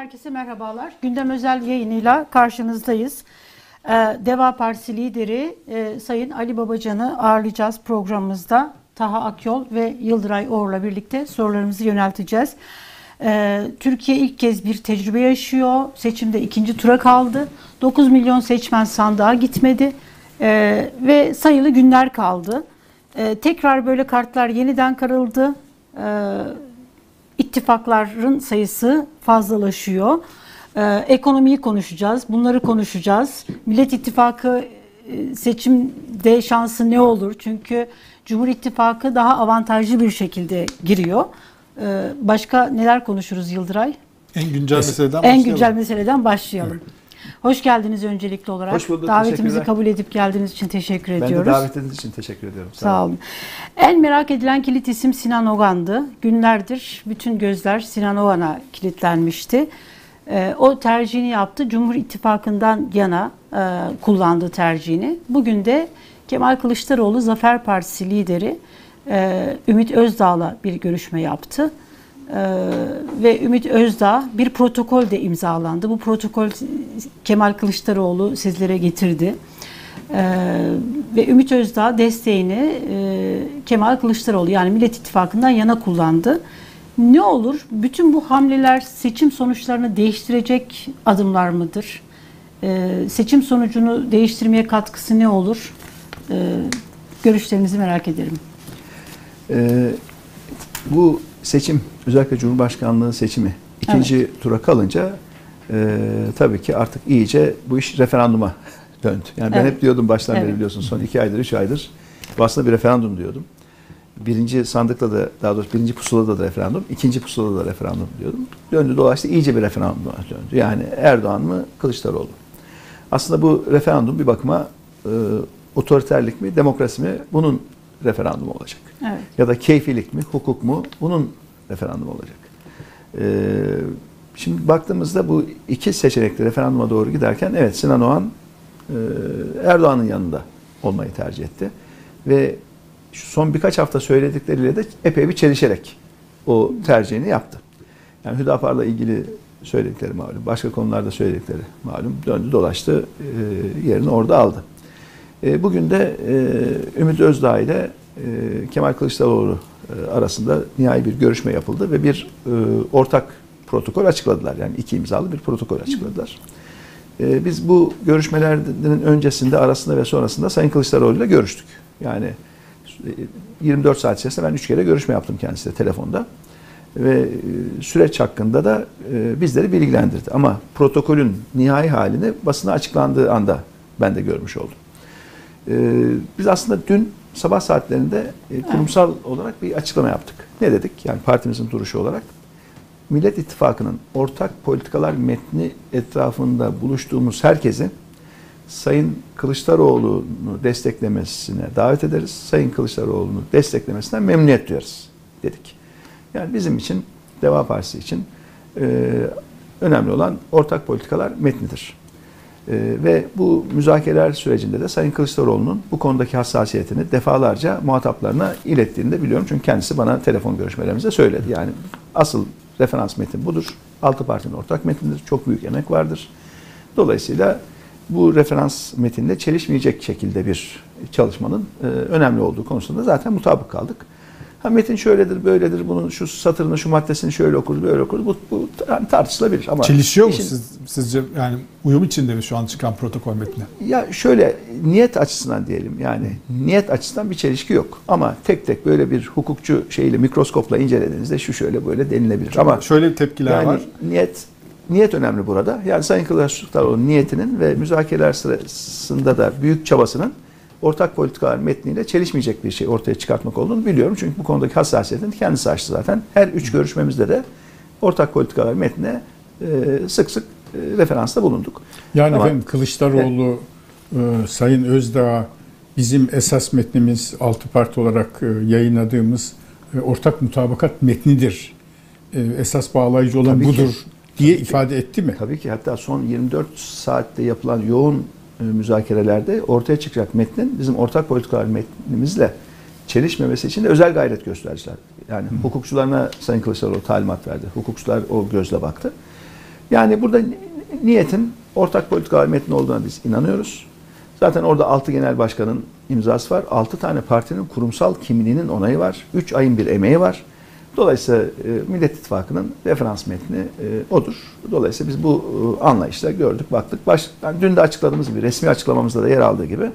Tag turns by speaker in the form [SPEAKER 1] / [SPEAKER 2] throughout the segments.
[SPEAKER 1] herkese merhabalar. Gündem özel yayınıyla karşınızdayız. Ee, Deva Partisi lideri e, Sayın Ali Babacan'ı ağırlayacağız programımızda. Taha Akyol ve Yıldıray Oğur'la birlikte sorularımızı yönelteceğiz. Ee, Türkiye ilk kez bir tecrübe yaşıyor. Seçimde ikinci tura kaldı. 9 milyon seçmen sandığa gitmedi. Ee, ve sayılı günler kaldı. tekrar böyle kartlar yeniden karıldı ittifakların sayısı fazlalaşıyor. Ee, ekonomiyi konuşacağız, bunları konuşacağız. Millet İttifakı e, seçimde şansı ne olur? Çünkü Cumhur İttifakı daha avantajlı bir şekilde giriyor. Ee, başka neler konuşuruz Yıldıray?
[SPEAKER 2] En güncel meseleden
[SPEAKER 1] en başlayalım. En güncel meseleden başlayalım. Evet. Hoş geldiniz öncelikli olarak.
[SPEAKER 3] Hoş bulduk.
[SPEAKER 1] Davetimizi kabul edip geldiğiniz için teşekkür
[SPEAKER 3] ben
[SPEAKER 1] ediyoruz.
[SPEAKER 3] Ben de davetiniz için teşekkür ediyorum.
[SPEAKER 1] Sağ, Sağ olun. En merak edilen kilit isim Sinan Ogan'dı. Günlerdir bütün gözler Sinan Ogan'a kilitlenmişti. Ee, o tercihini yaptı. Cumhur İttifakı'ndan yana e, kullandı tercihini. Bugün de Kemal Kılıçdaroğlu Zafer Partisi lideri e, Ümit Özdağ'la bir görüşme yaptı. Ee, ve Ümit Özdağ bir protokol de imzalandı. Bu protokol Kemal Kılıçdaroğlu sizlere getirdi. Ee, ve Ümit Özdağ desteğini e, Kemal Kılıçdaroğlu yani Millet İttifakı'ndan yana kullandı. Ne olur? Bütün bu hamleler seçim sonuçlarını değiştirecek adımlar mıdır? Ee, seçim sonucunu değiştirmeye katkısı ne olur? Ee, görüşlerinizi merak ederim.
[SPEAKER 3] Ee, bu seçim özellikle Cumhurbaşkanlığı seçimi ikinci evet. tura kalınca e, tabii ki artık iyice bu iş referanduma döndü. Yani ben hep diyordum baştan evet. beri biliyorsun son iki aydır, üç aydır bu aslında bir referandum diyordum. Birinci sandıkta da daha doğrusu birinci pusulada da referandum, ikinci pusulada da referandum diyordum. Döndü dolaştı iyice bir referanduma döndü. Yani Erdoğan mı Kılıçdaroğlu. Aslında bu referandum bir bakıma e, otoriterlik mi, demokrasi mi bunun referandumu olacak. Evet. Ya da keyfilik mi, hukuk mu bunun referandumu olacak. Ee, şimdi baktığımızda bu iki seçenekli referanduma doğru giderken evet Sinan Oğan e, Erdoğan'ın yanında olmayı tercih etti. Ve şu son birkaç hafta söyledikleriyle de epey bir çelişerek o tercihini yaptı. Yani Hüdapar'la ilgili söyledikleri malum, başka konularda söyledikleri malum döndü dolaştı e, yerini orada aldı. E, bugün de Ümit Özdağ ile Kemal Kılıçdaroğlu arasında nihai bir görüşme yapıldı ve bir ortak protokol açıkladılar. Yani iki imzalı bir protokol açıkladılar. Ee, biz bu görüşmelerinin öncesinde, arasında ve sonrasında Sayın Kılıçdaroğlu ile görüştük. Yani 24 e, saat içerisinde ben 3 kere görüşme yaptım kendisiyle telefonda. Ve e, süreç hakkında da e, bizleri bilgilendirdi. Ama protokolün nihai halini basına açıklandığı anda ben de görmüş oldum. Biz aslında dün sabah saatlerinde kurumsal olarak bir açıklama yaptık. Ne dedik? Yani partimizin duruşu olarak Millet İttifakı'nın ortak politikalar metni etrafında buluştuğumuz herkesin Sayın Kılıçdaroğlu'nu desteklemesine davet ederiz. Sayın Kılıçdaroğlu'nu desteklemesinden memnuniyet duyarız dedik. Yani bizim için, Deva Partisi için e, önemli olan ortak politikalar metnidir. E, ve bu müzakereler sürecinde de Sayın Kılıçdaroğlu'nun bu konudaki hassasiyetini defalarca muhataplarına ilettiğini de biliyorum. Çünkü kendisi bana telefon görüşmelerimizde söyledi. Yani asıl Referans metin budur. Altı partinin ortak metindir. Çok büyük emek vardır. Dolayısıyla bu referans metinde çelişmeyecek şekilde bir çalışmanın e, önemli olduğu konusunda zaten mutabık kaldık. Ha metin şöyledir, böyledir, bunun şu satırını, şu maddesini şöyle okuruz, böyle okuruz. Bu, bu yani tartışılabilir ama
[SPEAKER 2] çelişiyor işin, mu siz, sizce yani uyum içinde mi şu an çıkan protokol metni?
[SPEAKER 3] Ya şöyle niyet açısından diyelim yani niyet açısından bir çelişki yok ama tek tek böyle bir hukukçu şeyle mikroskopla incelediğinizde şu şöyle böyle denilebilir. Ama
[SPEAKER 2] şöyle tepkiler
[SPEAKER 3] yani
[SPEAKER 2] var.
[SPEAKER 3] Niyet niyet önemli burada. Yani Sayın Kılıçdaroğlu niyetinin ve müzakereler sırasında da büyük çabasının ortak politikalar metniyle çelişmeyecek bir şey ortaya çıkartmak olduğunu biliyorum. Çünkü bu konudaki hassasiyetini kendisi açtı zaten. Her üç görüşmemizde de ortak politikalar metnine e, sık sık e, referansta bulunduk.
[SPEAKER 2] Yani Ama, efendim Kılıçdaroğlu, evet. e, Sayın Özdağ bizim esas metnimiz altı parti olarak e, yayınladığımız e, ortak mutabakat metnidir. E, esas bağlayıcı olan tabii budur ki, diye ifade
[SPEAKER 3] ki,
[SPEAKER 2] etti mi?
[SPEAKER 3] Tabii ki hatta son 24 saatte yapılan yoğun müzakerelerde ortaya çıkacak metnin bizim ortak politikalar metnimizle çelişmemesi için de özel gayret gösterdiler. Yani Hı. hukukçularına Sayın Kılıçdaroğlu talimat verdi. Hukukçular o gözle baktı. Yani burada niyetin ortak politikalar metni olduğuna biz inanıyoruz. Zaten orada 6 genel başkanın imzası var. 6 tane partinin kurumsal kimliğinin onayı var. 3 ayın bir emeği var. Dolayısıyla e, Millet İttifakı'nın referans metni e, odur. Dolayısıyla biz bu e, anlayışla gördük, baktık. Baş, yani dün de açıkladığımız gibi, resmi açıklamamızda da yer aldığı gibi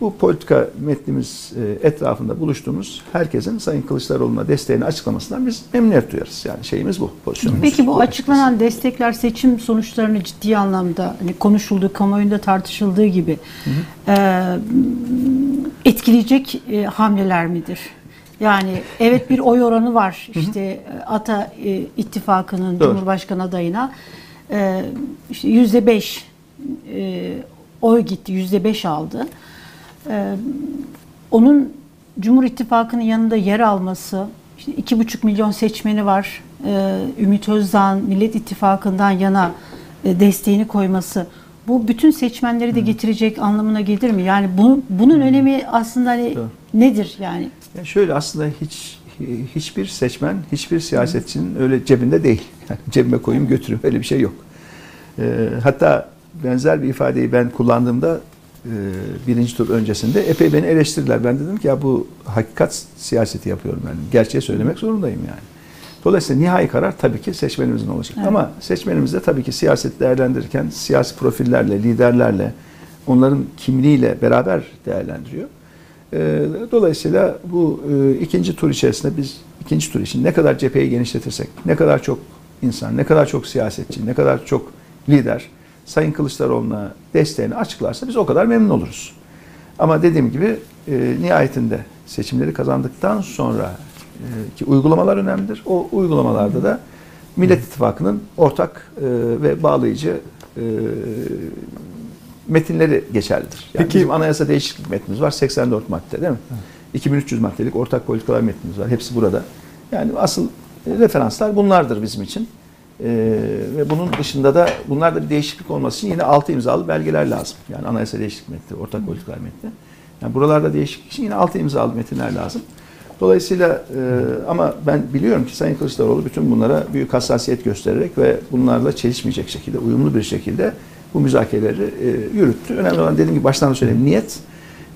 [SPEAKER 3] bu politika metnimiz etrafında buluştuğumuz herkesin Sayın Kılıçdaroğlu'na desteğini açıklamasından biz memnuniyet duyarız. Yani şeyimiz bu, pozisyonumuz.
[SPEAKER 1] Peki bu açıklanan destekler seçim sonuçlarını ciddi anlamda hani konuşulduğu, kamuoyunda tartışıldığı gibi e, etkileyecek e, hamleler midir? Yani evet bir oy oranı var işte e, Ata e, ittifakının
[SPEAKER 3] Doğru.
[SPEAKER 1] Cumhurbaşkanı adayına e, işte yüzde beş e, oy gitti, yüzde beş aldı. E, onun Cumhur İttifakı'nın yanında yer alması, işte iki buçuk milyon seçmeni var. E, Ümit Özdağ'ın Millet İttifakı'ndan yana e, desteğini koyması bu bütün seçmenleri de getirecek anlamına gelir mi? Yani bu, bunun önemi aslında hani nedir yani?
[SPEAKER 3] Yani şöyle aslında hiç hiçbir seçmen, hiçbir siyasetçinin öyle cebinde değil. Yani cebime koyayım götüreyim öyle bir şey yok. Ee, hatta benzer bir ifadeyi ben kullandığımda e, birinci tur öncesinde epey beni eleştirdiler. Ben dedim ki ya bu hakikat siyaseti yapıyorum ben. Gerçeği söylemek zorundayım yani. Dolayısıyla nihai karar tabii ki seçmenimizin olacak.
[SPEAKER 1] Evet.
[SPEAKER 3] Ama seçmenimiz de tabii ki siyaset değerlendirirken siyasi profillerle, liderlerle, onların kimliğiyle beraber değerlendiriyor. Ee, Dolayısıyla bu e, ikinci tur içerisinde biz ikinci tur için ne kadar cepheyi genişletirsek, ne kadar çok insan, ne kadar çok siyasetçi, ne kadar çok lider Sayın Kılıçdaroğlu'na desteğini açıklarsa biz o kadar memnun oluruz. Ama dediğim gibi e, nihayetinde seçimleri kazandıktan sonra e, ki uygulamalar önemlidir. O uygulamalarda da Millet İttifakı'nın ortak ve bağlayıcı metinleri geçerlidir. Yani
[SPEAKER 4] Peki-
[SPEAKER 3] bizim anayasa değişiklik metnimiz var 84 madde değil mi? 2300 maddelik ortak politikalar metnimiz var. Hepsi burada. Yani asıl referanslar bunlardır bizim için. Ee, ve bunun dışında da bunlarda bir değişiklik olması için yine altı imzalı belgeler lazım. Yani anayasa değişiklik metni, ortak politikalar metni. Yani buralarda değişiklik için yine altı imzalı metinler lazım. Dolayısıyla e, ama ben biliyorum ki Sayın Kılıçdaroğlu bütün bunlara büyük hassasiyet göstererek ve bunlarla çelişmeyecek şekilde, uyumlu bir şekilde bu müzakereleri e, yürüttü. Önemli olan dediğim gibi baştan da söyleyeyim niyet.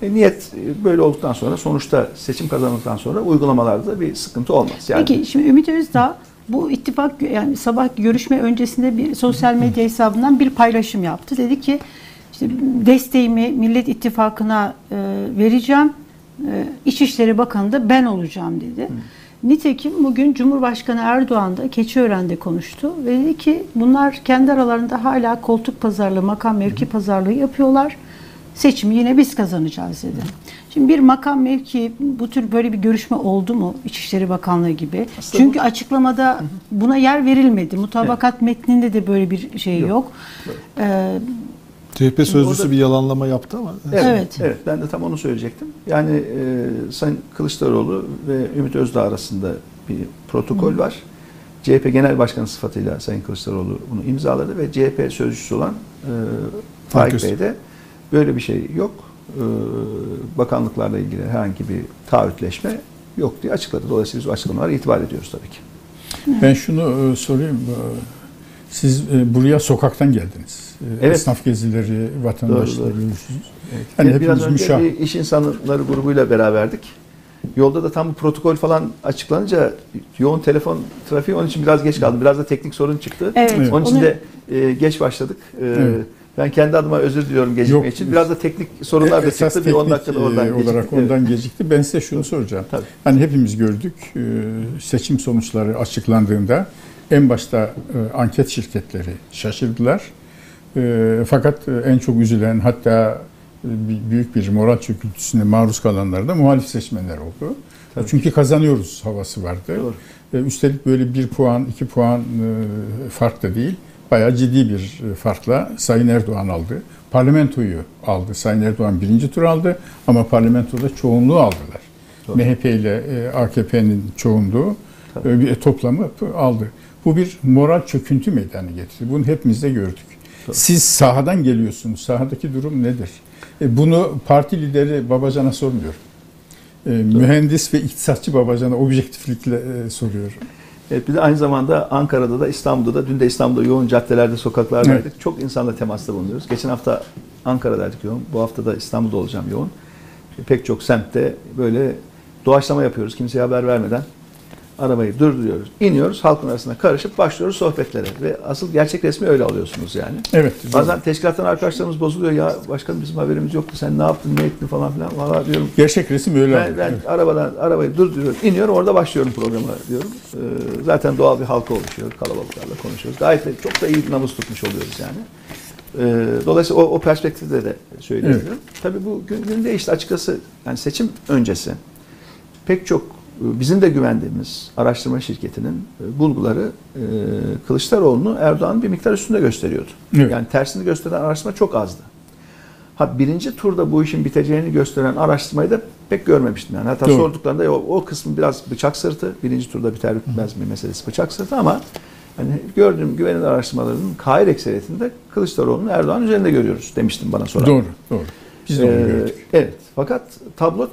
[SPEAKER 3] E, niyet e, böyle olduktan sonra sonuçta seçim kazanıldıktan sonra uygulamalarda da bir sıkıntı olmaz. Yani
[SPEAKER 1] Peki şimdi Ümit Özdağ bu ittifak yani sabah görüşme öncesinde bir sosyal medya hesabından bir paylaşım yaptı. Dedi ki işte desteğimi Millet İttifakı'na e, vereceğim. E, İçişleri Bakanı da ben olacağım dedi. Nitekim bugün Cumhurbaşkanı Erdoğan da Keçiören'de konuştu ve dedi ki bunlar kendi aralarında hala koltuk pazarlığı, makam mevki pazarlığı yapıyorlar. Seçimi yine biz kazanacağız dedi. Şimdi bir makam mevki bu tür böyle bir görüşme oldu mu İçişleri Bakanlığı gibi?
[SPEAKER 3] Aslında
[SPEAKER 1] Çünkü açıklamada buna yer verilmedi. Mutabakat metninde de böyle bir şey yok.
[SPEAKER 3] Yok.
[SPEAKER 1] Ee,
[SPEAKER 4] CHP sözcüsü
[SPEAKER 3] orada-
[SPEAKER 4] bir yalanlama yaptı ama.
[SPEAKER 3] Evet,
[SPEAKER 1] Evet.
[SPEAKER 3] evet. ben de tam onu söyleyecektim. Yani e, Sayın Kılıçdaroğlu ve Ümit Özdağ arasında bir protokol var. CHP Genel Başkanı sıfatıyla Sayın Kılıçdaroğlu bunu imzaladı ve CHP sözcüsü olan e, Faik
[SPEAKER 4] Faik
[SPEAKER 3] Bey'de böyle bir şey yok. E, bakanlıklarla ilgili herhangi bir taahhütleşme yok diye açıkladı. Dolayısıyla biz o açıklamalara itibar ediyoruz tabii ki.
[SPEAKER 2] Ben şunu e, sorayım. Siz e, buraya sokaktan geldiniz. E,
[SPEAKER 3] Evet.
[SPEAKER 2] Esnaf gezileri,
[SPEAKER 3] doğru.
[SPEAKER 2] görüştünüz.
[SPEAKER 3] Evet. Biz biraz önce
[SPEAKER 2] müşah-
[SPEAKER 3] bir iş insanları grubuyla beraberdik. Yolda da tam bu protokol falan açıklanınca yoğun telefon trafiği onun için biraz geç kaldım. Biraz da teknik sorun çıktı.
[SPEAKER 1] evet.
[SPEAKER 2] Evet.
[SPEAKER 3] Onun için
[SPEAKER 1] onu-
[SPEAKER 3] de e, geç başladık. E,
[SPEAKER 2] Evet.
[SPEAKER 3] Ben kendi adıma özür diliyorum gecikme
[SPEAKER 2] Yok.
[SPEAKER 3] için. Biraz da teknik sorunlar da çıktı. Bir 10
[SPEAKER 2] teknik,
[SPEAKER 3] dakikada
[SPEAKER 2] e,
[SPEAKER 3] oradan geciktik.
[SPEAKER 2] olarak
[SPEAKER 3] Evet.
[SPEAKER 2] ondan gecikti. Ben size şunu soracağım.
[SPEAKER 3] Tabii.
[SPEAKER 2] Hani hepimiz gördük e, seçim sonuçları açıklandığında en başta e, anket şirketleri şaşırdılar. E, Fakat en çok üzülen hatta e, büyük bir moral çöküntüsüne maruz kalanlar da muhalif seçmenler oldu.
[SPEAKER 3] Tabii.
[SPEAKER 2] Çünkü kazanıyoruz havası vardı.
[SPEAKER 3] Doğru.
[SPEAKER 2] E, Üstelik böyle bir puan, iki puan e, fark da değil. Bayağı ciddi bir e, farkla Sayın Erdoğan aldı. Parlamentoyu aldı. Sayın Erdoğan birinci tur aldı ama parlamentoda çoğunluğu aldılar.
[SPEAKER 3] Doğru.
[SPEAKER 2] MHP ile e, AKP'nin çoğunluğu
[SPEAKER 3] Tabii.
[SPEAKER 2] toplamı aldı. Bu bir moral çöküntü meydana getirdi. Bunu hepimiz de gördük. Siz sahadan geliyorsunuz. Sahadaki durum nedir? E, Bunu parti lideri Babacan'a sormuyorum. E, Mühendis ve iktisatçı Babacan'a objektiflikle e, soruyorum.
[SPEAKER 3] Evet, bir de aynı zamanda Ankara'da da İstanbul'da da dün de İstanbul'da yoğun caddelerde sokaklardaydık. Çok insanla temasta bulunuyoruz. Geçen hafta Ankara'daydık yoğun. Bu hafta da İstanbul'da olacağım yoğun. Pek çok semtte böyle doğaçlama yapıyoruz. Kimseye haber vermeden arabayı durduruyoruz. iniyoruz halkın arasına karışıp başlıyoruz sohbetlere. Ve asıl gerçek resmi öyle alıyorsunuz yani.
[SPEAKER 2] Evet.
[SPEAKER 3] Bazen teşkilattan arkadaşlarımız bozuluyor. Ya başkanım bizim haberimiz yoktu. Sen ne yaptın, ne ettin falan filan. Valla diyorum
[SPEAKER 2] Gerçek resim öyle
[SPEAKER 3] ben,
[SPEAKER 2] alıyor.
[SPEAKER 3] ben
[SPEAKER 2] Evet.
[SPEAKER 3] arabadan arabayı durduruyorum, iniyorum orada başlıyorum programa diyorum. Ee, zaten doğal bir halka oluşuyor, kalabalıklarla konuşuyoruz. Gayet de çok da iyi bir nabız tutmuş oluyoruz yani. Ee, dolayısıyla o, o perspektifte de söyleyebilirim. Tabii bu gün, gün değişti açıkçası. Yani seçim öncesi pek çok bizim de güvendiğimiz araştırma şirketinin e, bulguları e, Kılıçdaroğlu'nu Erdoğan'ın bir miktar üstünde gösteriyordu.
[SPEAKER 2] Evet.
[SPEAKER 3] Yani tersini gösteren araştırma çok azdı. Ha birinci turda bu işin biteceğini gösteren araştırmayı da pek görmemiştim. Yani hatta
[SPEAKER 2] Doğru.
[SPEAKER 3] sorduklarında "Ya o, o kısmı biraz bıçak sırtı. Birinci turda biter bitmez mi meselesi bıçak sırtı ama hani gördüğüm güvenilir araştırmaların kahir ekseriyetinde Kılıçdaroğlu'nu Erdoğan üzerinde görüyoruz demiştim bana soran.
[SPEAKER 2] Doğru, doğru. Biz de onu
[SPEAKER 3] Ee,
[SPEAKER 2] gördük.
[SPEAKER 3] Evet. Fakat tablo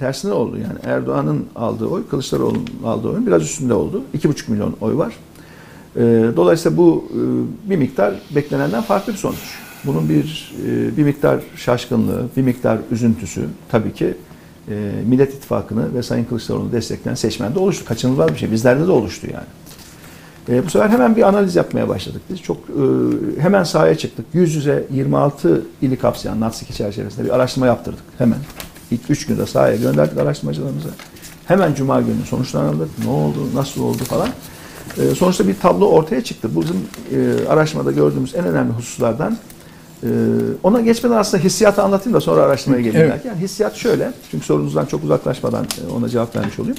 [SPEAKER 3] tersine oldu. Yani Erdoğan'ın aldığı oy, Kılıçdaroğlu'nun aldığı oyun biraz üstünde oldu. 2,5 milyon oy var. Ee, dolayısıyla bu e, bir miktar beklenenden farklı bir sonuç. Bunun bir e, bir miktar şaşkınlığı, bir miktar üzüntüsü tabii ki e, Millet İttifakı'nı ve Sayın Kılıçdaroğlu'nu destekleyen seçmende oluştu. Kaçınılmaz bir şey. Bizlerde de oluştu yani. E, bu sefer hemen bir analiz yapmaya başladık. Biz çok e, hemen sahaya çıktık. Yüz yüze 26 ili kapsayan NATS çerçevesinde bir araştırma yaptırdık. Hemen. İlk 3 günde sahaya gönderdik araştırmacılarımıza. Hemen cuma günü sonuçlarını aldık. Ne oldu, nasıl oldu falan. E, sonuçta bir tablo ortaya çıktı. Bu bizim e, araştırmada gördüğümüz en önemli hususlardan. E, ona geçmeden aslında hissiyatı anlatayım da sonra araştırmaya geleyim
[SPEAKER 2] Evet.
[SPEAKER 3] Yani hissiyat şöyle. Çünkü sorunuzdan çok uzaklaşmadan e, ona cevap vermiş olayım.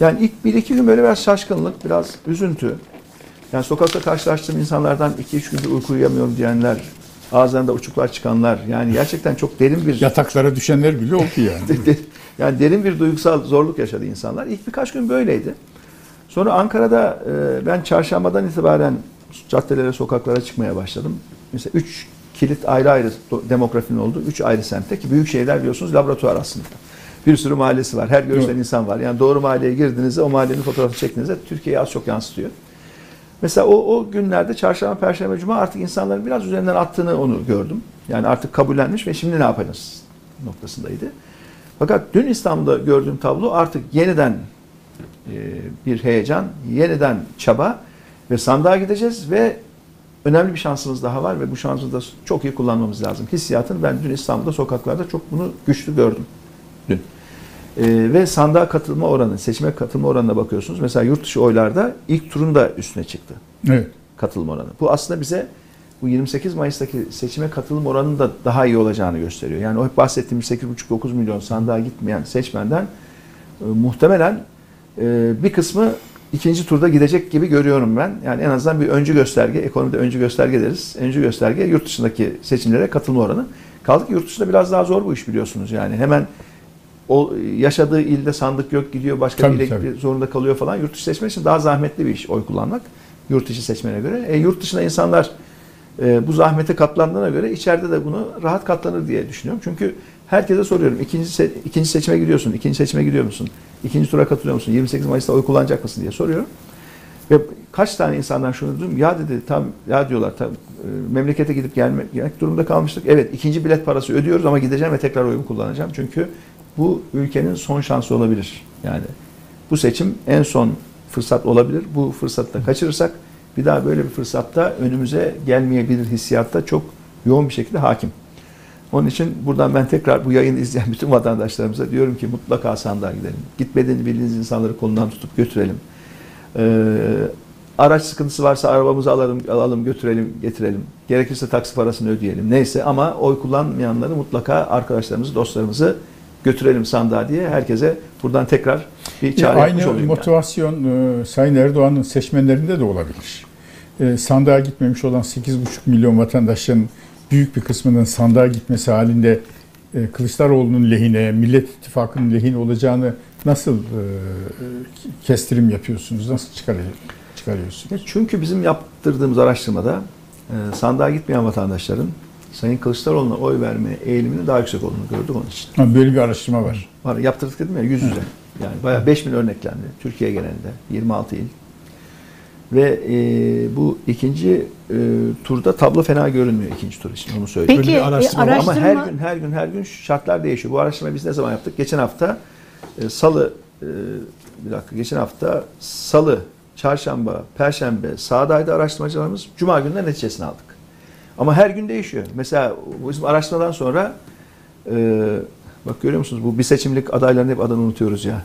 [SPEAKER 3] Yani ilk bir iki gün böyle biraz şaşkınlık, biraz üzüntü. Yani sokakta karşılaştığım insanlardan iki üç gündür uyku uyuyamıyorum diyenler, ağızlarında uçuklar çıkanlar. Yani gerçekten çok derin bir
[SPEAKER 2] Yataklara düşenler bile oldu yani.
[SPEAKER 3] yani derin bir duygusal zorluk yaşadı insanlar. İlk birkaç gün böyleydi. Sonra Ankara'da e, ben çarşambadan itibaren caddelere, sokaklara çıkmaya başladım. Mesela üç kilit ayrı ayrı demografinin olduğu üç ayrı semtte ki büyük şehirler biliyorsunuz laboratuvar aslında. Bir sürü mahallesi var. Her görüşten
[SPEAKER 2] Evet.
[SPEAKER 3] insan var. Yani doğru mahalleye girdiğinizde o mahallenin fotoğrafı çektiğinizde Türkiye'yi az çok yansıtıyor. Mesela o, o günlerde çarşamba, perşembe, cuma artık insanların biraz üzerinden attığını onu gördüm. Yani artık kabullenmiş ve şimdi ne yapacağız noktasındaydı. Fakat dün İstanbul'da gördüğüm tablo artık yeniden e, bir heyecan, yeniden çaba ve sandığa gideceğiz ve önemli bir şansımız daha var ve bu şansı da çok iyi kullanmamız lazım. Hissiyatın ben dün İstanbul'da sokaklarda çok bunu güçlü gördüm dün. E, ve sandığa katılma oranı, seçime katılma oranına bakıyorsunuz. Mesela yurt dışı oylarda ilk turun da üstüne çıktı
[SPEAKER 2] Evet.
[SPEAKER 3] katılım oranı. Bu aslında bize bu 28 Mayıs'taki seçime katılım oranının da daha iyi olacağını gösteriyor. Yani o hep bahsettiğimiz 8,5-9 milyon sandığa gitmeyen seçmenden e, muhtemelen e, bir kısmı ikinci turda gidecek gibi görüyorum ben. Yani en azından bir öncü gösterge, ekonomide öncü gösterge deriz. Öncü gösterge yurt dışındaki seçimlere katılma oranı. Kaldı ki yurt dışında biraz daha zor bu iş biliyorsunuz. Yani hemen o yaşadığı ilde sandık yok gidiyor başka
[SPEAKER 2] Tabii,
[SPEAKER 3] bir ile
[SPEAKER 2] tabii.
[SPEAKER 3] zorunda kalıyor falan. Yurt dışı seçmen için daha zahmetli bir iş oy kullanmak. Yurt dışı seçmene göre. E, yurt dışında insanlar e, bu zahmete katlandığına göre içeride de bunu rahat katlanır diye düşünüyorum. Çünkü herkese soruyorum. İkinci, se- ikinci seçime gidiyorsun. ikinci seçime gidiyor musun? İkinci tura katılıyor musun? 28 Mayıs'ta oy kullanacak mısın diye soruyorum. Ve kaç tane insandan şunu duydum. Ya dedi tam ya diyorlar tam e, memlekete gidip gelmek gelmek durumda kalmıştık. Evet ikinci bilet parası ödüyoruz ama gideceğim ve tekrar oyumu kullanacağım. Çünkü bu ülkenin son şansı olabilir. Yani bu seçim en son fırsat olabilir. Bu fırsatı da kaçırırsak bir daha böyle bir fırsatta önümüze gelmeyebilir hissiyatta çok yoğun bir şekilde hakim. Onun için buradan ben tekrar bu yayını izleyen bütün vatandaşlarımıza diyorum ki mutlaka sandığa gidelim. Gitmediğini bildiğiniz insanları kolundan tutup götürelim. Ee, araç sıkıntısı varsa arabamızı alalım, alalım, götürelim, getirelim. Gerekirse taksi parasını ödeyelim. Neyse ama oy kullanmayanları mutlaka arkadaşlarımızı, dostlarımızı götürelim sandığa diye herkese buradan tekrar bir
[SPEAKER 2] Ya
[SPEAKER 3] çağrı yapmış
[SPEAKER 2] aynı
[SPEAKER 3] olayım. yani.
[SPEAKER 2] motivasyon e, Sayın Erdoğan'ın seçmenlerinde de olabilir. E, sandığa gitmemiş olan 8,5 milyon vatandaşın büyük bir kısmının sandığa gitmesi halinde e, Kılıçdaroğlu'nun lehine, Millet İttifakı'nın lehine olacağını nasıl e, kestirim yapıyorsunuz? Nasıl çıkarıyor, çıkarıyorsunuz?
[SPEAKER 3] Ya Çünkü bizim yaptırdığımız araştırmada e, sandığa gitmeyen vatandaşların Sayın Kılıçdaroğlu'na oy verme eğiliminin daha yüksek olduğunu gördük onun için.
[SPEAKER 2] Ha, böyle bir araştırma var.
[SPEAKER 3] Var, yaptırdık dedim ya yüz yüze. Yani bayağı 5000 örneklendi. Türkiye genelinde 26 il. Ve e, bu ikinci e, turda tablo fena görünmüyor ikinci tur için onu söyleyeyim.
[SPEAKER 1] Peki
[SPEAKER 4] bir
[SPEAKER 1] e,
[SPEAKER 4] araştırma ama
[SPEAKER 1] araştırma
[SPEAKER 3] her gün her gün her gün şartlar değişiyor. Bu araştırmayı biz ne zaman yaptık? Geçen hafta e, salı e, bir dakika geçen hafta salı, çarşamba, perşembe sahadaydı araştırmacılarımız. Cuma gününden neticesini aldık. Ama her gün değişiyor. Mesela bizim araştırmadan sonra e, bak görüyor musunuz bu bir seçimlik adayların hep adını unutuyoruz ya.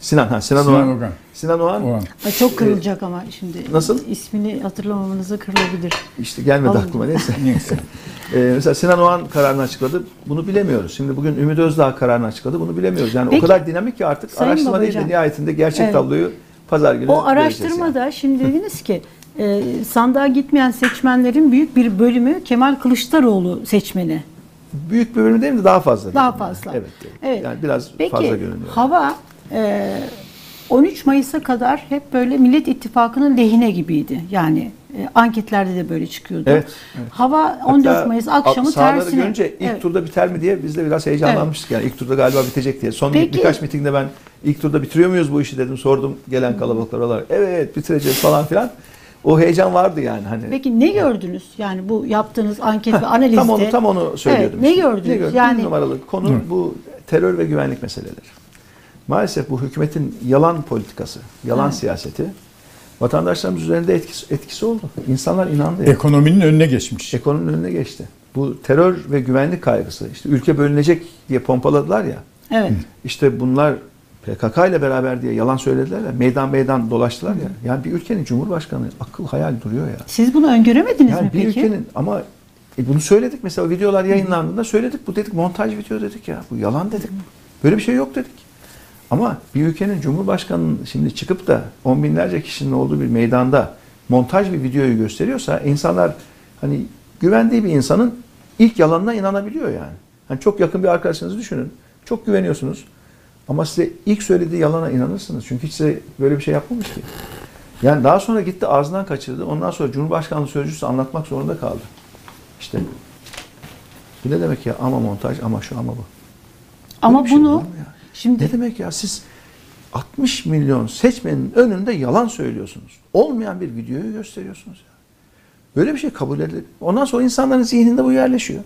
[SPEAKER 3] Sinan ha Sinan,
[SPEAKER 2] Sinan
[SPEAKER 3] Oğan. Sinan Oğan.
[SPEAKER 1] Ay, çok kırılacak ama şimdi
[SPEAKER 3] Nasıl?
[SPEAKER 1] ismini hatırlamamanıza kırılabilir.
[SPEAKER 3] işte gelmedi
[SPEAKER 1] Alın.
[SPEAKER 3] aklıma neyse.
[SPEAKER 2] Neyse.
[SPEAKER 3] Ee, mesela Sinan Oğan kararını açıkladı. Bunu bilemiyoruz. Şimdi bugün Ümit Özdağ kararını açıkladı. Bunu bilemiyoruz. Yani
[SPEAKER 1] Peki.
[SPEAKER 3] o kadar dinamik ki artık
[SPEAKER 1] Sayın
[SPEAKER 3] araştırma değil de
[SPEAKER 1] Babacan.
[SPEAKER 3] nihayetinde gerçek
[SPEAKER 1] Evet.
[SPEAKER 3] tabloyu pazar günü
[SPEAKER 1] O araştırmada şimdi dediniz ki e, sandığa gitmeyen seçmenlerin büyük bir bölümü Kemal Kılıçdaroğlu seçmeni.
[SPEAKER 3] Büyük bir bölümü değil mi? Daha fazla.
[SPEAKER 1] Daha
[SPEAKER 3] diyelim yani.
[SPEAKER 1] fazla.
[SPEAKER 3] Evet.
[SPEAKER 1] Evet.
[SPEAKER 3] Yani biraz
[SPEAKER 1] Peki
[SPEAKER 3] fazla görünüyor.
[SPEAKER 1] hava e, 13 Mayıs'a kadar hep böyle Millet İttifakı'nın lehine gibiydi. Yani e, anketlerde de böyle çıkıyordu.
[SPEAKER 3] Evet, evet.
[SPEAKER 1] Hava 14
[SPEAKER 3] Hatta
[SPEAKER 1] Mayıs akşamı tersine.
[SPEAKER 3] görünce ilk
[SPEAKER 1] Evet.
[SPEAKER 3] turda biter mi diye biz de biraz heyecanlanmıştık. Yani ilk turda galiba bitecek diye. Son
[SPEAKER 1] Peki.
[SPEAKER 3] birkaç mitingde ben ilk turda bitiriyor muyuz bu işi dedim. Sordum gelen kalabalıklara. Evet bitireceğiz falan filan. O heyecan vardı yani. Hani
[SPEAKER 1] Peki ne gördünüz? Yani bu yaptığınız anket ve analizde.
[SPEAKER 3] Tam onu tam onu söylüyordum.
[SPEAKER 1] Evet, ne gördünüz?
[SPEAKER 3] gördüm?
[SPEAKER 1] Yani-
[SPEAKER 3] Bir numaralı konu bu terör ve güvenlik meseleleri. Maalesef bu hükümetin yalan politikası, yalan
[SPEAKER 1] Evet.
[SPEAKER 3] siyaseti vatandaşlarımız üzerinde etkisi, etkisi oldu. İnsanlar inandı. yani.
[SPEAKER 2] Ekonominin önüne geçmiş.
[SPEAKER 3] Ekonominin önüne geçti. Bu terör ve güvenlik kaygısı, işte ülke bölünecek diye pompaladılar ya.
[SPEAKER 1] Evet.
[SPEAKER 3] İşte bunlar PKK ile beraber diye yalan söylediler ya. Meydan meydan dolaştılar ya. Yani bir ülkenin cumhurbaşkanı akıl hayal duruyor ya.
[SPEAKER 1] Siz bunu öngöremediniz
[SPEAKER 3] Yani
[SPEAKER 1] mi
[SPEAKER 3] bir
[SPEAKER 1] peki?
[SPEAKER 3] ülkenin ama e bunu söyledik mesela videolar yayınlandığında söyledik bu dedik montaj video dedik ya bu yalan dedik. Böyle bir şey yok dedik. Ama bir ülkenin cumhurbaşkanının şimdi çıkıp da on binlerce kişinin olduğu bir meydanda montaj bir videoyu gösteriyorsa insanlar hani güvendiği bir insanın ilk yalanına inanabiliyor yani. Hani çok yakın bir arkadaşınızı düşünün. Çok güveniyorsunuz. Ama size ilk söylediği yalana inanırsınız. Çünkü hiç size böyle bir şey yapmamış ki. Yani daha sonra gitti ağzından kaçırdı. Ondan sonra Cumhurbaşkanlığı sözcüsü anlatmak zorunda kaldı. İşte bu ne demek ya ama montaj ama şu ama bu.
[SPEAKER 1] Ama
[SPEAKER 3] Böyle şey
[SPEAKER 1] bunu şimdi
[SPEAKER 3] Ne demek ya siz 60 milyon seçmenin önünde yalan söylüyorsunuz. Olmayan bir videoyu gösteriyorsunuz. Ya. Böyle bir şey kabul edilir. Ondan sonra insanların zihninde bu yerleşiyor.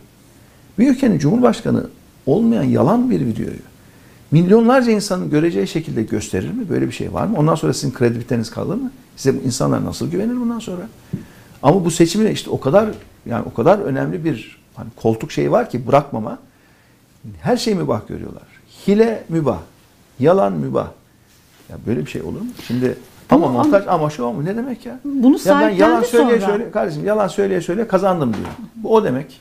[SPEAKER 3] Bir ülkenin cumhurbaşkanı olmayan yalan bir videoyu milyonlarca insanın göreceği şekilde gösterir mi? Böyle bir şey var mı? Ondan sonra sizin kredibiliteniz kalır mı? Size bu insanlar nasıl güvenir bundan sonra? Ama bu seçimde işte o kadar yani o kadar önemli bir hani koltuk şeyi var ki bırakmama. Her şey mübah görüyorlar. Hile mübah. Yalan mübah. Ya böyle bir şey olur mu? Şimdi ama
[SPEAKER 1] Bunu-
[SPEAKER 3] montaj ama şu ama ne demek ya?
[SPEAKER 1] bunu
[SPEAKER 3] Ya ben yalan söyleye
[SPEAKER 1] sonra.
[SPEAKER 3] söyle kardeşim yalan söyleye söyle kazandım diyor. Bu o demek.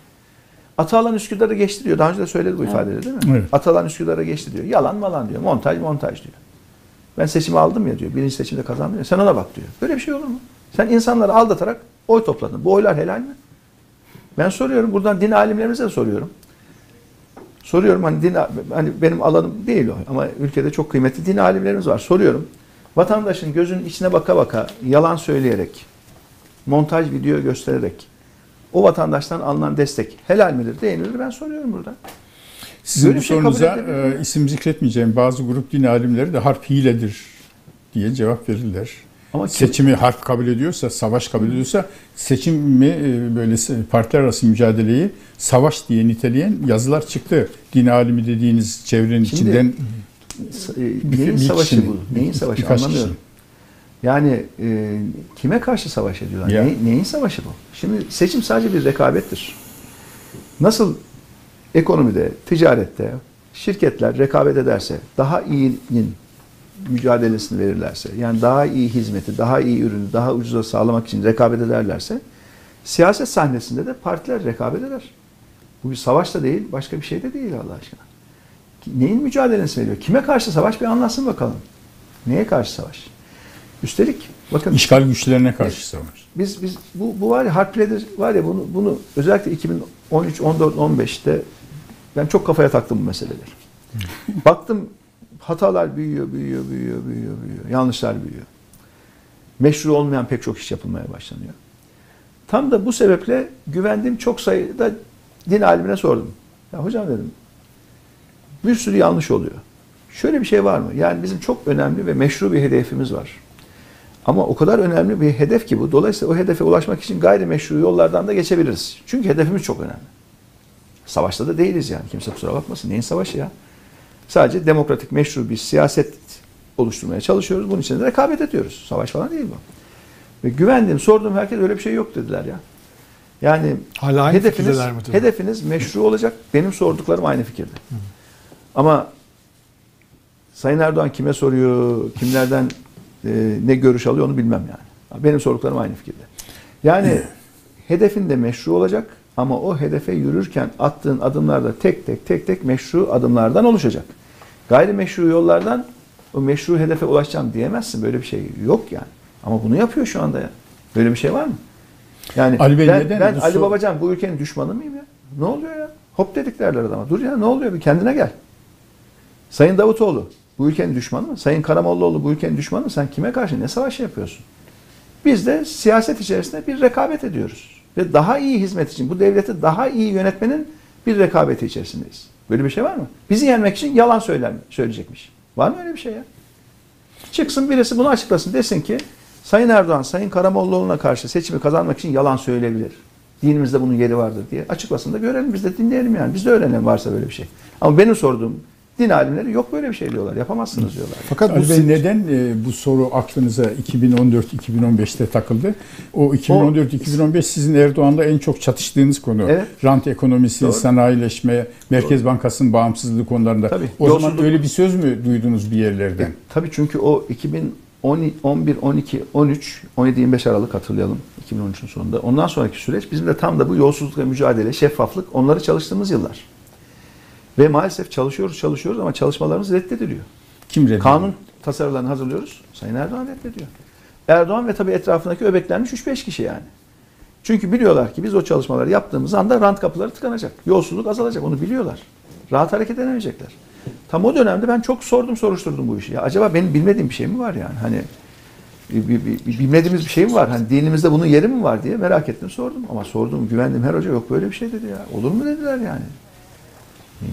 [SPEAKER 3] Atalan Üsküdar'ı geçti diyor. Daha önce de söyledi bu ifadeleri değil mi?
[SPEAKER 2] Evet.
[SPEAKER 3] Atalan Üsküdar'ı geçti diyor. Yalan malan diyor. Montaj montaj diyor. Ben seçimi aldım ya diyor. Birinci seçimde kazandım ya. Sen ona bak diyor. Böyle bir şey olur mu? Sen insanları aldatarak oy topladın. Bu oylar helal mi? Ben soruyorum. Buradan din alimlerimize de soruyorum. Soruyorum hani din hani benim alanım değil o ama ülkede çok kıymetli din alimlerimiz var. Soruyorum. Vatandaşın gözünün içine baka baka yalan söyleyerek montaj video göstererek o vatandaştan alınan destek helal midir değil midir ben soruyorum burada.
[SPEAKER 2] Sizin
[SPEAKER 3] Böyle
[SPEAKER 2] bu
[SPEAKER 3] şey
[SPEAKER 2] sorunuza e, isim zikretmeyeceğim bazı grup din alimleri de harp hiledir diye cevap verirler.
[SPEAKER 3] Ama kim-
[SPEAKER 2] Seçimi harp kabul ediyorsa, savaş kabul ediyorsa seçimi e, böyle partiler arası mücadeleyi savaş diye niteleyen yazılar çıktı. Din alimi dediğiniz çevrenin
[SPEAKER 3] Şimdi-
[SPEAKER 2] içinden
[SPEAKER 3] e,
[SPEAKER 2] Bir-
[SPEAKER 3] neyin
[SPEAKER 2] bir
[SPEAKER 3] savaşı
[SPEAKER 2] kişinin,
[SPEAKER 3] bu? Neyin savaşı anlamıyorum.
[SPEAKER 2] kişinin.
[SPEAKER 3] Yani e, kime karşı savaş ediyorlar? Ne- neyin savaşı bu? Şimdi seçim sadece bir rekabettir. Nasıl ekonomide, ticarette şirketler rekabet ederse, daha iyinin mücadelesini verirlerse, yani daha iyi hizmeti, daha iyi ürünü, daha ucuza sağlamak için rekabet ederlerse, siyaset sahnesinde de partiler rekabet eder. Bu bir savaş da değil, başka bir şey de değil Allah aşkına. Neyin mücadelesini veriyor? Kime karşı savaş bir anlatsın bakalım. Neye karşı savaş? Üstelik bakın
[SPEAKER 2] işgal güçlerine karşı savaş.
[SPEAKER 3] biz biz bu bu var ya Harple'dir var ya bunu bunu özellikle 2013 14 15'te ben çok kafaya taktım bu meseleleri. Baktım hatalar büyüyor, büyüyor, büyüyor, büyüyor, büyüyor. Yanlışlar büyüyor. Meşru olmayan pek çok iş yapılmaya başlanıyor. Tam da bu sebeple güvendiğim çok sayıda din alimine sordum. Ya hocam dedim bir sürü yanlış oluyor. Şöyle bir şey var mı? Yani bizim çok önemli ve meşru bir hedefimiz var. Ama o kadar önemli bir hedef ki bu. Dolayısıyla o hedefe ulaşmak için gayrimeşru yollardan da geçebiliriz. Çünkü hedefimiz çok önemli. Savaşta da değiliz yani. Kimse kusura bakmasın. Neyin savaşı ya? Sadece demokratik meşru bir siyaset oluşturmaya çalışıyoruz. Bunun için de rekabet ediyoruz. Savaş falan değil bu. Ve güvendiğim, sorduğum herkes öyle bir şey yok dediler ya. Yani
[SPEAKER 4] Hala
[SPEAKER 3] hedefiniz, hedefiniz meşru olacak. Benim sorduklarım aynı fikirde. Ama Sayın Erdoğan kime soruyor, kimlerden ne görüş alıyor onu bilmem yani. Benim sorduklarım aynı fikirde. Yani hedefin de meşru olacak ama o hedefe yürürken attığın adımlar da tek tek tek tek meşru adımlardan oluşacak. Gayrimeşru yollardan o meşru hedefe ulaşacağım diyemezsin. Böyle bir şey yok yani. Ama bunu yapıyor şu anda ya. Böyle bir şey var mı? Yani
[SPEAKER 2] Ali Bey
[SPEAKER 3] ben,
[SPEAKER 2] neden
[SPEAKER 3] ben Ali Babacan bu ülkenin düşmanı mıyım ya? Ne oluyor ya? Hop dedik derler adama. Dur ya ne oluyor? Bir kendine gel. Sayın Davutoğlu bu ülkenin düşmanı mı? Sayın Karamollaoğlu bu ülkenin düşmanı mı? Sen kime karşı ne savaş yapıyorsun? Biz de siyaset içerisinde bir rekabet ediyoruz. Ve daha iyi hizmet için, bu devleti daha iyi yönetmenin bir rekabeti içerisindeyiz. Böyle bir şey var mı? Bizi yenmek için yalan söyler, söyleyecekmiş. Var mı öyle bir şey ya? Çıksın birisi bunu açıklasın. Desin ki Sayın Erdoğan, Sayın Karamollaoğlu'na karşı seçimi kazanmak için yalan söyleyebilir. Dinimizde bunun yeri vardır diye. Açıklasın da görelim biz de dinleyelim yani. Biz de öğrenelim varsa böyle bir şey. Ama benim sorduğum din alimleri yok böyle bir şey diyorlar. Yapamazsınız diyorlar.
[SPEAKER 4] Fakat bu
[SPEAKER 2] Bey neden e, bu soru aklınıza 2014-2015'te takıldı? O 2014-2015 sizin Erdoğan'la en çok çatıştığınız konu.
[SPEAKER 3] Evet.
[SPEAKER 2] Rant ekonomisi,
[SPEAKER 3] Doğru.
[SPEAKER 2] sanayileşme, Merkez Bankası'nın bağımsızlığı konularında.
[SPEAKER 3] Tabii.
[SPEAKER 2] O zaman
[SPEAKER 3] Yolsuzluk-
[SPEAKER 2] öyle bir söz mü duydunuz bir yerlerden?
[SPEAKER 3] E, tabii çünkü o 2011, 12, 13, 17-25 Aralık hatırlayalım 2013'ün sonunda. Ondan sonraki süreç bizim de tam da bu yolsuzlukla mücadele, şeffaflık onları çalıştığımız yıllar. Ve maalesef çalışıyoruz çalışıyoruz ama çalışmalarımız reddediliyor.
[SPEAKER 2] Kim reddediyor?
[SPEAKER 3] Kanun tasarılarını hazırlıyoruz. Sayın Erdoğan reddediyor. Erdoğan ve tabii etrafındaki öbeklenmiş 3-5 kişi yani. Çünkü biliyorlar ki biz o çalışmaları yaptığımız anda rant kapıları tıkanacak. Yolsuzluk azalacak. Onu biliyorlar. Rahat hareket edemeyecekler. Tam o dönemde ben çok sordum soruşturdum bu işi. Ya acaba benim bilmediğim bir şey mi var yani? Hani bilmediğimiz bir şey mi var? Hani dinimizde bunun yeri mi var diye merak ettim sordum. Ama sordum güvendim her hoca yok böyle bir şey dedi ya. Olur mu dediler yani.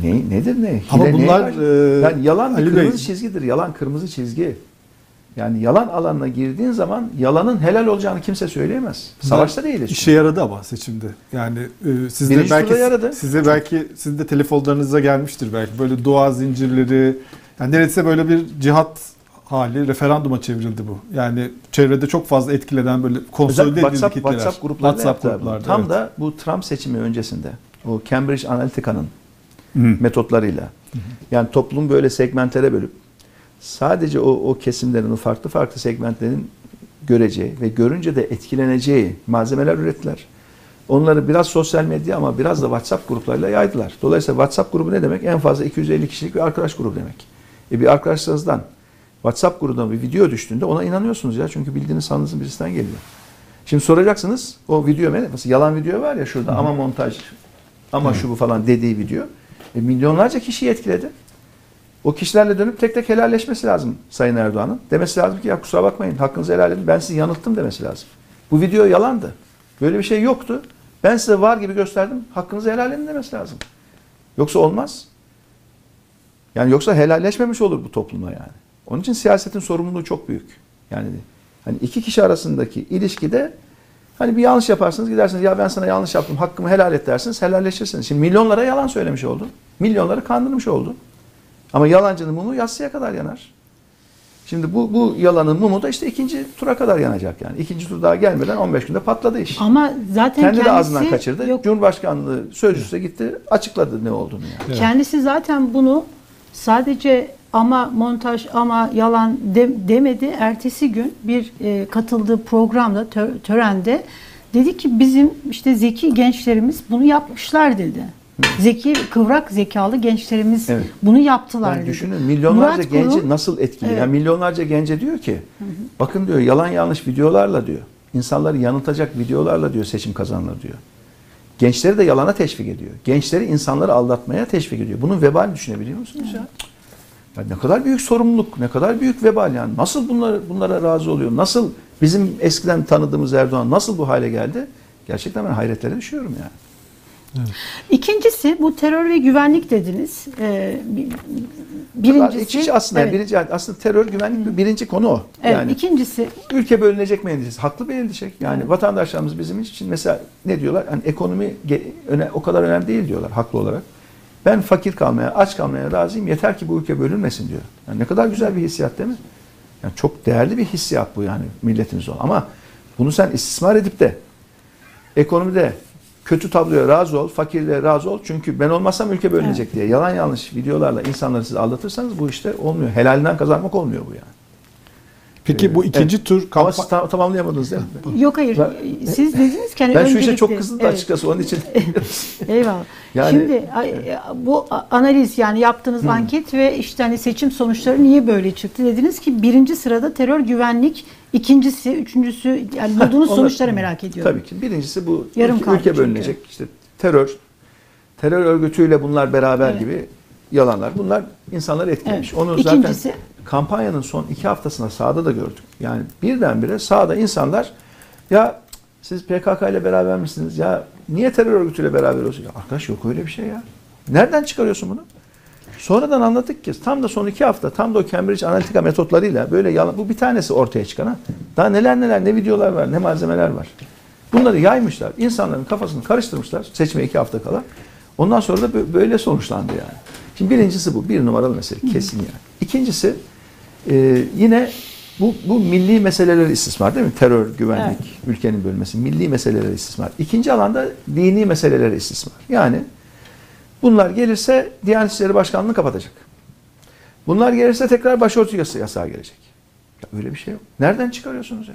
[SPEAKER 3] Ne, nedir ne?
[SPEAKER 4] Ama
[SPEAKER 3] Hile neye
[SPEAKER 4] bunlar, e,
[SPEAKER 3] yani yalan
[SPEAKER 4] Ali
[SPEAKER 3] kırmızı
[SPEAKER 4] Bey-
[SPEAKER 3] çizgidir. Yalan kırmızı çizgi. Yani yalan alanına girdiğin zaman yalanın helal olacağını kimse söyleyemez. Savaşta değiliz.
[SPEAKER 4] İşe yaradı ama seçimde. Yani e, siz de
[SPEAKER 3] Birinci
[SPEAKER 4] belki
[SPEAKER 3] yaradı.
[SPEAKER 4] size belki sizin de telefonlarınıza gelmiştir belki böyle dua zincirleri. Yani neredeyse böyle bir cihat hali referanduma çevrildi bu. Yani çevrede çok fazla etkileden böyle konsolide edildi
[SPEAKER 3] WhatsApp,
[SPEAKER 4] kitleler.
[SPEAKER 3] WhatsApp gruplarında
[SPEAKER 4] WhatsApp gruplarda,
[SPEAKER 3] Tam
[SPEAKER 4] evet.
[SPEAKER 3] da bu Trump seçimi öncesinde o Cambridge Analytica'nın
[SPEAKER 2] Hı.
[SPEAKER 3] metotlarıyla yani toplumu böyle segmentlere bölüp sadece o, o kesimlerin o farklı farklı segmentlerin göreceği ve görünce de etkileneceği malzemeler ürettiler. Onları biraz sosyal medya ama biraz da WhatsApp gruplarıyla yaydılar. Dolayısıyla WhatsApp grubu ne demek? En fazla 250 kişilik bir arkadaş grubu demek. E bir arkadaşlarınızdan WhatsApp grubuna bir video düştüğünde ona inanıyorsunuz ya. Çünkü bildiğiniz sanınızın birisinden geliyor. Şimdi soracaksınız o video ne? Mesela yalan video var ya şurada ama montaj ama şu bu falan dediği video. E, milyonlarca kişiyi etkiledi. O kişilerle dönüp tek tek helalleşmesi lazım Sayın Erdoğan'ın. Demesi lazım ki ya kusura bakmayın hakkınızı helal edin ben sizi yanılttım demesi lazım. Bu video yalandı. Böyle bir şey yoktu. Ben size var gibi gösterdim. Hakkınızı helal edin demesi lazım. Yoksa olmaz. Yani yoksa helalleşmemiş olur bu toplumla yani. Onun için siyasetin sorumluluğu çok büyük. Yani hani iki kişi arasındaki ilişkide hani bir yanlış yaparsınız gidersiniz ya ben sana yanlış yaptım hakkımı helal et dersiniz helalleşirsiniz. Şimdi milyonlara yalan söylemiş oldu. Milyonları kandırmış oldu. Ama yalancının mumu yatsıya kadar yanar. Şimdi bu, bu yalanın mumu da işte ikinci tura kadar yanacak yani. İkinci tur daha gelmeden 15 günde patladı iş.
[SPEAKER 1] Ama zaten
[SPEAKER 3] Kendi de
[SPEAKER 1] kendisi
[SPEAKER 3] ağzından kaçırdı.
[SPEAKER 1] Yok,
[SPEAKER 3] Cumhurbaşkanlığı sözcüsü de gitti açıkladı ne olduğunu yani.
[SPEAKER 4] Evet.
[SPEAKER 1] kendisi zaten bunu sadece ama montaj ama yalan de- demedi. Ertesi gün bir e, katıldığı programda tö- törende dedi ki bizim işte zeki gençlerimiz bunu yapmışlar dedi. Zeki kıvrak zekalı gençlerimiz
[SPEAKER 3] Evet.
[SPEAKER 1] bunu yaptılar
[SPEAKER 3] Yani düşünün milyonlarca
[SPEAKER 1] Murat
[SPEAKER 3] genci
[SPEAKER 1] Kurum-
[SPEAKER 3] nasıl etkiliyor?
[SPEAKER 1] Evet.
[SPEAKER 3] Yani milyonlarca gence diyor ki bakın diyor yalan yanlış videolarla diyor. insanları yanıltacak videolarla diyor seçim kazanılır diyor. Gençleri de yalana teşvik ediyor. Gençleri insanları aldatmaya teşvik ediyor. Bunun vebalini düşünebiliyor musunuz ya? Ya ne kadar büyük sorumluluk, ne kadar büyük vebal yani. Nasıl bunlara, bunlara razı oluyor? Nasıl bizim eskiden tanıdığımız Erdoğan nasıl bu hale geldi? Gerçekten ben hayretlere düşüyorum yani.
[SPEAKER 1] İkincisi bu terör ve güvenlik dediniz. Ee, bi- birincisi
[SPEAKER 3] İç içe aslında
[SPEAKER 1] evet,
[SPEAKER 3] birinci aslında terör güvenlik birinci konu o.
[SPEAKER 1] evet,
[SPEAKER 3] yani
[SPEAKER 1] ikincisi
[SPEAKER 3] ülke bölünecek mi endişesi? Haklı bir endişe. Yani
[SPEAKER 1] Evet.
[SPEAKER 3] vatandaşlarımız bizim için mesela ne diyorlar? Hani ekonomi o kadar önemli değil diyorlar haklı olarak. Ben fakir kalmaya, aç kalmaya razıyım. Yeter ki bu ülke bölünmesin diyor. Yani ne kadar güzel bir hissiyat değil mi? Yani çok değerli bir hissiyat bu yani milletimiz olan. Ama bunu sen istismar edip de ekonomide kötü tabloya razı ol, fakirliğe razı ol. Çünkü ben olmazsam ülke bölünecek diye yalan yanlış videolarla insanları siz aldatırsanız bu işte olmuyor. Helalinden kazanmak olmuyor bu yani.
[SPEAKER 4] Peki bu
[SPEAKER 3] Evet.
[SPEAKER 4] ikinci tur
[SPEAKER 3] Ama
[SPEAKER 4] kampa-
[SPEAKER 3] siz ta- tamamlayamadınız değil mi?
[SPEAKER 1] yok hayır
[SPEAKER 3] Ben-
[SPEAKER 1] siz dediniz ki hani
[SPEAKER 3] Ben şu işe çok kızdım
[SPEAKER 1] evet.
[SPEAKER 3] açıkçası onun için.
[SPEAKER 1] Eyvallah.
[SPEAKER 3] Yani-
[SPEAKER 1] Şimdi bu analiz yani yaptığınız anket ve işte hani seçim sonuçları niye böyle çıktı? Dediniz ki birinci sırada terör güvenlik, ikincisi, üçüncüsü yani bulduğunuz
[SPEAKER 3] Onlar-
[SPEAKER 1] sonuçları merak ediyorum.
[SPEAKER 3] Tabii ki. Birincisi bu
[SPEAKER 1] Yarım
[SPEAKER 3] ülke, ülke
[SPEAKER 1] çünkü.
[SPEAKER 3] bölünecek. İşte terör, terör örgütüyle bunlar beraber
[SPEAKER 1] Evet.
[SPEAKER 3] gibi yalanlar. Bunlar insanları etkilemiş.
[SPEAKER 1] Evet.
[SPEAKER 3] Onu
[SPEAKER 1] İkincisi-
[SPEAKER 3] zaten kampanyanın son iki haftasında sahada da gördük. Yani birdenbire sahada insanlar ya siz PKK ile beraber misiniz? Ya niye terör örgütüyle beraber olsun? Ya arkadaş yok öyle bir şey ya. Nereden çıkarıyorsun bunu? Sonradan anladık ki tam da son iki hafta tam da o Cambridge Analytica metotlarıyla böyle yalan, bu bir tanesi ortaya çıkan ha. Daha neler neler ne videolar var ne malzemeler var. Bunları yaymışlar. insanların kafasını karıştırmışlar seçime iki hafta kala. Ondan sonra da bö- böyle sonuçlandı yani. Şimdi birincisi bu. Bir numaralı mesele kesin yani. İkincisi e, yine bu, bu milli meseleleri istismar değil mi? Terör, güvenlik, ülkenin bölünmesi, milli meseleleri istismar. İkinci alanda dini meseleleri istismar. Yani bunlar gelirse Diyanet İşleri Başkanlığı kapatacak. Bunlar gelirse tekrar başörtü yasa- yasağı gelecek. Ya öyle bir şey yok. Nereden çıkarıyorsunuz ya?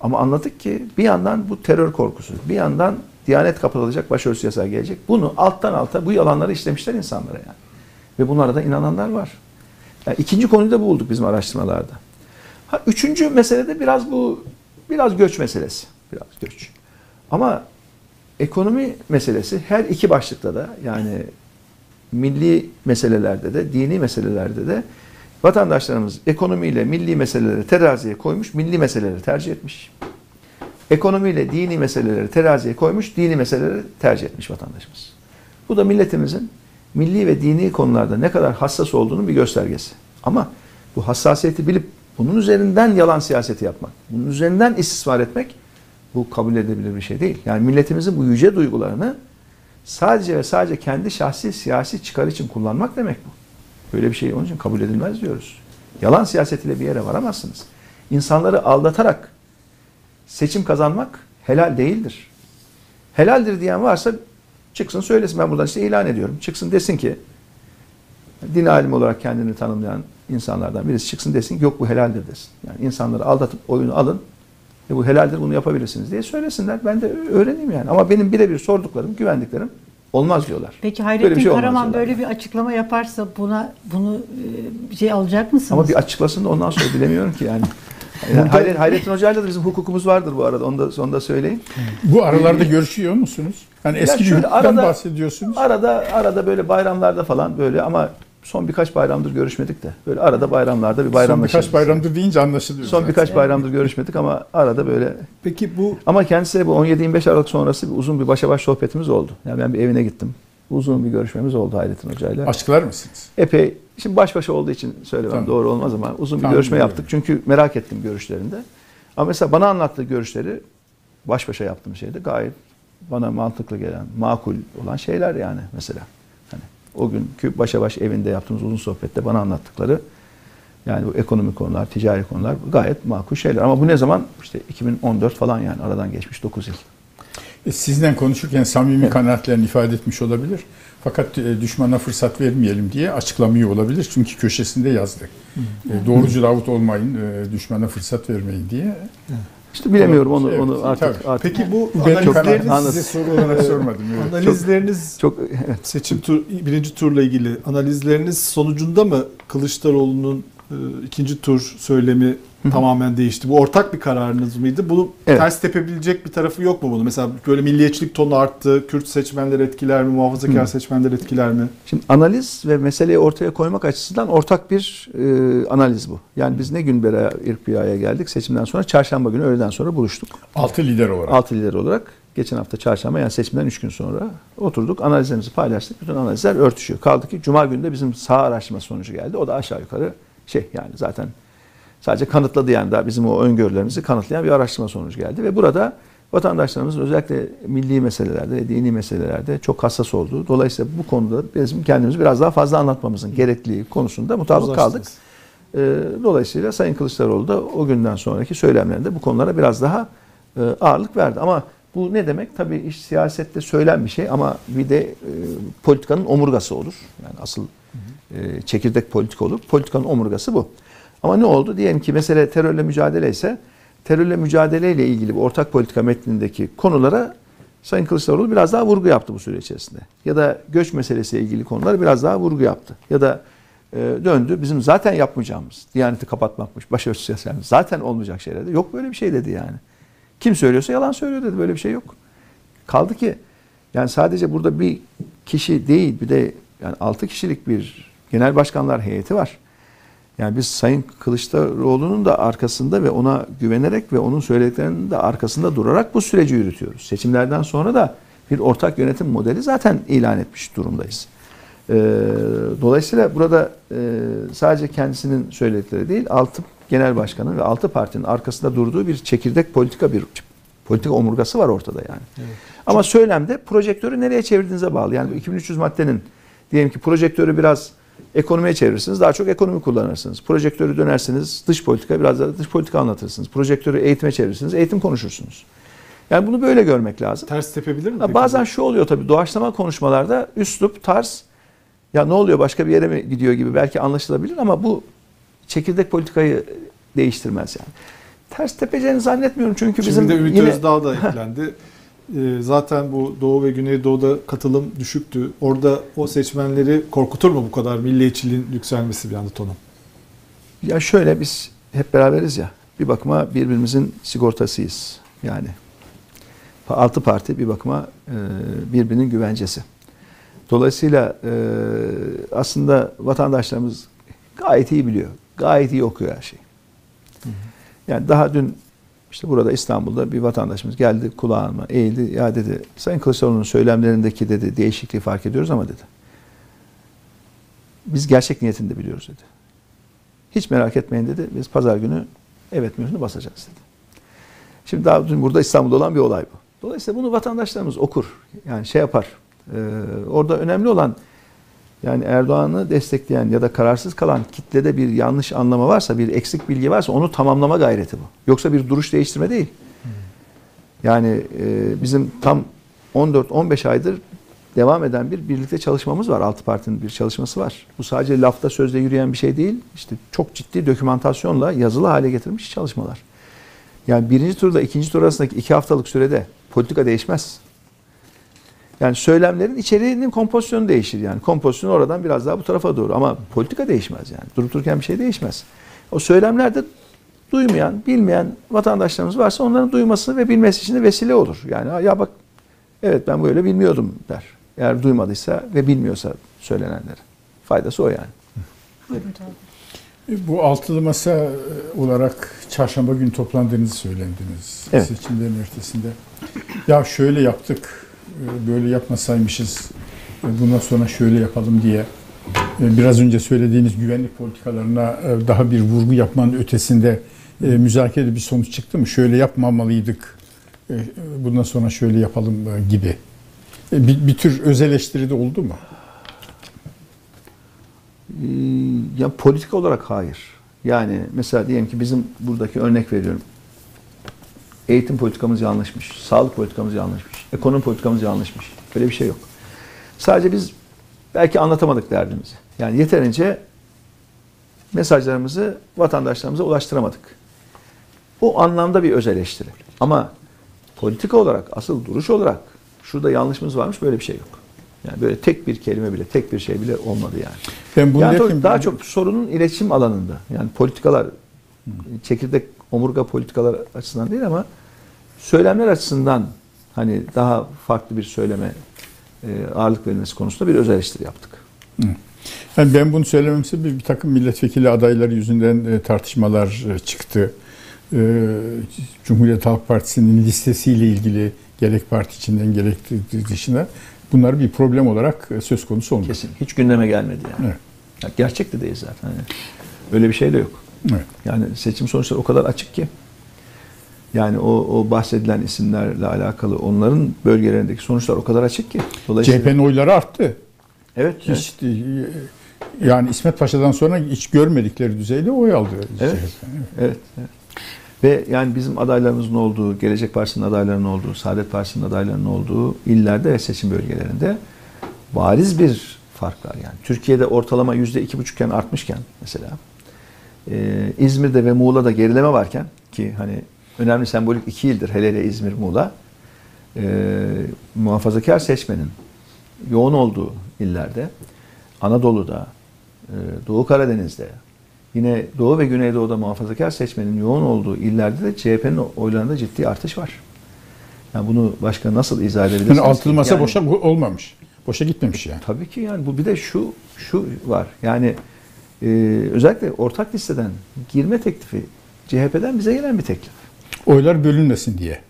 [SPEAKER 3] Ama anladık ki bir yandan bu terör korkusu, bir yandan Diyanet kapatılacak, başörtüsü yasağı gelecek. Bunu alttan alta bu yalanları işlemişler insanlara yani. Ve bunlara da inananlar var. Yani ikinci konuyu da bu bulduk bizim araştırmalarda. Ha, üçüncü mesele de biraz bu, biraz göç meselesi. Biraz göç. Ama ekonomi meselesi her iki başlıkta da yani milli meselelerde de, dini meselelerde de vatandaşlarımız ekonomiyle milli meseleleri teraziye koymuş, milli meseleleri tercih etmiş. Ekonomiyle dini meseleleri teraziye koymuş, dini meseleleri tercih etmiş vatandaşımız. Bu da milletimizin milli ve dini konularda ne kadar hassas olduğunun bir göstergesi. Ama bu hassasiyeti bilip bunun üzerinden yalan siyaseti yapmak, bunun üzerinden istismar etmek bu kabul edilebilir bir şey değil. Yani milletimizin bu yüce duygularını sadece ve sadece kendi şahsi siyasi çıkar için kullanmak demek bu. Böyle bir şey onun için kabul edilmez diyoruz. Yalan siyasetiyle bir yere varamazsınız. İnsanları aldatarak seçim kazanmak helal değildir. Helaldir diyen varsa çıksın söylesin ben buradan işte ilan ediyorum. Çıksın desin ki din alimi olarak kendini tanımlayan insanlardan birisi çıksın desin ki yok bu helaldir desin. Yani insanları aldatıp oyunu alın ve bu helaldir bunu yapabilirsiniz diye söylesinler. Ben de öğreneyim yani. Ama benim birebir sorduklarım, güvendiklerim olmaz diyorlar.
[SPEAKER 1] Peki
[SPEAKER 3] Böyle
[SPEAKER 1] Hayrettin
[SPEAKER 3] şey olmaz
[SPEAKER 1] Karaman
[SPEAKER 3] diyorlar.
[SPEAKER 1] böyle bir açıklama yaparsa buna bunu e, bir şey alacak mısınız?
[SPEAKER 3] Ama bir açıklasın da ondan sonra bilemiyorum ki yani. Yani Hayret, Hayrettin Hoca'yla da bizim hukukumuz vardır bu arada. Onu da, onu da söyleyeyim.
[SPEAKER 2] Bu aralarda görüşüyor musunuz? Yani
[SPEAKER 3] Ya
[SPEAKER 2] eski bir
[SPEAKER 3] şöyle
[SPEAKER 2] hukuktan
[SPEAKER 3] arada-
[SPEAKER 2] bahsediyorsunuz.
[SPEAKER 3] Arada arada böyle bayramlarda falan böyle ama son birkaç bayramdır görüşmedik de. Böyle arada bayramlarda bir
[SPEAKER 2] Son
[SPEAKER 3] bayramlaşırız.
[SPEAKER 2] birkaç bayramdır deyince anlaşılıyor.
[SPEAKER 3] Son
[SPEAKER 2] zaten.
[SPEAKER 3] birkaç bayramdır görüşmedik ama arada böyle
[SPEAKER 4] Peki bu
[SPEAKER 3] ama kendisiyle bu 17-25 Aralık sonrası bir uzun bir başa baş sohbetimiz oldu. Yani ben bir evine gittim. Uzun bir görüşmemiz oldu Hayrettin Hoca'yla.
[SPEAKER 2] Açıklar mısınız?
[SPEAKER 3] Epey, şimdi baş başa olduğu için söylemem
[SPEAKER 2] Tamam.
[SPEAKER 3] doğru olmaz ama uzun bir
[SPEAKER 2] Tamam,
[SPEAKER 3] görüşme
[SPEAKER 2] biliyorum.
[SPEAKER 3] yaptık. Çünkü merak ettim görüşlerinde. Ama mesela bana anlattığı görüşleri baş başa yaptığım şeyde gayet bana mantıklı gelen, makul olan şeyler yani mesela. Hani o günkü başa baş evinde yaptığımız uzun sohbette bana anlattıkları yani bu ekonomik konular, ticari konular gayet makul şeyler. Ama bu ne zaman? İşte 2014 falan yani aradan geçmiş 9 yıl.
[SPEAKER 2] E, Sizden konuşurken samimi kanaatlerini ifade etmiş olabilir. Fakat e, düşmana fırsat vermeyelim diye açıklamıyor olabilir. Çünkü köşesinde yazdı. E, Doğrucu Davut olmayın, e, düşmana fırsat vermeyin diye.
[SPEAKER 3] İşte bilemiyorum onu
[SPEAKER 2] Evet,
[SPEAKER 3] onu artık
[SPEAKER 2] tabii.
[SPEAKER 3] artık
[SPEAKER 4] peki bu analizleriniz.
[SPEAKER 2] Size soru olarak sormadım. Evet.
[SPEAKER 4] analizleriniz
[SPEAKER 3] çok
[SPEAKER 4] seçim tur birinci turla ilgili analizleriniz sonucunda mı Kılıçdaroğlu'nun e, ikinci tur söylemi tamamen değişti? Bu ortak bir kararınız mıydı? Bunu
[SPEAKER 3] Evet.
[SPEAKER 4] ters tepebilecek bir tarafı yok mu bunu? Mesela böyle milliyetçilik tonu arttı, Kürt seçmenler etkiler mi, muhafazakar
[SPEAKER 3] Hı.
[SPEAKER 4] seçmenler etkiler mi?
[SPEAKER 3] Şimdi analiz ve meseleyi ortaya koymak açısından ortak bir e, analiz bu. Yani biz ne gün beri İrpiya'ya geldik seçimden sonra çarşamba günü öğleden sonra buluştuk.
[SPEAKER 2] Altı lider olarak.
[SPEAKER 3] Altı lider olarak Geçen hafta çarşamba yani seçimden 3 gün sonra oturduk analizlerimizi paylaştık. Bütün analizler örtüşüyor. Kaldı ki cuma günü de bizim sağ araştırma sonucu geldi. O da aşağı yukarı şey yani zaten sadece kanıtladı yani daha bizim o öngörülerimizi kanıtlayan bir araştırma sonucu geldi. Ve burada vatandaşlarımızın özellikle milli meselelerde, dini meselelerde çok hassas olduğu. Dolayısıyla bu konuda bizim kendimizi biraz daha fazla anlatmamızın gerekliliği konusunda mutabık kaldık. Ee, Dolayısıyla Sayın Kılıçdaroğlu da o günden sonraki söylemlerinde bu konulara biraz daha e, ağırlık verdi. Ama bu ne demek? Tabii iş siyasette söylen bir şey ama bir de e, politikanın omurgası olur. Yani asıl e, çekirdek politika olur. Politikanın omurgası bu. Ama ne oldu? Diyelim ki mesele terörle mücadele ise terörle mücadeleyle ilgili bu ortak politika metnindeki konulara Sayın Kılıçdaroğlu biraz daha vurgu yaptı bu süre içerisinde. Ya da göç meselesiyle ilgili konulara biraz daha vurgu yaptı. Ya da e, döndü bizim zaten yapmayacağımız, Diyaneti kapatmakmış, başörtüsü siyaseti zaten olmayacak şeyler Yok böyle bir şey dedi yani. Kim söylüyorsa yalan söylüyor dedi. Böyle bir şey yok. Kaldı ki yani sadece burada bir kişi değil bir de yani 6 kişilik bir genel başkanlar heyeti var. Yani biz Sayın Kılıçdaroğlu'nun da arkasında ve ona güvenerek ve onun söylediklerinin de arkasında durarak bu süreci yürütüyoruz. Seçimlerden sonra da bir ortak yönetim modeli zaten ilan etmiş durumdayız. Ee, dolayısıyla burada e, sadece kendisinin söyledikleri değil, altı genel başkanın ve altı partinin arkasında durduğu bir çekirdek politika bir politika omurgası var ortada yani. Evet. Ama söylemde projektörü nereye çevirdiğinize bağlı. Yani 2300 maddenin diyelim ki projektörü biraz ekonomiye çevirirsiniz. Daha çok ekonomi kullanırsınız. Projektörü dönersiniz dış politika biraz daha dış politika anlatırsınız. Projektörü eğitime çevirirsiniz. Eğitim konuşursunuz. Yani bunu böyle görmek lazım.
[SPEAKER 4] Ters tepebilir mi?
[SPEAKER 3] Bazen şu oluyor tabii doğaçlama konuşmalarda üslup, tarz ya ne oluyor başka bir yere mi gidiyor gibi belki anlaşılabilir ama bu çekirdek politikayı değiştirmez yani. Ters tepeceğini zannetmiyorum çünkü bizim
[SPEAKER 4] Şimdi de Ümit yine... Özdağ da eklendi. Ee, zaten bu Doğu ve Güneydoğu'da katılım düşüktü. Orada o seçmenleri korkutur mu bu kadar milliyetçiliğin yükselmesi bir anda tonu?
[SPEAKER 3] Ya şöyle biz hep beraberiz ya. Bir bakıma birbirimizin sigortasıyız. Yani altı parti bir bakıma e, birbirinin güvencesi. Dolayısıyla e, aslında vatandaşlarımız gayet iyi biliyor. Gayet iyi okuyor her şeyi. Yani daha dün işte burada İstanbul'da bir vatandaşımız geldi kulağıma eğildi. Ya dedi Sayın Kılıçdaroğlu'nun söylemlerindeki dedi değişikliği fark ediyoruz ama dedi. Biz gerçek niyetini de biliyoruz dedi. Hiç merak etmeyin dedi. Biz pazar günü evet mührünü basacağız dedi. Şimdi daha dün burada İstanbul'da olan bir olay bu. Dolayısıyla bunu vatandaşlarımız okur. Yani şey yapar. Ee, orada önemli olan yani Erdoğan'ı destekleyen ya da kararsız kalan kitlede bir yanlış anlama varsa, bir eksik bilgi varsa onu tamamlama gayreti bu. Yoksa bir duruş değiştirme değil. Yani e, bizim tam 14-15 aydır devam eden bir birlikte çalışmamız var. Altı partinin bir çalışması var. Bu sadece lafta sözde yürüyen bir şey değil. İşte çok ciddi dokümantasyonla yazılı hale getirilmiş çalışmalar. Yani birinci turda ikinci tur arasındaki iki haftalık sürede politika değişmez. Yani söylemlerin içeriğinin kompozisyonu değişir yani. Kompozisyon oradan biraz daha bu tarafa doğru ama politika değişmez yani. Durup dururken bir şey değişmez. O söylemlerde duymayan, bilmeyen vatandaşlarımız varsa onların duyması ve bilmesi için de vesile olur. Yani ya bak evet ben böyle bilmiyordum der. Eğer duymadıysa ve bilmiyorsa söylenenleri. Faydası o yani.
[SPEAKER 2] Buyurun Bu altılı masa olarak çarşamba günü toplandığınızı söylendiniz. Evet. Seçimlerin ertesinde. Ya şöyle yaptık, e, böyle yapmasaymışız, e, bundan sonra şöyle yapalım diye e, biraz önce söylediğiniz güvenlik politikalarına daha bir vurgu yapmanın ötesinde müzakerede bir sonuç çıktı mı? Şöyle yapmamalıydık, bundan sonra şöyle yapalım gibi. Bir, bir tür öz eleştiri de oldu mu?
[SPEAKER 3] Ya politik olarak hayır. Yani mesela diyelim ki bizim buradaki örnek veriyorum. Eğitim politikamız yanlışmış, sağlık politikamız yanlışmış, ekonomi politikamız yanlışmış. Böyle bir şey yok. Sadece biz belki anlatamadık derdimizi. Yani yeterince mesajlarımızı vatandaşlarımıza ulaştıramadık. Bu anlamda bir öz eleştiri. Ama politika olarak, asıl duruş olarak şurada yanlışımız varmış böyle bir şey yok. Yani böyle tek bir kelime bile, tek bir şey bile olmadı yani. Ben bunu yani daha çok sorunun iletişim alanında. Yani politikalar, çekirdek omurga politikalar açısından değil ama söylemler açısından hani daha farklı bir söyleme e, ağırlık verilmesi konusunda bir özel eleştiri yaptık.
[SPEAKER 2] Yani ben bunu söylemem sebebi bir takım milletvekili adayları yüzünden e, tartışmalar e, çıktı. Cumhuriyet Halk Partisi'nin listesiyle ilgili Gerek parti içinden gerek dışına bunlar bir problem olarak söz konusu olmuyor.
[SPEAKER 3] Kesin. Hiç gündeme gelmedi yani.
[SPEAKER 2] Evet.
[SPEAKER 3] Ya gerçek de değil zaten. Hani öyle bir şey de yok.
[SPEAKER 2] Evet.
[SPEAKER 3] Yani seçim sonuçları o kadar açık ki. Yani o, o bahsedilen isimlerle alakalı onların bölgelerindeki sonuçlar o kadar açık ki. Dolayısıyla
[SPEAKER 2] CHP'nin oyları arttı.
[SPEAKER 3] evet, evet.
[SPEAKER 2] Hiç e, yani İsmet Paşa'dan sonra hiç görmedikleri düzeyde oy aldı.
[SPEAKER 3] Evet.
[SPEAKER 2] CHP.
[SPEAKER 3] Evet, evet. Ve yani bizim adaylarımızın olduğu, Gelecek Partisi'nin adaylarının olduğu, Saadet Partisi'nin adaylarının olduğu illerde ve seçim bölgelerinde bariz bir fark var. Yani Türkiye'de ortalama yüzde iki buçukken artmışken mesela e, İzmir'de ve Muğla'da gerileme varken ki hani önemli sembolik iki ildir hele hele İzmir, Muğla e, muhafazakar seçmenin yoğun olduğu illerde Anadolu'da, e, Doğu Karadeniz'de, Yine Doğu ve Güneydoğu'da muhafazakar seçmenin yoğun olduğu illerde de CHP'nin oylarında ciddi artış var. Yani bunu başka nasıl izah edebilirsiniz?
[SPEAKER 2] Yani altılı masa
[SPEAKER 3] Yani-
[SPEAKER 2] boşa olmamış. Boşa gitmemiş yani.
[SPEAKER 3] Tabii ki yani bu bir de şu şu var. Yani e, özellikle ortak listeden girme teklifi CHP'den bize gelen bir teklif.
[SPEAKER 2] Oylar bölünmesin diye.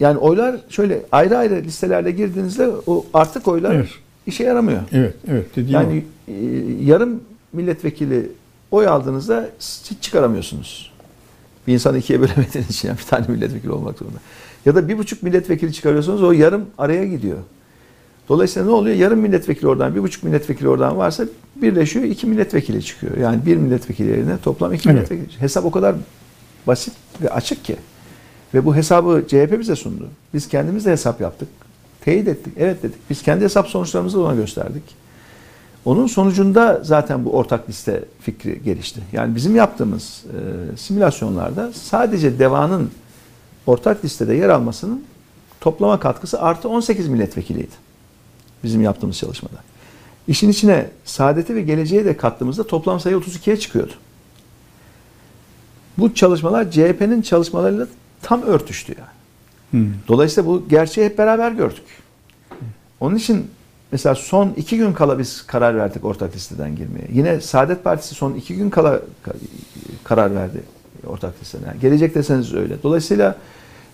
[SPEAKER 3] Yani oylar şöyle ayrı ayrı listelerle girdiğinizde o artık oylar
[SPEAKER 2] Evet.
[SPEAKER 3] işe yaramıyor.
[SPEAKER 2] Evet, evet dediğim
[SPEAKER 3] Yani e, yarım milletvekili oy aldığınızda hiç çıkaramıyorsunuz. Bir insanı ikiye bölemediğiniz için yani bir tane milletvekili olmak zorunda. Ya da bir buçuk milletvekili çıkarıyorsunuz o yarım araya gidiyor. Dolayısıyla ne oluyor? Yarım milletvekili oradan, bir buçuk milletvekili oradan varsa birleşiyor, iki milletvekili çıkıyor. Yani bir milletvekili yerine toplam iki
[SPEAKER 2] Evet.
[SPEAKER 3] milletvekili. Hesap o kadar basit ve açık ki. Ve bu hesabı CHP bize sundu. Biz kendimiz de hesap yaptık. Teyit ettik. Evet dedik. Biz kendi hesap sonuçlarımızı ona gösterdik. Onun sonucunda zaten bu ortak liste fikri gelişti. Yani bizim yaptığımız e, simülasyonlarda sadece DEVA'nın ortak listede yer almasının toplama katkısı artı 18 milletvekiliydi. Bizim yaptığımız çalışmada. İşin içine saadeti ve geleceği de kattığımızda toplam sayı 32'ye çıkıyordu. Bu çalışmalar CHP'nin çalışmalarıyla tam örtüştü yani.
[SPEAKER 2] Hmm.
[SPEAKER 3] Dolayısıyla bu gerçeği hep beraber gördük. Onun için mesela son iki gün kala biz karar verdik ortak listeden girmeye. Yine Saadet Partisi son iki gün kala ka- karar verdi ortak listeden. Yani gelecek deseniz öyle. Dolayısıyla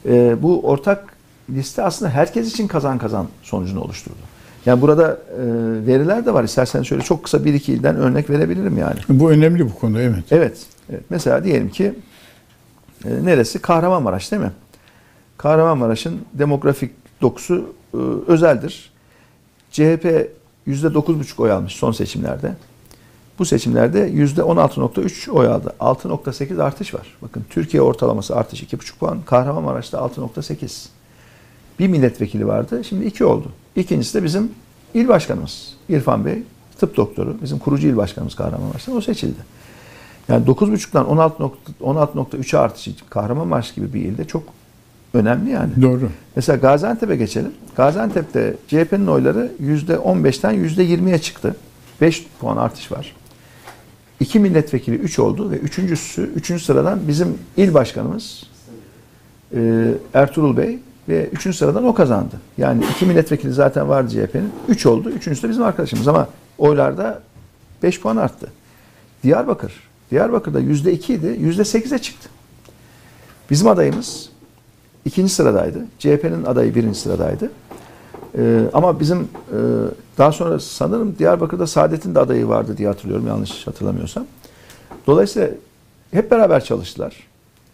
[SPEAKER 3] e, bu ortak liste aslında herkes için kazan kazan sonucunu oluşturdu. Yani burada e, veriler de var. İsterseniz şöyle çok kısa bir iki ilden örnek verebilirim yani.
[SPEAKER 2] Bu önemli bu konu evet.
[SPEAKER 3] Evet. evet. Mesela diyelim ki e, neresi? Kahramanmaraş değil mi? Kahramanmaraş'ın demografik dokusu e, özeldir. CHP %9,5 oy almış son seçimlerde. Bu seçimlerde %16,3 oy aldı. 6,8 artış var. Bakın Türkiye ortalaması artış 2,5 puan. Kahramanmaraş'ta 6,8. Bir milletvekili vardı. Şimdi iki oldu. İkincisi de bizim il başkanımız İrfan Bey. Tıp doktoru. Bizim kurucu il başkanımız Kahramanmaraş'ta. O seçildi. Yani 9,5'dan 16.3'e artışı Kahramanmaraş gibi bir ilde çok önemli yani.
[SPEAKER 2] Doğru.
[SPEAKER 3] Mesela Gaziantep'e geçelim. Gaziantep'te CHP'nin oyları %15'ten %20'ye çıktı. 5 puan artış var. İki milletvekili 3 oldu ve üçüncüsü, üçüncü sıradan bizim il başkanımız e, Ertuğrul Bey ve üçüncü sıradan o kazandı. Yani iki milletvekili zaten vardı CHP'nin. 3 oldu. Üçüncüsü de bizim arkadaşımız ama oylarda 5 puan arttı. Diyarbakır. Diyarbakır'da %2 idi. %8'e çıktı. Bizim adayımız ikinci sıradaydı. CHP'nin adayı birinci sıradaydı. Ee, ama bizim e, daha sonra sanırım Diyarbakır'da Saadet'in de adayı vardı diye hatırlıyorum yanlış hatırlamıyorsam. Dolayısıyla hep beraber çalıştılar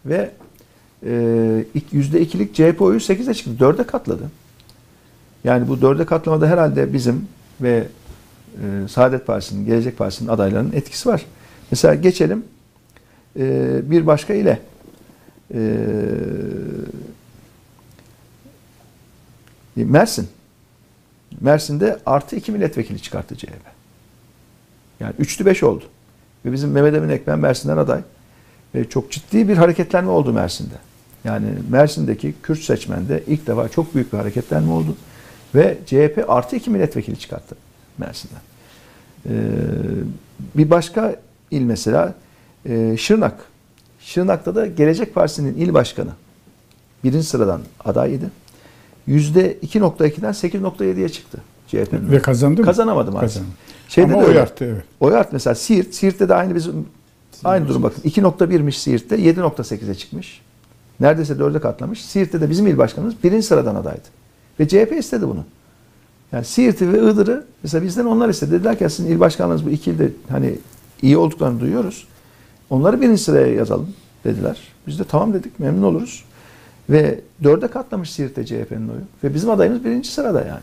[SPEAKER 3] ve e, ilk yüzde ikilik CHP oyu 8'e çıktı. 4'e katladı. Yani bu 4'e katlamada herhalde bizim ve e, Saadet Partisi'nin, Gelecek Partisi'nin adaylarının etkisi var. Mesela geçelim e, bir başka ile. E, Mersin. Mersin'de artı iki milletvekili çıkarttı CHP. Yani üçlü beş oldu. Ve bizim Mehmet Emin Ekmen Mersin'den aday. Ve çok ciddi bir hareketlenme oldu Mersin'de. Yani Mersin'deki Kürt seçmende ilk defa çok büyük bir hareketlenme oldu. Ve CHP artı iki milletvekili çıkarttı Mersin'den. Ee, bir başka il mesela e, Şırnak. Şırnak'ta da Gelecek Partisi'nin il başkanı birinci sıradan adayıydı. %2.2'den 8.7'ye çıktı CHP'nin.
[SPEAKER 2] Ve kazandı mı?
[SPEAKER 3] Kazanamadı maalesef.
[SPEAKER 2] Kazandı.
[SPEAKER 3] Şeyde
[SPEAKER 2] Ama
[SPEAKER 3] de
[SPEAKER 2] oy arttı evet.
[SPEAKER 3] Oy arttı mesela Siirt. Siirt'te de aynı bizim aynı durum bakın. 2.1'miş Siirt'te 7.8'e çıkmış. Neredeyse dörde katlamış. Siirt'te de bizim il başkanımız birinci sıradan adaydı. Ve CHP istedi bunu. Yani Siirt'i ve Iğdır'ı mesela bizden onlar istedi. Dediler ki sizin il başkanlığınız bu iki ilde hani iyi olduklarını duyuyoruz. Onları birinci sıraya yazalım dediler. Biz de tamam dedik memnun oluruz. Ve dörde katlamış Siirt'te CHP'nin oyu. Ve bizim adayımız birinci sırada yani.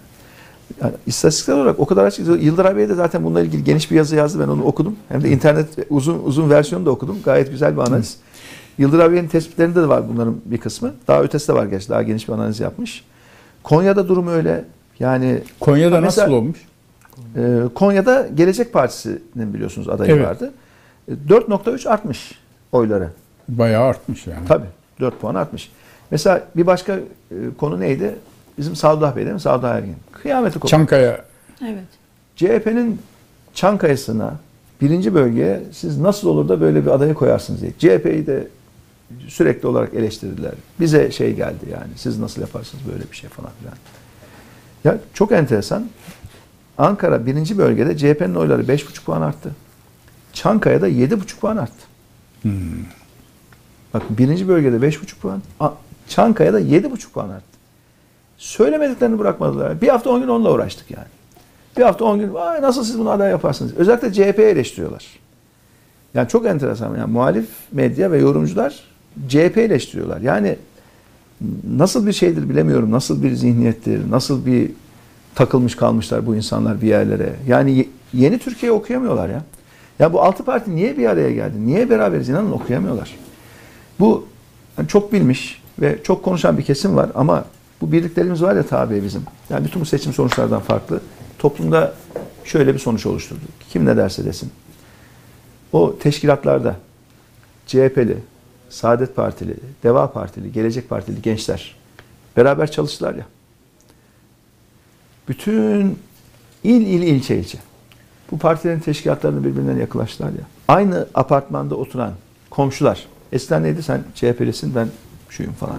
[SPEAKER 3] yani istatistiksel olarak o kadar açık. Yıldıray Bey de zaten bununla ilgili geniş bir yazı yazdı. Ben onu okudum. Hem de internet uzun uzun versiyonu da okudum. Gayet güzel bir analiz. Yıldıray Bey'in tespitlerinde de var bunların bir kısmı. Daha ötesi de var gerçi. Daha geniş bir analiz yapmış. Konya'da durum öyle. Yani
[SPEAKER 2] Konya'da
[SPEAKER 3] Mesela-
[SPEAKER 2] nasıl olmuş?
[SPEAKER 3] ee, Konya'da Gelecek Partisi'nin biliyorsunuz adayı
[SPEAKER 2] Evet.
[SPEAKER 3] vardı. Ee, 4.3 artmış oyları.
[SPEAKER 2] Bayağı artmış yani.
[SPEAKER 3] Tabii 4 puan artmış. Mesela bir başka e, konu neydi? Bizim Sadullah Bey değil mi? Sadullah Ergin. Kıyameti koptu.
[SPEAKER 2] Çankaya
[SPEAKER 1] Evet.
[SPEAKER 3] CHP'nin Çankaya'sına birinci bölgeye siz nasıl olur da böyle bir adayı koyarsınız diye. CHP'yi de sürekli olarak eleştirdiler. Bize şey geldi yani siz nasıl yaparsınız böyle bir şey falan filan. Ya çok enteresan. Ankara birinci bölgede CHP'nin oyları 5,5 puan arttı. Çankaya'da 7,5 puan arttı. Bak birinci bölgede 5,5 puan, Çankaya'da 7,5 puan arttı. Söylemediklerini bırakmadılar. Bir hafta 10 gün onunla uğraştık yani. Bir hafta 10 gün Vay nasıl siz bunu aday yaparsınız? Özellikle CHP'yi eleştiriyorlar. Yani çok enteresan. Yani muhalif medya ve yorumcular CHP eleştiriyorlar. Yani nasıl bir şeydir bilemiyorum. Nasıl bir zihniyettir, nasıl bir takılmış kalmışlar bu insanlar bir yerlere. Yani ye- yeni Türkiye okuyamıyorlar ya. Ya bu altı parti niye bir araya geldi? Niye beraberiz? İnanın okuyamıyorlar. Bu hani çok bilmiş ve çok konuşan bir kesim var ama bu birliklerimiz var ya tabi bizim. Yani bütün bu seçim sonuçlardan farklı. Toplumda şöyle bir sonuç oluşturdu. Kim ne derse desin. O teşkilatlarda CHP'li, Saadet Partili, Deva Partili, Gelecek Partili gençler beraber çalıştılar ya. Bütün il il ilçe ilçe. Bu partilerin teşkilatlarını birbirine yaklaştılar ya. Aynı apartmanda oturan komşular. Eskiden neydi sen CHP'lisin ben şuyum falan.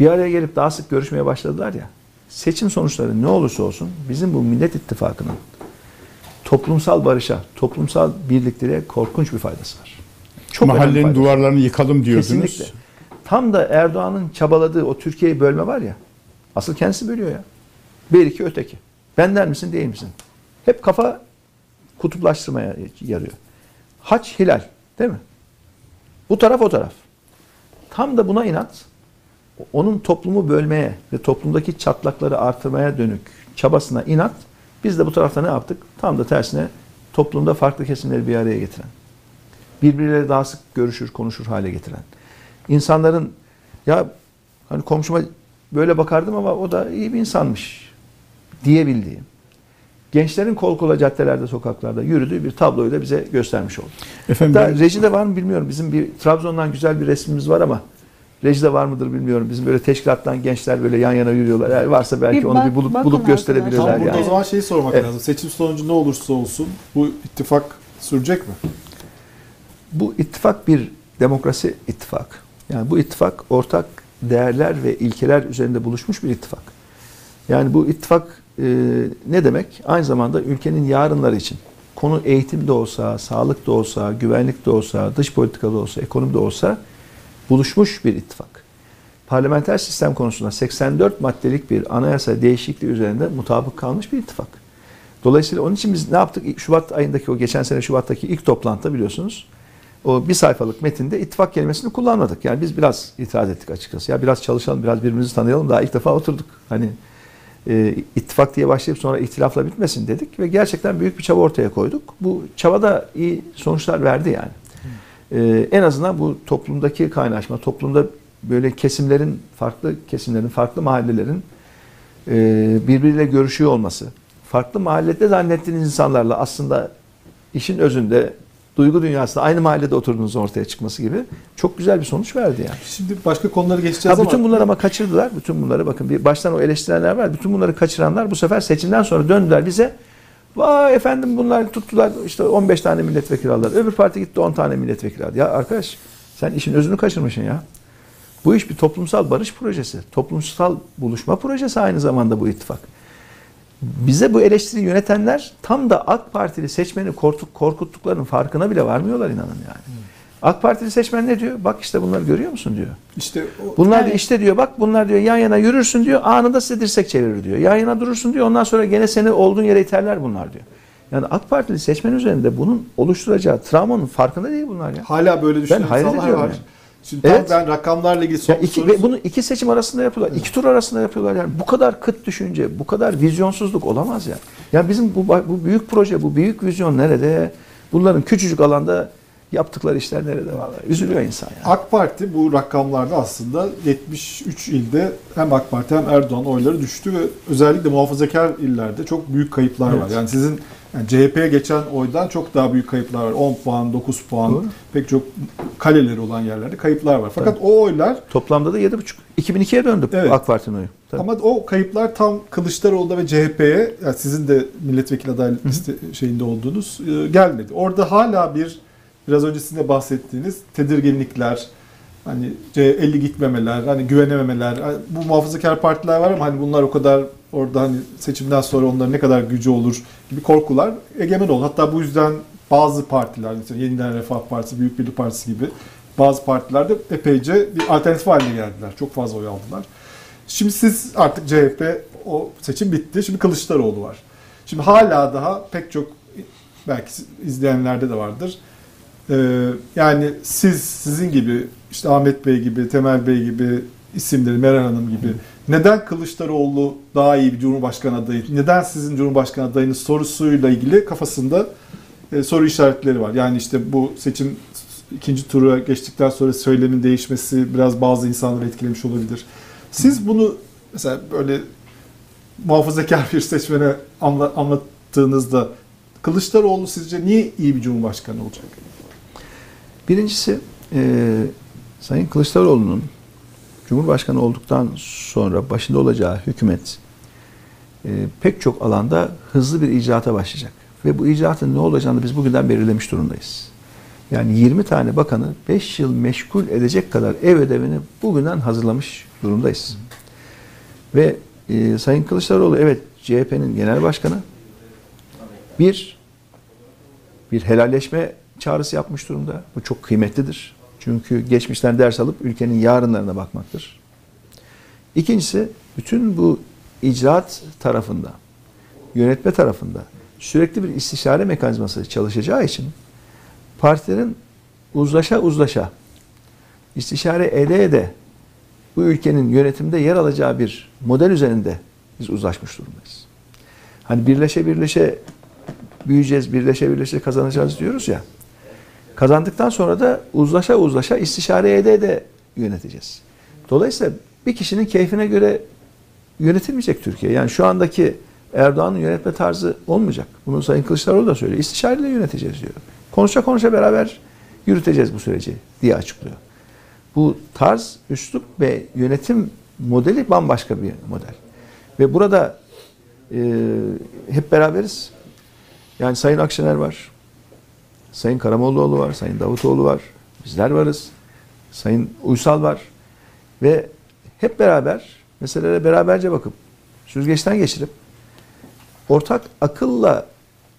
[SPEAKER 3] Bir araya gelip daha sık görüşmeye başladılar ya. Seçim sonuçları ne olursa olsun bizim bu Millet İttifakı'nın toplumsal barışa, toplumsal birlikteliğe korkunç bir faydası var. Çok
[SPEAKER 2] mahallenin duvarlarını yıkalım diyordunuz.
[SPEAKER 3] Kesinlikle. Tam da Erdoğan'ın çabaladığı o Türkiye'yi bölme var ya. Asıl kendisi bölüyor ya. Bir iki öteki. Benden misin değil misin? Hep kafa kutuplaştırmaya yarıyor. Haç hilal değil mi? Bu taraf o taraf. Tam da buna inat onun toplumu bölmeye ve toplumdaki çatlakları artırmaya dönük çabasına inat. Biz de bu tarafta ne yaptık? Tam da tersine toplumda farklı kesimleri bir araya getiren birbirleriyle daha sık görüşür, konuşur hale getiren. İnsanların ya hani komşuma böyle bakardım ama o da iyi bir insanmış diyebildiğim. Gençlerin kol kola caddelerde, sokaklarda yürüdüğü bir tabloyu da bize göstermiş oldu.
[SPEAKER 2] Efendim
[SPEAKER 3] Hatta
[SPEAKER 2] ben-
[SPEAKER 3] rejide var mı bilmiyorum. Bizim bir Trabzon'dan güzel bir resmimiz var ama rejide var mıdır bilmiyorum. Bizim böyle teşkilattan gençler böyle yan yana yürüyorlar. Eğer varsa belki
[SPEAKER 1] Bir
[SPEAKER 3] onu
[SPEAKER 1] bak-
[SPEAKER 3] bir bulup bulup gösterebilirler
[SPEAKER 4] Tam burada
[SPEAKER 3] yani.
[SPEAKER 4] o zaman şeyi sormak
[SPEAKER 3] Evet.
[SPEAKER 4] lazım. Seçim sonucu ne olursa olsun bu ittifak sürecek mi?
[SPEAKER 3] Bu ittifak bir demokrasi ittifakı. Yani bu ittifak ortak değerler ve ilkeler üzerinde buluşmuş bir ittifak. Yani bu ittifak e, ne demek? Aynı zamanda ülkenin yarınları için konu eğitim de olsa, sağlık da olsa, güvenlik de olsa, dış politika da olsa, ekonomi de olsa buluşmuş bir ittifak. Parlamenter sistem konusunda 84 maddelik bir anayasa değişikliği üzerinde mutabık kalmış bir ittifak. Dolayısıyla onun için biz ne yaptık? Şubat ayındaki o geçen sene Şubat'taki ilk toplantıda biliyorsunuz o bir sayfalık metinde ittifak kelimesini kullanmadık. Yani biz biraz itiraz ettik açıkçası. Ya biraz çalışalım, biraz birbirimizi tanıyalım. Daha ilk defa oturduk. Hani e, ittifak diye başlayıp sonra ihtilafla bitmesin dedik ve gerçekten büyük bir çaba ortaya koyduk. Bu çaba da iyi sonuçlar verdi yani. E, en azından bu toplumdaki kaynaşma, toplumda böyle kesimlerin, farklı kesimlerin, farklı mahallelerin e, birbiriyle görüşüyor olması, farklı mahallede zannettiğiniz insanlarla aslında işin özünde, duygu dünyasında aynı mahallede oturduğunuz ortaya çıkması gibi çok güzel bir sonuç verdi yani.
[SPEAKER 4] Şimdi başka konuları geçeceğiz
[SPEAKER 3] Ha, bütün
[SPEAKER 4] ama
[SPEAKER 3] bunları ama kaçırdılar. Bütün bunları bakın bir baştan o eleştirenler var. Bütün bunları kaçıranlar bu sefer seçimden sonra döndüler bize. Vay efendim bunlar tuttular işte 15 tane milletvekili aldılar. Öbür parti gitti 10 tane milletvekili aldı. Ya arkadaş sen işin özünü kaçırmışsın ya. Bu iş bir toplumsal barış projesi. Toplumsal buluşma projesi aynı zamanda bu ittifak. Bize bu eleştiri yönetenler tam da AK Partili seçmeni korkut- korkuttuklarının farkına bile varmıyorlar inanın yani. AK Partili seçmen ne diyor? Bak işte bunları görüyor musun diyor.
[SPEAKER 4] İşte o,
[SPEAKER 3] Bunlar diyor
[SPEAKER 1] Evet.
[SPEAKER 3] işte diyor bak bunlar diyor yan yana yürürsün diyor anında size dirsek çevirir diyor. Yan yana durursun diyor ondan sonra gene seni olduğun yere iterler bunlar diyor. Yani AK Partili seçmen üzerinde bunun oluşturacağı travmanın farkında değil bunlar ya.
[SPEAKER 4] hala böyle düşünen insanlar
[SPEAKER 3] ediyorum
[SPEAKER 4] var.
[SPEAKER 3] yani.
[SPEAKER 4] Şimdi
[SPEAKER 3] Evet.
[SPEAKER 4] ben rakamlarla ilgili son
[SPEAKER 3] iki,
[SPEAKER 4] soru
[SPEAKER 3] ve bunu iki seçim arasında yapıyorlar. iki tur arasında yapıyorlar yani. Bu kadar kıt düşünce, bu kadar vizyonsuzluk olamaz ya. Ya bizim bu, bu büyük proje, bu büyük vizyon nerede? Bunların küçücük alanda yaptıkları işler nerede vallahi? Üzülüyor insan ya.
[SPEAKER 4] AK Parti bu rakamlarda aslında 73 ilde hem AK Parti hem Erdoğan oyları düştü ve özellikle muhafazakar illerde çok büyük kayıplar var.
[SPEAKER 3] Evet.
[SPEAKER 4] Yani sizin yani CHP'ye geçen oydan çok daha büyük kayıplar var. 10 puan, 9 puan
[SPEAKER 3] Doğru.
[SPEAKER 4] pek çok kaleleri olan yerlerde kayıplar var. Fakat o oylar
[SPEAKER 3] Toplamda da 7,5. 2002'ye döndü
[SPEAKER 4] Evet.
[SPEAKER 3] AK Parti'nin oyu. Tabii.
[SPEAKER 4] ama o kayıplar tam Kılıçdaroğlu'da ve CHP'ye yani sizin de milletvekili aday liste şeyinde olduğunuz e, gelmedi. Orada hala bir biraz öncesinde bahsettiğiniz tedirginlikler, hani C50 gitmemeler, hani güvenememeler. hani Bu muhafazakar partiler var ama hani bunlar o kadar orada hani seçimden sonra onların ne kadar gücü olur gibi korkular egemen oldu. Hatta bu yüzden bazı partiler, mesela Yeniden Refah Partisi, Büyük Birlik Partisi gibi bazı partiler de epeyce bir alternatif haline geldiler. Çok fazla oy aldılar. Şimdi siz artık CHP o seçim bitti. Şimdi Kılıçdaroğlu var. Şimdi hala daha pek çok belki izleyenlerde de vardır. Ee, yani siz sizin gibi işte Ahmet Bey gibi, Temel Bey gibi isimleri, Meral Hanım gibi neden Kılıçdaroğlu daha iyi bir Cumhurbaşkanı adayı, neden sizin Cumhurbaşkanı adayınız sorusuyla ilgili kafasında e, soru işaretleri var. Yani işte bu seçim ikinci tura geçtikten sonra söylemin değişmesi biraz bazı insanları etkilemiş olabilir. Siz bunu mesela böyle muhafazakar bir seçmene anla- anlattığınızda Kılıçdaroğlu sizce niye iyi bir cumhurbaşkanı olacak?
[SPEAKER 3] Birincisi e, Sayın Kılıçdaroğlu'nun Cumhurbaşkanı olduktan sonra başında olacağı hükümet e, pek çok alanda hızlı bir icraata başlayacak. Ve bu icraatın ne olacağını biz bugünden belirlemiş durumdayız. Yani 20 tane bakanı 5 yıl meşgul edecek kadar ev ödevini bugünden hazırlamış durumdayız. Ve e, Sayın Kılıçdaroğlu evet CHP'nin genel başkanı bir bir helalleşme çağrısı yapmış durumda. Bu çok kıymetlidir. Çünkü geçmişten ders alıp ülkenin yarınlarına bakmaktır. İkincisi bütün bu icraat tarafında, yönetme tarafında sürekli bir istişare mekanizması çalışacağı için partilerin uzlaşa uzlaşa, istişare ede ede bu ülkenin yönetimde yer alacağı bir model üzerinde biz uzlaşmış durumdayız. Hani birleşe birleşe büyüyeceğiz, birleşe birleşe kazanacağız diyoruz ya. Kazandıktan sonra da uzlaşa uzlaşa istişare ede ede yöneteceğiz. Dolayısıyla bir kişinin keyfine göre yönetilmeyecek Türkiye. Yani şu andaki Erdoğan'ın yönetme tarzı olmayacak. Bunu Sayın Kılıçdaroğlu da söylüyor. İstişareyle yöneteceğiz diyor. Konuşa konuşa beraber yürüteceğiz bu süreci diye açıklıyor. Bu tarz, üslup ve yönetim modeli bambaşka bir model. Ve burada e, hep beraberiz. Yani Sayın Akşener var. Sayın Karamollaoğlu var. Sayın Davutoğlu var. Bizler varız. Sayın Uysal var. Ve hep beraber meselelere beraberce bakıp süzgeçten geçirip ortak akılla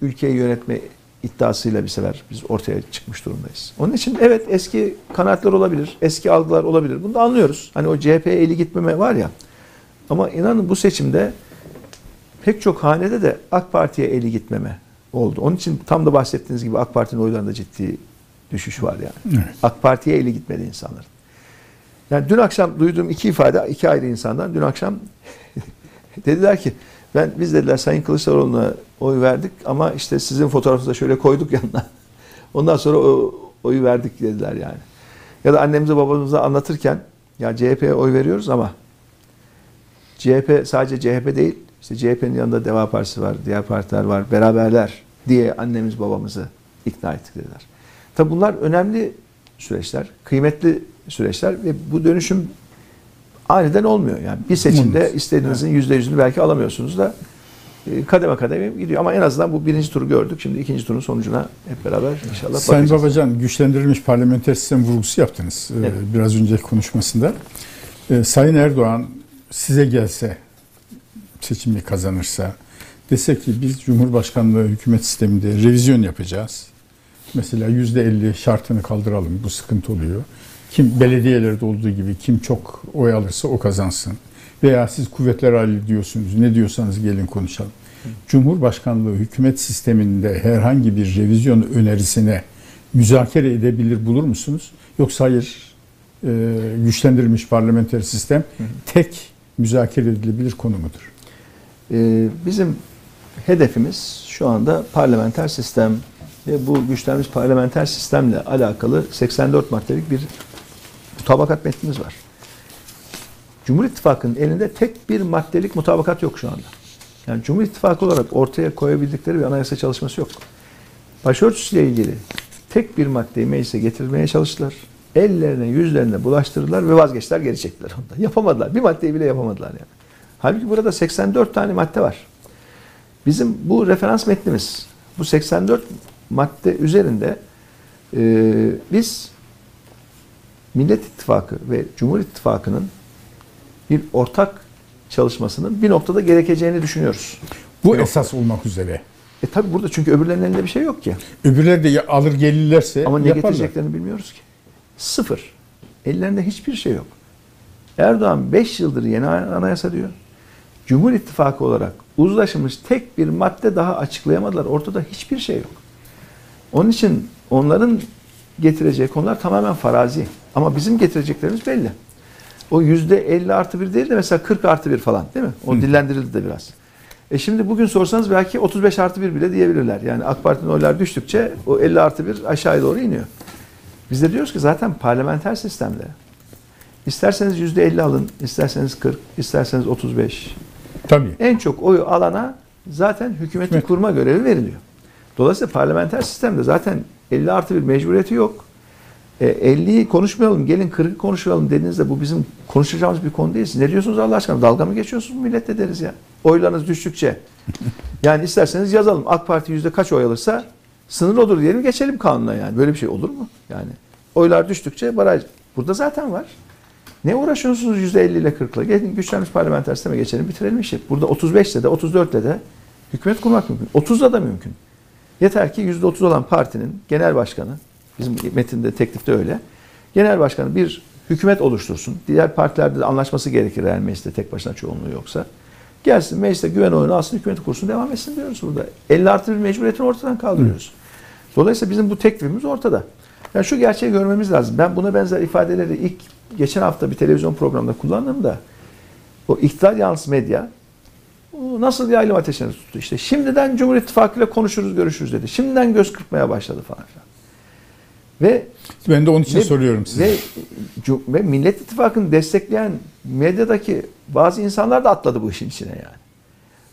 [SPEAKER 3] ülkeyi yönetme iddiasıyla bir sefer biz ortaya çıkmış durumdayız. Onun için evet eski kanaatler olabilir, eski algılar olabilir. Bunu da anlıyoruz. Hani o CHP'ye eli gitmeme var ya. Ama inanın bu seçimde pek çok hanede de AK Parti'ye eli gitmeme oldu. Onun için tam da bahsettiğiniz gibi AK Parti'nin oylarında ciddi düşüş var yani.
[SPEAKER 2] Evet.
[SPEAKER 3] AK Parti'ye eli gitmedi insanların. Yani dün akşam duyduğum iki ifade iki ayrı insandan dün akşam dediler ki ben biz dediler Sayın Kılıçdaroğlu'na oy verdik ama işte sizin fotoğrafınızı da şöyle koyduk yanına. Ondan sonra o oyu verdik dediler yani. Ya da annemize babamıza anlatırken ya CHP'ye oy veriyoruz ama CHP sadece CHP değil işte CHP'nin yanında Deva Partisi var, diğer partiler var, beraberler diye annemiz babamızı ikna ettik dediler. Tabi bunlar önemli süreçler, kıymetli süreçler ve bu dönüşüm aniden olmuyor. Yani bir seçimde
[SPEAKER 2] Olmaz.
[SPEAKER 3] istediğinizin yüzde yüzünü belki alamıyorsunuz da e, kademe kademe gidiyor. Ama en azından bu birinci turu gördük. Şimdi ikinci turun sonucuna hep beraber inşallah
[SPEAKER 2] Sayın
[SPEAKER 3] bakacağız.
[SPEAKER 2] Babacan güçlendirilmiş parlamenter sistem vurgusu yaptınız e,
[SPEAKER 3] Evet.
[SPEAKER 2] biraz önceki konuşmasında. E, Sayın Erdoğan size gelse seçimi kazanırsa dese ki biz Cumhurbaşkanlığı hükümet sisteminde revizyon yapacağız. mesela %50 şartını kaldıralım. Bu sıkıntı oluyor. Kim belediyelerde olduğu gibi kim çok oy alırsa o kazansın. Veya siz kuvvetler hali diyorsunuz. Ne diyorsanız gelin konuşalım. Cumhurbaşkanlığı hükümet sisteminde herhangi bir revizyon önerisine müzakere edebilir bulur musunuz? Yoksa hayır e, güçlendirilmiş parlamenter sistem tek müzakere edilebilir konu mudur?
[SPEAKER 3] Ee, bizim hedefimiz şu anda parlamenter sistem ve bu güçlenmiş parlamenter sistemle alakalı 84 maddelik bir mutabakat metnimiz var. Cumhur İttifakı'nın elinde tek bir maddelik mutabakat yok şu anda. Yani Cumhur İttifakı olarak ortaya koyabildikleri bir anayasa çalışması yok. Başörtüsüyle ilgili tek bir maddeyi meclise getirmeye çalıştılar. Ellerine yüzlerine bulaştırdılar ve vazgeçtiler geri çektiler ondan. Yapamadılar. Bir maddeyi bile yapamadılar yani. Halbuki burada 84 tane madde var. Bizim bu referans metnimiz, bu 84 madde üzerinde e, biz Millet İttifakı ve Cumhur İttifakı'nın bir ortak çalışmasının bir noktada gerekeceğini düşünüyoruz.
[SPEAKER 2] Bu
[SPEAKER 3] Yok.
[SPEAKER 2] esas olmak üzere.
[SPEAKER 3] E tabi burada çünkü öbürlerinin elinde bir şey yok ki.
[SPEAKER 2] Öbürleri de alır gelirlerse
[SPEAKER 3] Ama ne
[SPEAKER 2] yaparlar.
[SPEAKER 3] getireceklerini bilmiyoruz ki. Sıfır. Ellerinde hiçbir şey yok. Erdoğan 5 yıldır yeni anayasa diyor. Cumhur İttifakı olarak uzlaşılmış tek bir madde daha açıklayamadılar. Ortada hiçbir şey yok. Onun için onların getireceği konular tamamen farazi. Ama bizim getireceklerimiz belli. O yüzde 50 artı 1 değil de mesela 40 artı 1 falan değil mi? O dillendirildi de biraz. E şimdi bugün sorsanız belki 35 artı 1 bile diyebilirler. Yani AK Parti'nin oylar düştükçe o 50 artı 1 aşağıya doğru iniyor. Biz de diyoruz ki zaten parlamenter sistemde isterseniz yüzde 50 alın, isterseniz 40, isterseniz 35.
[SPEAKER 2] Tabii.
[SPEAKER 3] En çok oyu alana zaten hükümeti
[SPEAKER 2] Hükümet.
[SPEAKER 3] kurma görevi veriliyor. Dolayısıyla parlamenter sistemde zaten 50 artı bir mecburiyeti yok. E, 50'yi konuşmayalım, gelin 40'ı konuşalım dediğinizde bu bizim konuşacağımız bir konu değil. Siz ne diyorsunuz Allah aşkına? Dalga mı geçiyorsunuz millet de deriz ya. Oylarınız düştükçe. Yani isterseniz yazalım. AK Parti yüzde kaç oy alırsa sınır olur diyelim geçelim kanuna yani. Böyle bir şey olur mu? Yani oylar düştükçe baraj. Burada zaten var. Ne uğraşıyorsunuz yüzde 50 ile 40 ile? Gelin güçlenmiş parlamenter sisteme geçelim bitirelim işi. Burada 35 ile de 34 ile de hükümet kurmak mümkün. 30 ile de mümkün. Yeter ki yüzde 30 olan partinin genel başkanı, bizim metinde teklifte öyle. Genel başkanı bir hükümet oluştursun. Diğer partilerde de anlaşması gerekir eğer mecliste tek başına çoğunluğu yoksa. Gelsin mecliste güven oyunu alsın, hükümeti kursun, devam etsin diyoruz burada. 50 artı bir mecburiyetini ortadan kaldırıyoruz. Dolayısıyla bizim bu teklifimiz ortada. Yani şu gerçeği görmemiz lazım. Ben buna benzer ifadeleri ilk geçen hafta bir televizyon programında kullandığımda o iktidar yanlısı medya o nasıl bir aylım ateşine tuttu. İşte şimdiden Cumhur İttifakı ile konuşuruz, görüşürüz dedi. Şimdiden göz kırpmaya başladı falan filan. Ve
[SPEAKER 2] Ben de onun için
[SPEAKER 3] ve,
[SPEAKER 2] soruyorum size.
[SPEAKER 3] Ve, ve Millet İttifakı'nı destekleyen medyadaki bazı insanlar da atladı bu işin içine yani.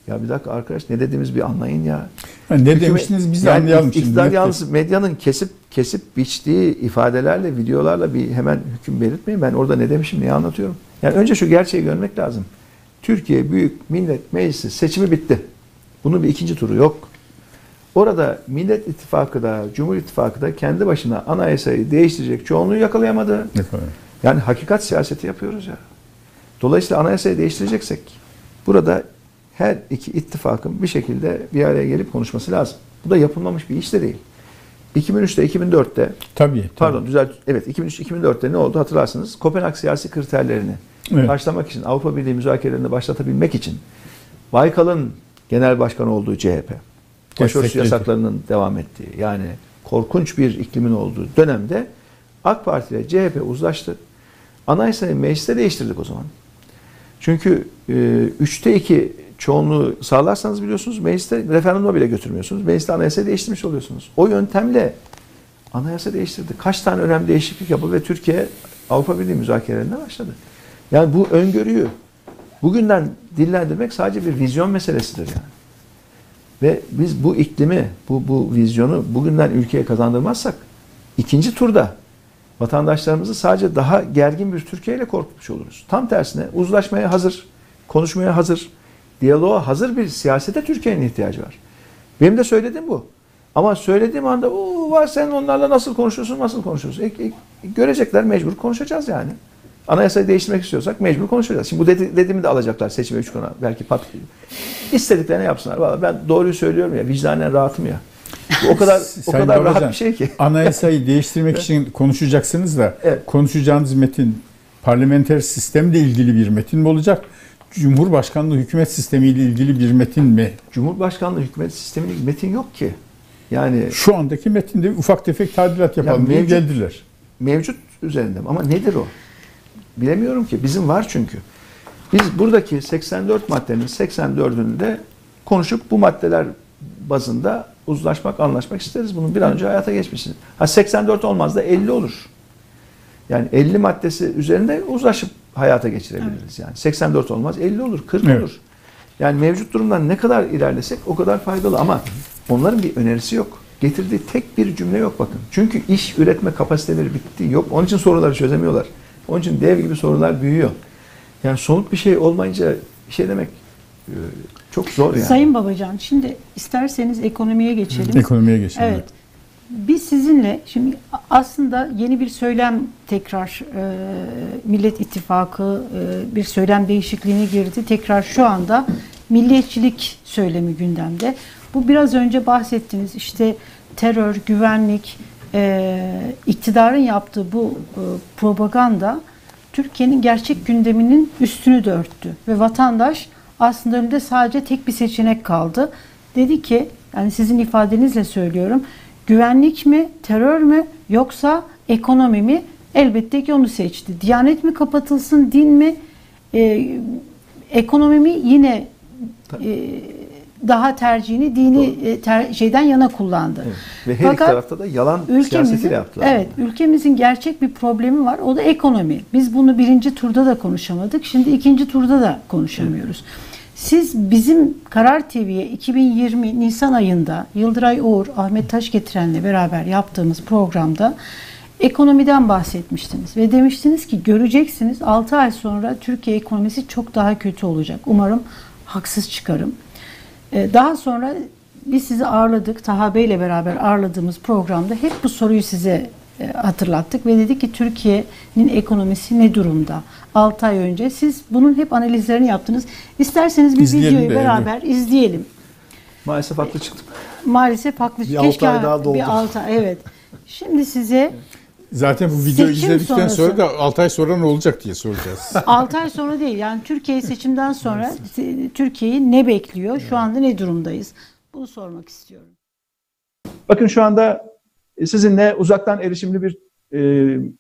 [SPEAKER 3] Ya bir dakika arkadaş ne dediğimiz bir anlayın ya.
[SPEAKER 2] Ha, ne
[SPEAKER 3] Hükümet-
[SPEAKER 2] demiştiniz biz de
[SPEAKER 3] yani
[SPEAKER 2] anlayalım şimdi.
[SPEAKER 3] iktidar yanlısı medyanın kesip kesip biçtiği ifadelerle, videolarla bir hemen hüküm belirtmeyin. Ben orada ne demişim, neyi anlatıyorum. Yani önce şu gerçeği görmek lazım. Türkiye Büyük Millet Meclisi seçimi bitti. Bunun bir ikinci turu yok. Orada Millet İttifakı da, Cumhur İttifakı da kendi başına anayasayı değiştirecek çoğunluğu yakalayamadı. Yani hakikat siyaseti yapıyoruz ya. Dolayısıyla anayasayı değiştireceksek burada her iki ittifakın bir şekilde bir araya gelip konuşması lazım. Bu da yapılmamış bir iş de değil. 2003'te 2004'te
[SPEAKER 2] Tabii. tabii.
[SPEAKER 3] pardon düzelt evet 2003-2004'te ne oldu hatırlarsınız. Kopenhag siyasi kriterlerini
[SPEAKER 2] Evet.
[SPEAKER 3] karşılamak için Avrupa Birliği müzakerelerini başlatabilmek için Baykal'ın genel başkan olduğu CHP başörtüsü yasaklarının devam ettiği yani korkunç bir iklimin olduğu dönemde AK Parti ile CHP uzlaştı. Anayasayı mecliste değiştirdik o zaman. Çünkü e, üçte iki çoğunluğu sağlarsanız biliyorsunuz mecliste referanduma bile götürmüyorsunuz. Mecliste anayasayı değiştirmiş oluyorsunuz. O yöntemle anayasa değiştirdi. Kaç tane önemli değişiklik yapıldı ve Türkiye Avrupa Birliği müzakerelerine başladı. Yani bu öngörüyü bugünden dillendirmek sadece bir vizyon meselesidir yani. Ve biz bu iklimi, bu, bu vizyonu bugünden ülkeye kazandırmazsak ikinci turda vatandaşlarımızı sadece daha gergin bir Türkiye ile korkutmuş oluruz. Tam tersine uzlaşmaya hazır, konuşmaya hazır, diyaloğa hazır bir siyasete Türkiye'nin ihtiyacı var. Benim de söylediğim bu. Ama söylediğim anda o var sen onlarla nasıl konuşuyorsun, nasıl konuşuyorsun? E, e, görecekler mecbur konuşacağız yani. Anayasayı değiştirmek istiyorsak mecbur konuşacağız. Şimdi bu dedi, dediğimi de alacaklar seçime üç kona belki pat. İstediklerini yapsınlar. Vallahi ben doğruyu söylüyorum ya vicdanen rahatım ya. Bu o kadar o kadar rahat
[SPEAKER 2] Babacan,
[SPEAKER 3] bir şey ki.
[SPEAKER 2] Anayasayı değiştirmek için konuşacaksınız da
[SPEAKER 3] Evet.
[SPEAKER 2] konuşacağınız metin parlamenter sistemle ilgili bir metin mi olacak? Cumhurbaşkanlığı hükümet sistemiyle ilgili bir metin mi?
[SPEAKER 3] Cumhurbaşkanlığı hükümet sisteminde metin yok ki. Yani
[SPEAKER 2] Şu andaki metinde ufak tefek tadilat yapalım diye
[SPEAKER 3] mevcut-
[SPEAKER 2] geldiler.
[SPEAKER 3] mevcut üzerinde ama nedir o? Bilemiyorum ki. Bizim var çünkü. Biz buradaki 84 maddenin 84'ünü de konuşup bu maddeler bazında uzlaşmak, anlaşmak isteriz. Bunun bir an önce hayata geçmesini. Ha 84 olmaz da 50 olur. Yani 50 maddesi üzerinde uzlaşıp hayata geçirebiliriz. Yani 84 olmaz, 50 olur, 40
[SPEAKER 2] Evet.
[SPEAKER 3] olur. Yani mevcut durumdan ne kadar ilerlesek o kadar faydalı ama onların bir önerisi yok. Getirdiği tek bir cümle yok bakın. Çünkü iş üretme kapasiteleri bitti. Yok. Onun için soruları çözemiyorlar. Onun için dev gibi sorular büyüyor. Yani somut bir şey olmayınca bir şey demek e, çok zor yani.
[SPEAKER 1] Sayın Babacan şimdi isterseniz ekonomiye geçelim.
[SPEAKER 2] Ekonomiye geçelim.
[SPEAKER 1] Evet. Biz sizinle şimdi aslında yeni bir söylem tekrar e, Millet İttifakı e, bir söylem değişikliğine girdi. Tekrar şu anda milliyetçilik söylemi gündemde. Bu biraz önce bahsettiğiniz işte terör, güvenlik, e, iktidarın yaptığı bu e, propaganda Türkiye'nin gerçek gündeminin üstünü de örttü. Ve vatandaş aslında önünde sadece tek bir seçenek kaldı. Dedi ki, yani sizin ifadenizle söylüyorum, güvenlik mi, terör mü yoksa ekonomi mi? Elbette ki onu seçti. Diyanet mi kapatılsın, din mi? Ee, ekonomi mi yine e, daha tercihini dini e, ter- şeyden yana kullandı.
[SPEAKER 3] Evet. Ve her iki
[SPEAKER 1] Fakat
[SPEAKER 3] tarafta da yalan siyasetiyle yaptılar.
[SPEAKER 1] evet, ülkemizin gerçek bir problemi var. O da ekonomi. Biz bunu birinci turda da konuşamadık. Şimdi ikinci turda da konuşamıyoruz. Siz bizim Karar TV'ye 2020 Nisan ayında Yıldıray Uğur, Ahmet Taş getirenle beraber yaptığımız programda ekonomiden bahsetmiştiniz. Ve demiştiniz ki göreceksiniz 6 ay sonra Türkiye ekonomisi çok daha kötü olacak. Umarım haksız çıkarım. Ee, Daha sonra biz sizi ağırladık. Taha Bey ile beraber ağırladığımız programda hep bu soruyu size hatırlattık ve dedik ki Türkiye'nin ekonomisi ne durumda? 6 ay önce siz bunun hep analizlerini yaptınız. İsterseniz bir
[SPEAKER 2] İzleyelim
[SPEAKER 1] videoyu
[SPEAKER 2] de,
[SPEAKER 1] beraber izleyelim.
[SPEAKER 3] Maalesef haklı çıktım.
[SPEAKER 1] Maalesef haklı.
[SPEAKER 4] Bir altı ay daha doldu.
[SPEAKER 1] Bir altı ay, evet. Şimdi size
[SPEAKER 2] Zaten bu videoyu
[SPEAKER 1] Seçim
[SPEAKER 2] izledikten
[SPEAKER 1] sonrası.
[SPEAKER 2] sonra da 6 ay sonra ne olacak diye soracağız.
[SPEAKER 1] 6 ay sonra değil yani Türkiye seçimden sonra Türkiye'yi ne bekliyor? Şu anda ne durumdayız? Bunu sormak istiyorum.
[SPEAKER 3] Bakın şu anda e, sizinle uzaktan erişimli bir e,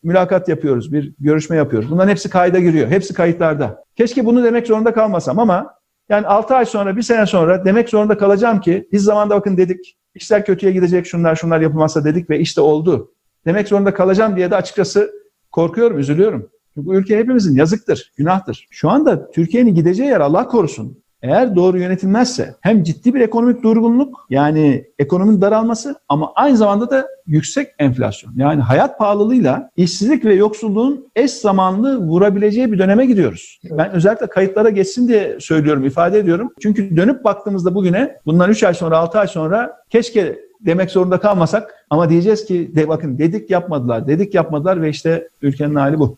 [SPEAKER 3] mülakat yapıyoruz, bir görüşme yapıyoruz. Bunların hepsi kayda giriyor, hepsi kayıtlarda. Keşke bunu demek zorunda kalmasam ama yani 6 ay sonra, bir sene sonra demek zorunda kalacağım ki biz zamanda bakın dedik, işler kötüye gidecek, şunlar şunlar yapılmazsa dedik ve işte oldu. Demek zorunda kalacağım diye de açıkçası korkuyorum, üzülüyorum. Çünkü bu ülke hepimizin yazıktır, günahtır. Şu anda Türkiye'nin gideceği yer Allah korusun. Eğer doğru yönetilmezse hem ciddi bir ekonomik durgunluk yani ekonominin daralması ama aynı zamanda da yüksek enflasyon. Yani hayat pahalılığıyla işsizlik ve yoksulluğun eş zamanlı vurabileceği bir döneme gidiyoruz. Ben özellikle kayıtlara geçsin diye söylüyorum, ifade ediyorum. Çünkü dönüp baktığımızda bugüne bundan 3 ay sonra 6 ay sonra keşke demek zorunda kalmasak ama diyeceğiz ki de bakın dedik yapmadılar, dedik yapmadılar ve işte ülkenin hali bu.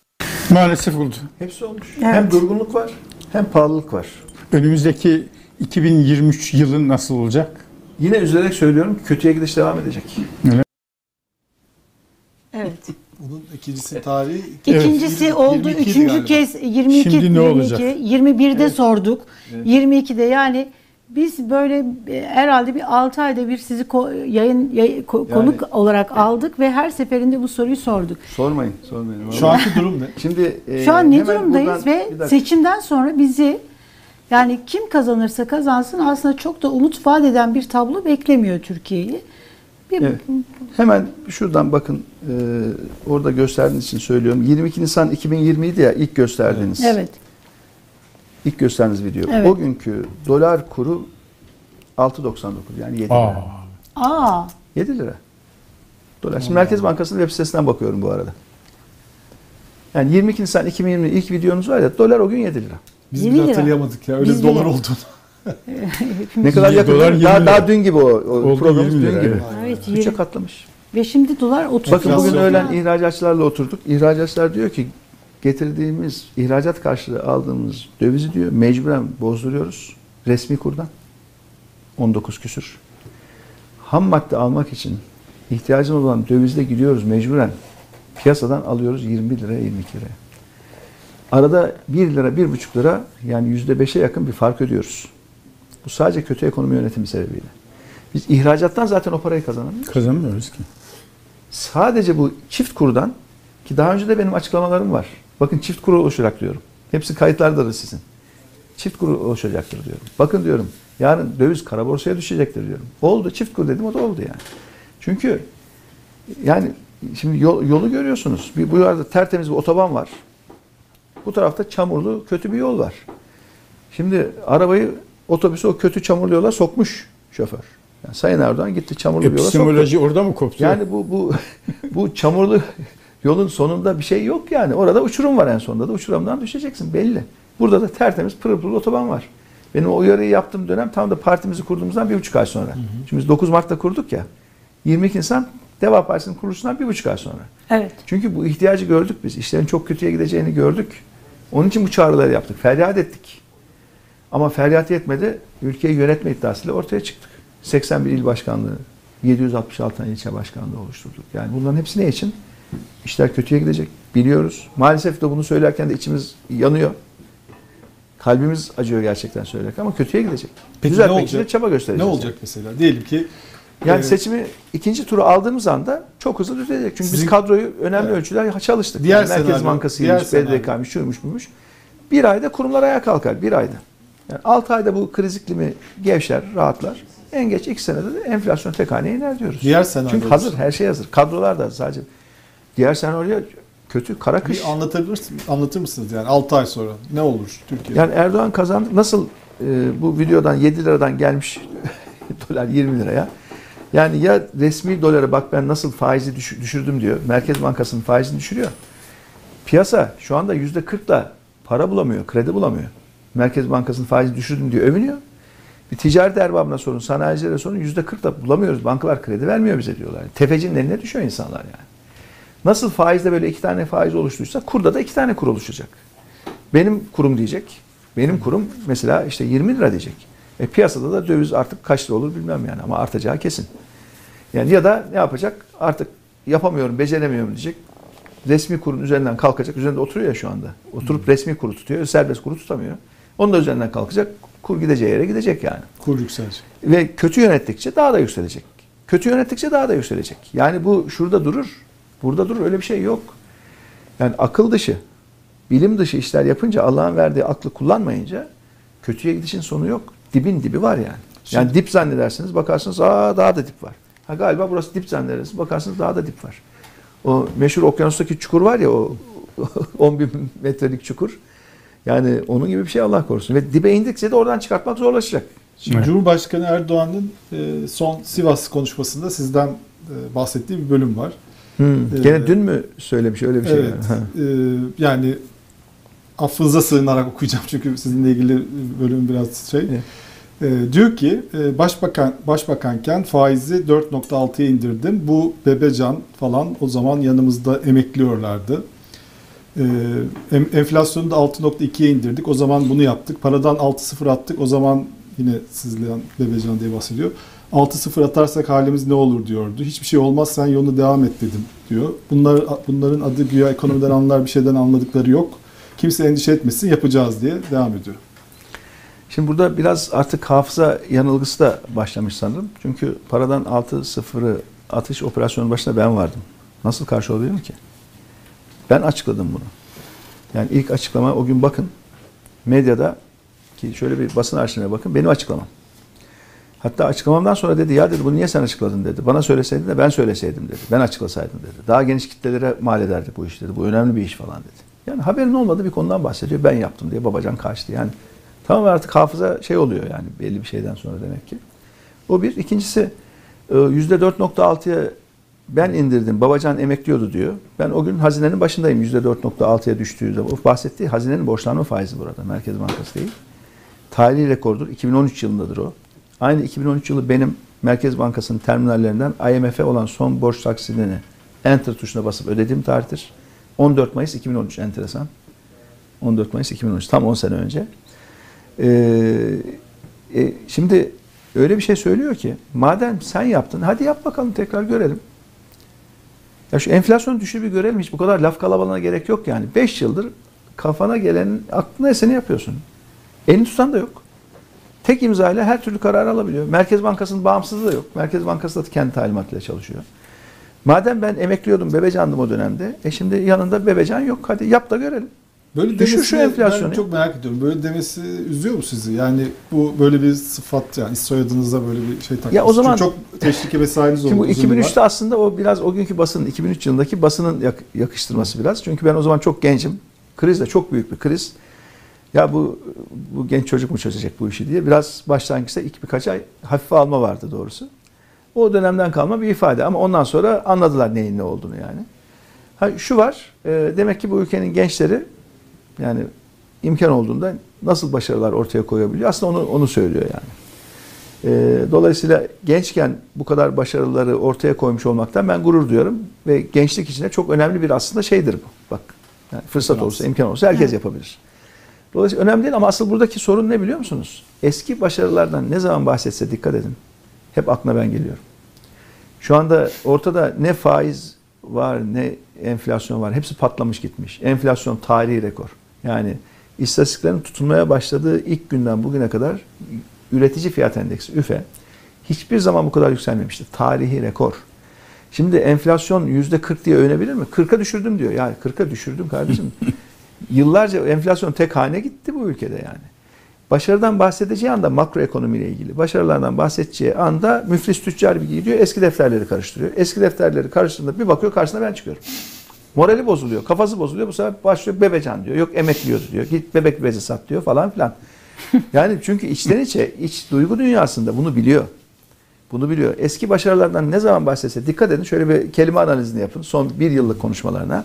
[SPEAKER 2] Maalesef oldu.
[SPEAKER 3] Hepsi olmuş.
[SPEAKER 1] Evet.
[SPEAKER 3] Hem durgunluk var hem pahalılık var.
[SPEAKER 2] Önümüzdeki 2023 yılı nasıl olacak?
[SPEAKER 3] Yine üzülerek söylüyorum kötüye gidiş devam edecek.
[SPEAKER 1] Evet.
[SPEAKER 4] Bunun ikincisi tarihi.
[SPEAKER 1] İkincisi
[SPEAKER 4] Evet.
[SPEAKER 1] oldu.
[SPEAKER 4] 22'ydi
[SPEAKER 1] Üçüncü
[SPEAKER 4] galiba.
[SPEAKER 1] kez 22,
[SPEAKER 2] Şimdi ne
[SPEAKER 1] 22,
[SPEAKER 2] olacak?
[SPEAKER 1] 21'de sorduk. 22'de yani biz böyle e, herhalde bir 6 ayda bir sizi ko- yayın yay- ko-
[SPEAKER 3] Yani-
[SPEAKER 1] konuk olarak aldık ve her seferinde bu soruyu sorduk.
[SPEAKER 3] Sormayın, sormayın.
[SPEAKER 4] Şu anki durum ne?
[SPEAKER 3] Şimdi e,
[SPEAKER 1] Şu an ne durumdayız
[SPEAKER 3] buradan-
[SPEAKER 1] ve seçimden sonra bizi yani kim kazanırsa kazansın aslında çok da umut vaat eden bir tablo beklemiyor Türkiye'yi.
[SPEAKER 3] Evet. Hemen şuradan bakın e, orada gösterdiğiniz için söylüyorum. 22 Nisan 2020 idi ya ilk gösterdiğiniz.
[SPEAKER 1] Evet.
[SPEAKER 3] İlk gösterdiğiniz video.
[SPEAKER 1] Evet.
[SPEAKER 3] O günkü dolar kuru 6.99 yani 7
[SPEAKER 2] Aa,
[SPEAKER 3] lira.
[SPEAKER 1] Aa,
[SPEAKER 3] 7 lira. Dolar. Şimdi Merkez Bankası'nın web sitesinden bakıyorum bu arada. Yani 22 Nisan 2020 ilk videonuz var ya dolar o gün 7 lira.
[SPEAKER 4] Biz bile
[SPEAKER 1] lira.
[SPEAKER 4] hatırlayamadık ya. Öyle
[SPEAKER 1] Biz
[SPEAKER 4] bir dolar
[SPEAKER 1] bile.
[SPEAKER 4] olduğunu.
[SPEAKER 3] Ne kadar yakın.
[SPEAKER 2] dolar,
[SPEAKER 3] değil mi?
[SPEAKER 2] 20
[SPEAKER 3] Daha, daha dün gibi o, o programımız
[SPEAKER 2] 20
[SPEAKER 3] dün gibi.
[SPEAKER 2] evet.
[SPEAKER 1] evet.
[SPEAKER 3] Üçe katlamış.
[SPEAKER 1] Ve şimdi dolar 30.
[SPEAKER 3] Bakın bugün öğlen ihracatçılarla oturduk. İhracatçılar diyor ki getirdiğimiz ihracat karşılığı aldığımız dövizi diyor mecburen bozduruyoruz resmi kurdan. 19 küsür. ham madde almak için ihtiyacımız olan dövizde gidiyoruz mecburen. Piyasadan alıyoruz 20 liraya 22 liraya. Arada 1 lira 1,5 lira yani %5'e yakın bir fark ödüyoruz. Bu sadece kötü ekonomi yönetimi sebebiyle. Biz ihracattan zaten o parayı kazanamıyoruz.
[SPEAKER 2] Kazanmıyoruz ki.
[SPEAKER 3] Sadece bu çift kurdan ki daha önce de benim açıklamalarım var. Bakın çift kuru oluşacak diyorum. Hepsi kayıtlardadır sizin. Çift kuru oluşacaktır diyorum. Bakın diyorum yarın döviz kara borsaya düşecektir diyorum. Oldu çift kur dedim o da oldu yani. Çünkü yani şimdi yol, yolu görüyorsunuz. Bir, bu arada tertemiz bir otoban var. Bu tarafta çamurlu kötü bir yol var. Şimdi arabayı otobüsü o kötü çamurlu yola sokmuş şoför. Yani Sayın Erdoğan gitti çamurlu bir yola soktu.
[SPEAKER 2] Epistemoloji orada mı koptu?
[SPEAKER 3] Yani bu bu bu çamurlu yolun sonunda bir şey yok yani. Orada uçurum var en sonunda da uçurumdan düşeceksin belli. Burada da tertemiz pırıl pırıl otoban var. Benim o uyarıyı yaptığım dönem tam da partimizi kurduğumuzdan bir buçuk ay sonra. Şimdi biz 9 Mart'ta kurduk ya. 22 Nisan Deva Partisi'nin kuruluşundan bir buçuk ay sonra.
[SPEAKER 1] Evet.
[SPEAKER 3] Çünkü bu ihtiyacı gördük biz. İşlerin çok kötüye gideceğini gördük. Onun için bu çağrıları yaptık. Feryat ettik. Ama feryat yetmedi. Ülkeyi yönetme iddiasıyla ortaya çıktık. 81 il başkanlığı, 766 tane ilçe başkanlığı oluşturduk. Yani bunların hepsi ne için? İşler kötüye gidecek. Biliyoruz. Maalesef de bunu söylerken de içimiz yanıyor. Kalbimiz acıyor gerçekten söylerken ama kötüye gidecek.
[SPEAKER 4] Peki
[SPEAKER 3] Düzeltmek
[SPEAKER 4] ne
[SPEAKER 3] için de çaba
[SPEAKER 4] Ne
[SPEAKER 3] göstereceğiz.
[SPEAKER 4] olacak mesela? Diyelim ki
[SPEAKER 3] Yani
[SPEAKER 4] e,
[SPEAKER 3] seçimi ikinci turu aldığımız anda çok hızlı düzelecek. Çünkü
[SPEAKER 4] Sizin-
[SPEAKER 3] biz kadroyu önemli
[SPEAKER 4] Evet.
[SPEAKER 3] ölçüler çalıştık.
[SPEAKER 4] Diğer
[SPEAKER 3] yani Merkez
[SPEAKER 4] senaryo-
[SPEAKER 3] Bankası'ymış,
[SPEAKER 4] diğer
[SPEAKER 3] BDDK'ymış, şuymuş buymuş. Bir ayda kurumlar ayağa kalkar. Bir ayda. Yani 6 ayda bu kriz iklimi gevşer, rahatlar. En geç 2 senede de enflasyon tek haneye iner diyoruz.
[SPEAKER 4] diğer senaryo
[SPEAKER 3] Çünkü hazır, her şey hazır. Kadrolar da sadece. Diğer senaryo kötü, kara kış.
[SPEAKER 4] bir anlatabilir misiniz? Anlatır mısınız yani 6 ay sonra ne olur Türkiye'de?
[SPEAKER 3] Yani Erdoğan kazandı. Nasıl e, bu videodan 7 liradan gelmiş dolar 20 liraya. Yani ya resmi dolara bak ben nasıl faizi düş- düşürdüm diyor. Merkez Bankası'nın faizini düşürüyor. Piyasa şu anda %40'la para bulamıyor, kredi bulamıyor. Merkez Bankası'nın faizi düşürdüm diyor, övünüyor. Bir ticaret erbabına sorun, sanayicilere sorun %40'la bulamıyoruz. Bankalar kredi vermiyor bize diyorlar. Tefecinin eline düşüyor insanlar yani. Nasıl faizde böyle iki tane faiz oluştuysa kurda da iki tane kur oluşacak. Benim kurum diyecek. Benim kurum mesela işte 20 lira diyecek. E piyasada da döviz artık kaç lira olur bilmem yani ama artacağı kesin. Yani ya da ne yapacak? Artık yapamıyorum, beceremiyorum diyecek. Resmi kurun üzerinden kalkacak. Üzerinde oturuyor ya şu anda. Oturup resmi kuru tutuyor. Serbest kuru tutamıyor. Onun da üzerinden kalkacak. Kur gideceği yere gidecek yani.
[SPEAKER 4] Kur yükselecek.
[SPEAKER 3] Ve kötü yönettikçe daha da yükselecek. Kötü yönettikçe daha da yükselecek. Yani bu şurada durur. Burada durur. Öyle bir şey yok. Yani akıl dışı, bilim dışı işler yapınca Allah'ın verdiği aklı kullanmayınca kötüye gidişin sonu yok. Dibin dibi var yani. Yani
[SPEAKER 4] Şimdi-
[SPEAKER 3] dip zannedersiniz bakarsınız aa daha da dip var. Ha galiba burası dip zannedersiniz bakarsınız daha da dip var. O meşhur okyanustaki çukur var ya o 10 bin metrelik çukur. Yani onun gibi bir şey Allah korusun. Ve dibe indikçe de oradan çıkartmak zorlaşacak.
[SPEAKER 4] Şimdi
[SPEAKER 2] Evet.
[SPEAKER 4] Cumhurbaşkanı Erdoğan'ın e, son Sivas konuşmasında sizden e, bahsettiği bir bölüm var.
[SPEAKER 3] Hmm.
[SPEAKER 4] Ee,
[SPEAKER 3] Gene dün mü söylemiş öyle bir şey?
[SPEAKER 4] evet.
[SPEAKER 3] Ha.
[SPEAKER 4] e, yani affınıza sığınarak okuyacağım çünkü sizinle ilgili bölüm biraz şey.
[SPEAKER 3] Evet.
[SPEAKER 4] E, diyor ki e, başbakan başbakanken faizi 4.6'ya indirdim. Bu Bebecan falan o zaman yanımızda emekliyorlardı. E, em- enflasyonu da 6.2'ye indirdik. O zaman bunu yaptık. Paradan 6.0 attık. O zaman yine sizden Bebecan diye bahsediyor. 6-0 atarsak halimiz ne olur diyordu. Hiçbir şey olmaz sen yoluna devam et dedim diyor. Bunlar bunların adı güya ekonomiden anlar bir şeyden anladıkları yok. Kimse endişe etmesin yapacağız diye devam ediyor.
[SPEAKER 3] Şimdi burada biraz artık hafıza yanılgısı da başlamış sanırım. Çünkü paradan 6-0'ı atış operasyonu başında ben vardım. Nasıl karşı olabilirim ki? Ben açıkladım bunu. Yani ilk açıklama o gün bakın medyada ki şöyle bir basın arşivine bakın benim açıklamam. Hatta açıklamamdan sonra dedi ya dedi bunu niye sen açıkladın dedi. Bana söyleseydin de ben söyleseydim dedi. Ben açıklasaydım dedi. Daha geniş kitlelere mal ederdi bu iş dedi. Bu önemli bir iş falan dedi. Yani haberin olmadığı bir konudan bahsediyor. Ben yaptım diye babacan kaçtı. Yani tamam artık hafıza şey oluyor yani belli bir şeyden sonra demek ki. O bir. İkincisi e, %4.6'ya ben indirdim. Babacan emekliyordu diyor. Ben o gün hazinenin başındayım %4.6'ya düştüğü zaman. O bahsettiği hazinenin borçlanma faizi burada. Merkez Bankası değil. Tarihi rekordur. 2013 yılındadır o. Aynı 2013 yılı benim Merkez Bankası'nın terminallerinden IMF'e olan son borç taksidini Enter tuşuna basıp ödediğim tarihtir. 14 Mayıs 2013 enteresan. 14 Mayıs 2013 tam 10 sene önce. Ee, e, şimdi öyle bir şey söylüyor ki madem sen yaptın hadi yap bakalım tekrar görelim. Ya şu enflasyonu düşür bir görelim hiç bu kadar laf kalabalığına gerek yok yani. 5 yıldır kafana gelenin aklına eseni yapıyorsun. Elini tutan da yok. Tek imzayla her türlü karar alabiliyor. Merkez Bankası'nın bağımsızlığı da yok. Merkez Bankası da kendi talimatıyla çalışıyor. Madem ben emekliyordum, bebecandım o dönemde. E şimdi yanında bebecan yok. Hadi yap da görelim.
[SPEAKER 4] Böyle
[SPEAKER 3] Düşür şu enflasyonu.
[SPEAKER 4] Ben çok merak ediyorum. Böyle demesi üzüyor mu sizi? Yani bu böyle bir sıfat yani soyadınıza böyle bir şey takması.
[SPEAKER 3] Ya o zaman-
[SPEAKER 4] Çünkü çok teşviki vesaireniz oldu.
[SPEAKER 3] Şimdi bu
[SPEAKER 4] uzun yıllar.
[SPEAKER 3] 2003'te aslında o biraz o günkü basının 2003 yılındaki basının yak- yakıştırması biraz. Çünkü ben o zaman çok gencim. Kriz de çok büyük bir kriz. Ya bu bu genç çocuk mu çözecek bu işi diye biraz başlangıçta ilk birkaç ay hafife alma vardı doğrusu. O dönemden kalma bir ifade ama ondan sonra anladılar neyin ne olduğunu yani. Ha, şu var, e, demek ki bu ülkenin gençleri yani imkan olduğunda nasıl başarılar ortaya koyabiliyor? Aslında onu onu söylüyor yani. E, dolayısıyla gençken bu kadar başarıları ortaya koymuş olmaktan ben gurur duyuyorum ve gençlik içinde çok önemli bir aslında şeydir bu. Bak yani fırsat
[SPEAKER 4] Biraz.
[SPEAKER 3] olursa, imkan olursa herkes
[SPEAKER 1] Evet.
[SPEAKER 3] yapabilir. Dolayısıyla önemli değil ama asıl buradaki sorun ne biliyor musunuz? Eski başarılardan ne zaman bahsetse dikkat edin. Hep aklına ben geliyorum. Şu anda ortada ne faiz var ne enflasyon var. Hepsi patlamış gitmiş. Enflasyon tarihi rekor. Yani istatistiklerin tutulmaya başladığı ilk günden bugüne kadar üretici fiyat endeksi üfe hiçbir zaman bu kadar yükselmemişti. Tarihi rekor. Şimdi enflasyon yüzde 40 diye övünebilir mi? 40'a düşürdüm diyor. Ya 40'a düşürdüm kardeşim. Yıllarca enflasyon tek hane gitti bu ülkede yani. Başarıdan bahsedeceği anda makroekonomiyle ilgili, başarılardan bahsedeceği anda müflis tüccar bir gidiyor, eski defterleri karıştırıyor. Eski defterleri karıştırdığında bir bakıyor karşısına ben çıkıyorum. Morali bozuluyor, kafası bozuluyor. Bu sefer başlıyor bebecan diyor. Yok emekliyordu diyor. Git bebek bezi sat diyor falan filan. Yani çünkü içten içe, iç duygu dünyasında bunu biliyor. Bunu biliyor. Eski başarılardan ne zaman bahsetse dikkat edin. Şöyle bir kelime analizini yapın. Son bir yıllık konuşmalarına.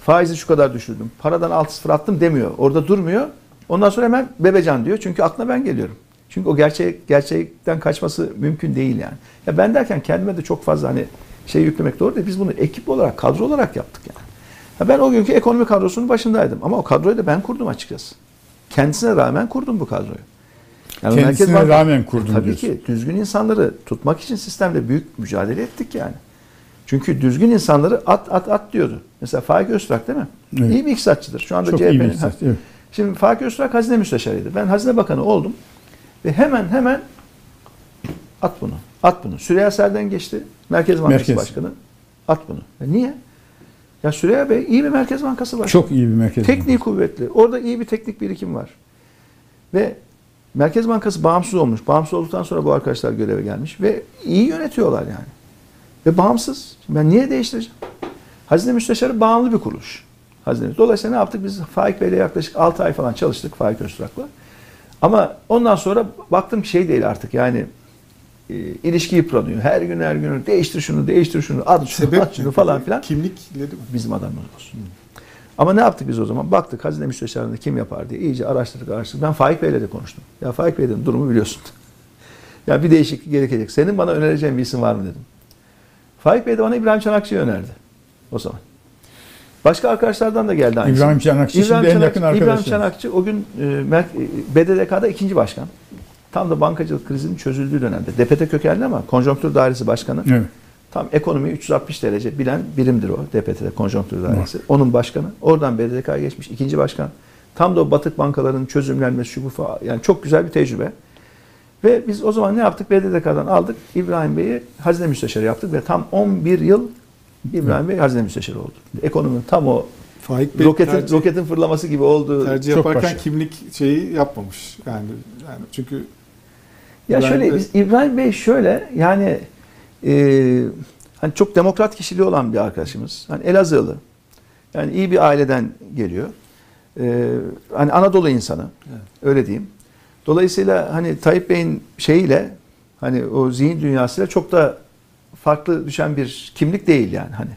[SPEAKER 3] Faizi şu kadar düşürdüm. Paradan 6 sıfır attım demiyor. Orada durmuyor. Ondan sonra hemen bebecan diyor. Çünkü aklına ben geliyorum. Çünkü o gerçek gerçekten kaçması mümkün değil yani. Ya ben derken kendime de çok fazla hani şey yüklemek doğru değil. Biz bunu ekip olarak, kadro olarak yaptık yani. Ya ben o günkü ekonomi kadrosunun başındaydım. Ama o kadroyu da ben kurdum açıkçası. Kendisine rağmen kurdum bu kadroyu. Yani
[SPEAKER 2] Kendisine
[SPEAKER 3] Merkez
[SPEAKER 2] rağmen kurdum
[SPEAKER 3] Tabii
[SPEAKER 2] diyorsun.
[SPEAKER 3] ki düzgün insanları tutmak için sistemde büyük mücadele ettik yani. Çünkü düzgün insanları at at at diyordu. Mesela Faik Öztürk değil mi?
[SPEAKER 2] Evet.
[SPEAKER 3] İyi bir iktisatçıdır. Şu anda
[SPEAKER 2] Çok iyi bir
[SPEAKER 3] CHP'nin.
[SPEAKER 2] iktisat, evet.
[SPEAKER 3] Şimdi Faik Öztürk hazine müsteşarıydı. Ben hazine bakanı oldum. Ve hemen hemen at bunu. At bunu. Süreyya Serden geçti. Merkez Bankası
[SPEAKER 2] Merkez.
[SPEAKER 3] Başkanı. At bunu. E niye? Ya Süreyya Bey iyi bir Merkez Bankası Başkanı.
[SPEAKER 2] Çok iyi bir merkez.
[SPEAKER 3] Tekniği kuvvetli. Orada iyi bir teknik birikim var. Ve Merkez Bankası bağımsız olmuş. Bağımsız olduktan sonra bu arkadaşlar göreve gelmiş ve iyi yönetiyorlar yani. Ve bağımsız. Ben niye değiştireceğim? Hazine Müsteşarı bağımlı bir kuruluş. Hazine. Dolayısıyla ne yaptık? Biz Faik Bey'le yaklaşık 6 ay falan çalıştık Faik Öztürk'la. Ama ondan sonra baktım şey değil artık yani e, ilişki yıpranıyor. Her gün her gün değiştir şunu, değiştir şunu, at şunu,
[SPEAKER 4] Sebep
[SPEAKER 3] at şunu falan filan
[SPEAKER 4] Kimlikleri mi?
[SPEAKER 3] bizim adamımız olsun. Ama ne yaptık biz o zaman? Baktık hazine müsteşarını kim yapar diye iyice araştırdık araştırdık. Ben Faik Bey'le de konuştum. Ya Faik Bey dedim durumu biliyorsun. ya bir değişiklik gerekecek. Senin bana önereceğin bir isim var mı dedim. Faik Bey de bana İbrahim Çanakçı'yı önerdi o zaman. Başka arkadaşlardan da geldi aynısı.
[SPEAKER 2] İbrahim Çanakçı şimdi en yakın
[SPEAKER 3] İbrahim
[SPEAKER 2] arkadaşım.
[SPEAKER 3] Çanakçı o gün e, e, BDDK'da ikinci başkan. Tam da bankacılık krizinin çözüldüğü dönemde. DPT kökenli ama konjonktür dairesi başkanı.
[SPEAKER 2] Evet.
[SPEAKER 3] Tam ekonomiyi 360 derece bilen birimdir o DPT'de konjonktür dairesi. Onun başkanı. Oradan BDDK'ya geçmiş ikinci başkan. Tam da o batık bankaların çözümlenmesi şu bu falan. Yani çok güzel bir tecrübe. Ve biz o zaman ne yaptık? BDDK'dan aldık. İbrahim Bey'i hazine müsteşarı yaptık ve tam 11 yıl İbrahim Bey hazine müsteşarı oldu. Ekonominin tam o
[SPEAKER 4] Faik Bey
[SPEAKER 3] roketin,
[SPEAKER 4] tercih,
[SPEAKER 3] roketin fırlaması gibi olduğu.
[SPEAKER 4] tercih yaparken
[SPEAKER 2] başarılı.
[SPEAKER 4] kimlik şeyi yapmamış. Yani yani çünkü
[SPEAKER 3] Ya
[SPEAKER 4] İbrahim
[SPEAKER 3] şöyle
[SPEAKER 4] Bey-
[SPEAKER 3] biz, İbrahim Bey şöyle yani e, hani çok demokrat kişiliği olan bir arkadaşımız. Hani Elazığlı. Yani iyi bir aileden geliyor. E, hani Anadolu insanı.
[SPEAKER 4] Evet.
[SPEAKER 3] Öyle diyeyim. Dolayısıyla hani Tayyip Bey'in şeyiyle hani o zihin dünyasıyla çok da farklı düşen bir kimlik değil yani hani.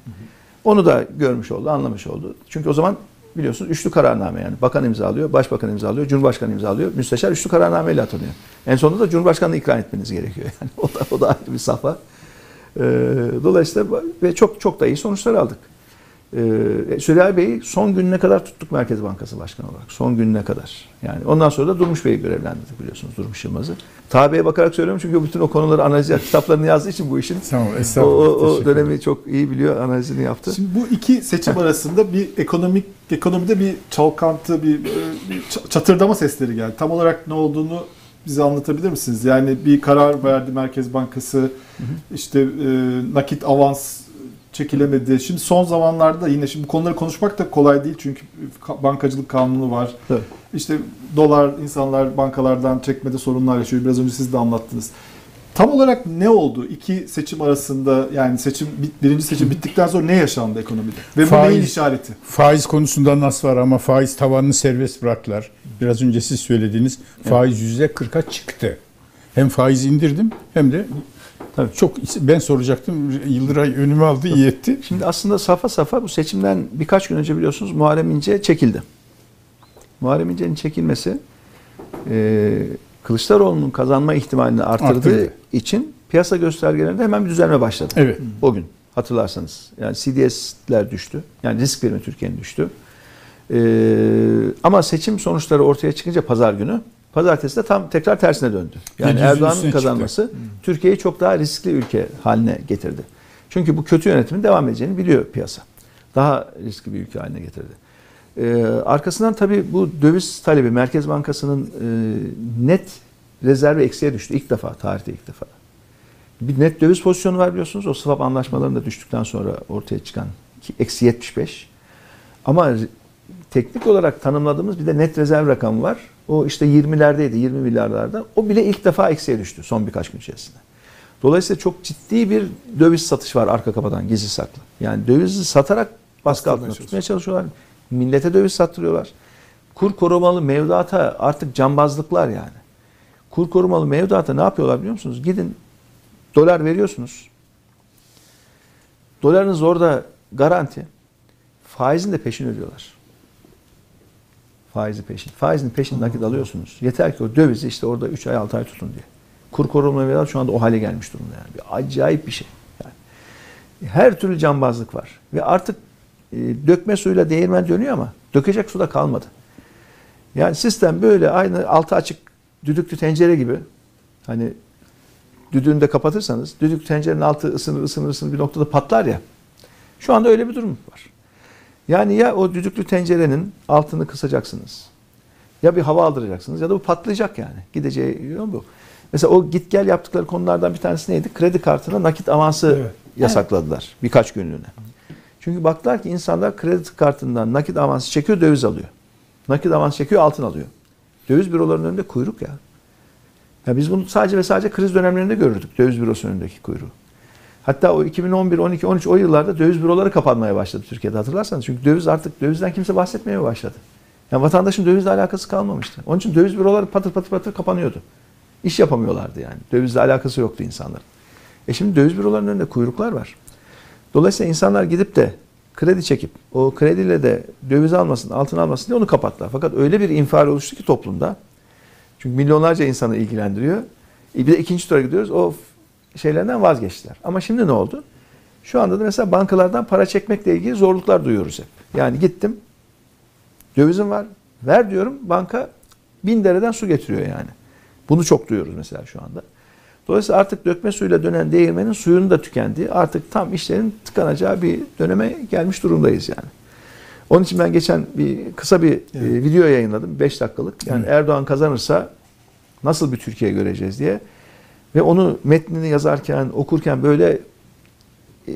[SPEAKER 3] Onu da görmüş oldu, anlamış oldu. Çünkü o zaman biliyorsunuz üçlü kararname yani. Bakan imzalıyor, başbakan imzalıyor, cumhurbaşkanı imzalıyor. Müsteşar üçlü kararnameyle atanıyor. En sonunda da cumhurbaşkanını ikram etmeniz gerekiyor yani. O da, o da ayrı bir safha. Ee, dolayısıyla ve çok çok da iyi sonuçlar aldık. Ee, Süleyha Bey'i son gününe kadar tuttuk Merkez Bankası Başkanı olarak. Son gününe kadar. Yani ondan sonra da Durmuş Bey'i görevlendirdik biliyorsunuz Durmuş Yılmaz'ı. Tabi'ye bakarak söylüyorum çünkü bütün o konuları analiz kitaplarını yazdığı için bu işin
[SPEAKER 2] Tamam,
[SPEAKER 3] o, o, o dönemi çok iyi biliyor, analizini yaptı.
[SPEAKER 4] Şimdi bu iki seçim arasında bir ekonomik ekonomide bir çalkantı, bir, bir ç- çatırdama sesleri geldi. Tam olarak ne olduğunu bize anlatabilir misiniz? Yani bir karar verdi Merkez Bankası, işte e, nakit avans çekilemedi. Şimdi son zamanlarda yine şimdi bu konuları konuşmak da kolay değil çünkü ka- bankacılık kanunu var.
[SPEAKER 3] Tabii.
[SPEAKER 4] İşte dolar insanlar bankalardan çekmede sorunlar yaşıyor. Biraz önce siz de anlattınız. Tam olarak ne oldu? İki seçim arasında yani seçim birinci seçim bittikten sonra ne yaşandı ekonomide? Ve bu
[SPEAKER 2] Faiz-
[SPEAKER 4] neyin işareti?
[SPEAKER 2] Faiz konusunda nas var ama faiz tavanını serbest bıraktılar. Biraz önce siz söylediğiniz faiz yüzde 40'a çıktı. Hem faiz indirdim hem de
[SPEAKER 3] Tabii.
[SPEAKER 2] çok ben soracaktım. Yıldıray önüme aldı iyi etti.
[SPEAKER 3] Şimdi aslında safa safa bu seçimden birkaç gün önce biliyorsunuz Muharrem İnce çekildi. Muharrem İnce'nin çekilmesi e, Kılıçdaroğlu'nun kazanma ihtimalini artırdığı
[SPEAKER 2] Arttırdı.
[SPEAKER 3] için piyasa göstergelerinde hemen bir düzelme başladı.
[SPEAKER 2] Evet.
[SPEAKER 3] O gün hatırlarsanız. Yani CDS'ler düştü. Yani risk primi Türkiye'nin düştü. Ee, ama seçim sonuçları ortaya çıkınca pazar günü pazartesi de tam tekrar tersine döndü. Yani
[SPEAKER 2] 700'ün
[SPEAKER 3] Erdoğan'ın kazanması Türkiye'yi çok daha riskli ülke haline getirdi. Çünkü bu kötü yönetimin devam edeceğini biliyor piyasa. Daha riskli bir ülke haline getirdi. Ee, arkasından tabii bu döviz talebi Merkez Bankası'nın e, net rezervi eksiye düştü. İlk defa, tarihte ilk defa. Bir net döviz pozisyonu var biliyorsunuz. O swap anlaşmalarında düştükten sonra ortaya çıkan ki eksi 75. Ama teknik olarak tanımladığımız bir de net rezerv rakamı var. O işte 20'lerdeydi, 20 milyarlarda. O bile ilk defa eksiye düştü son birkaç gün içerisinde. Dolayısıyla çok ciddi bir döviz satış var arka kapıdan gizli saklı. Yani dövizi satarak baskı altında tutmaya çalışıyorlar. Millete döviz sattırıyorlar. Kur korumalı mevduata artık cambazlıklar yani. Kur korumalı mevduata ne yapıyorlar biliyor musunuz? Gidin dolar veriyorsunuz. Dolarınız orada garanti. Faizin de peşin ödüyorlar. Faizi peşin. Faizin peşin nakit alıyorsunuz. Yeter ki o dövizi işte orada 3 ay 6 ay tutun diye. Kur korumalı mevduat şu anda o hale gelmiş durumda yani. Bir acayip bir şey. Yani. Her türlü cambazlık var. Ve artık e, dökme suyuyla değirmen dönüyor ama dökecek su da kalmadı. Yani sistem böyle aynı altı açık düdüklü tencere gibi. Hani düdüğünü de kapatırsanız düdük tencerenin altı ısınır ısınır ısınır bir noktada patlar ya. Şu anda öyle bir durum var. Yani ya o düdüklü tencerenin altını kısacaksınız. Ya bir hava aldıracaksınız ya da bu patlayacak yani. Gideceği yol bu. Mesela o git gel yaptıkları konulardan bir tanesi neydi? Kredi kartına nakit avansı
[SPEAKER 4] Evet.
[SPEAKER 3] yasakladılar birkaç günlüğüne. Çünkü baktılar ki insanlar kredi kartından nakit avansı çekiyor döviz alıyor. Nakit avans çekiyor altın alıyor. Döviz bürolarının önünde kuyruk ya. Ya biz bunu sadece ve sadece kriz dönemlerinde görürdük döviz bürosunun önündeki kuyruğu. Hatta o 2011, 12, 13 o yıllarda döviz büroları kapanmaya başladı Türkiye'de hatırlarsanız. Çünkü döviz artık dövizden kimse bahsetmeye başladı. Yani vatandaşın dövizle alakası kalmamıştı. Onun için döviz büroları patır patır patır kapanıyordu. İş yapamıyorlardı yani. Dövizle alakası yoktu insanların. E şimdi döviz bürolarının önünde kuyruklar var. Dolayısıyla insanlar gidip de kredi çekip o krediyle de döviz almasın, altın almasın diye onu kapattılar. Fakat öyle bir infial oluştu ki toplumda. Çünkü milyonlarca insanı ilgilendiriyor. E bir de ikinci tura gidiyoruz. O şeylerden vazgeçtiler. Ama şimdi ne oldu? Şu anda da mesela bankalardan para çekmekle ilgili zorluklar duyuyoruz hep. Yani gittim, dövizim var, ver diyorum, banka bin dereden su getiriyor yani. Bunu çok duyuyoruz mesela şu anda. Dolayısıyla artık dökme suyuyla dönen değirmenin suyunun da tükendiği, artık tam işlerin tıkanacağı bir döneme gelmiş durumdayız yani. Onun için ben geçen bir kısa bir
[SPEAKER 4] Evet.
[SPEAKER 3] e, video yayınladım 5 dakikalık. Yani Erdoğan kazanırsa nasıl bir Türkiye göreceğiz diye. Ve onu metnini yazarken, okurken böyle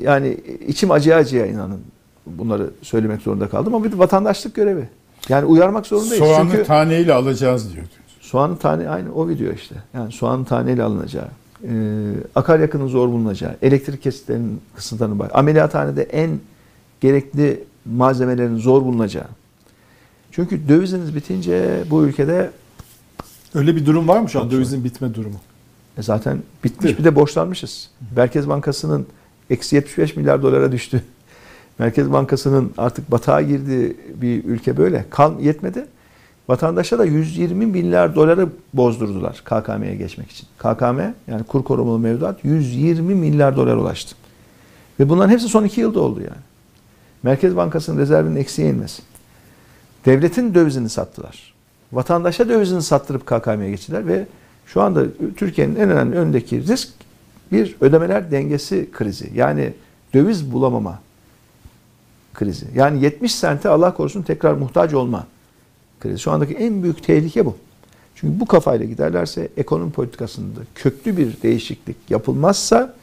[SPEAKER 3] yani içim acıya acıya inanın bunları söylemek zorunda kaldım ama bir de vatandaşlık görevi. Yani uyarmak zorundayız.
[SPEAKER 2] Soğanı
[SPEAKER 3] Çünkü
[SPEAKER 2] taneyle alacağız diyor.
[SPEAKER 3] soğanın tane aynı o video işte. Yani soğanın taneyle alınacağı, e, akaryakının zor bulunacağı, elektrik kesitlerinin kısıtlanı ameliyathanede en gerekli malzemelerin zor bulunacağı. Çünkü döviziniz bitince bu ülkede
[SPEAKER 4] Öyle bir durum var mı şu an dövizin bitme durumu?
[SPEAKER 3] E zaten bitmiş bir de borçlanmışız. Merkez Bankası'nın eksi 75 milyar dolara düştü. Merkez Bankası'nın artık batağa girdiği bir ülke böyle. Kal yetmedi. Vatandaşa da 120 milyar doları bozdurdular KKM'ye geçmek için. KKM yani kur korumalı mevduat 120 milyar dolar ulaştı. Ve bunların hepsi son iki yılda oldu yani. Merkez Bankası'nın rezervinin eksiğe inmesi. Devletin dövizini sattılar. Vatandaşa dövizini sattırıp KKM'ye geçtiler ve şu anda Türkiye'nin en önemli önündeki risk bir ödemeler dengesi krizi. Yani döviz bulamama krizi. Yani 70 sente Allah korusun tekrar muhtaç olma krizi. Şu andaki en büyük tehlike bu. Çünkü bu kafayla giderlerse ekonomi politikasında köklü bir değişiklik yapılmazsa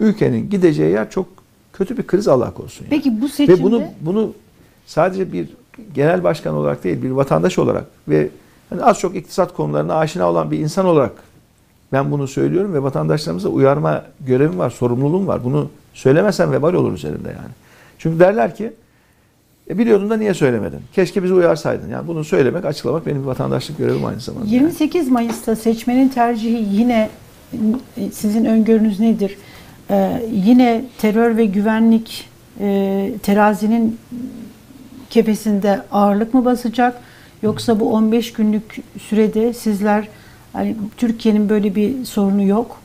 [SPEAKER 3] ülkenin gideceği yer çok kötü bir kriz Allah korusun. yani.
[SPEAKER 1] Peki bu seçimde
[SPEAKER 3] Ve bunu bunu sadece bir genel başkan olarak değil, bir vatandaş olarak ve hani az çok iktisat konularına aşina olan bir insan olarak ben bunu söylüyorum ve vatandaşlarımıza uyarma görevim var, sorumluluğum var. Bunu söylemesem vebal olur üzerimde yani. Çünkü derler ki e biliyordun da niye söylemedin? Keşke bizi uyarsaydın. Yani bunu söylemek, açıklamak benim vatandaşlık görevim aynı zamanda. yani.
[SPEAKER 1] 28 Mayıs'ta seçmenin tercihi yine sizin öngörünüz nedir? Ee, yine terör ve güvenlik e, terazinin kefesinde ağırlık mı basacak? Yoksa bu 15 günlük sürede sizler hani Türkiye'nin böyle bir sorunu yok.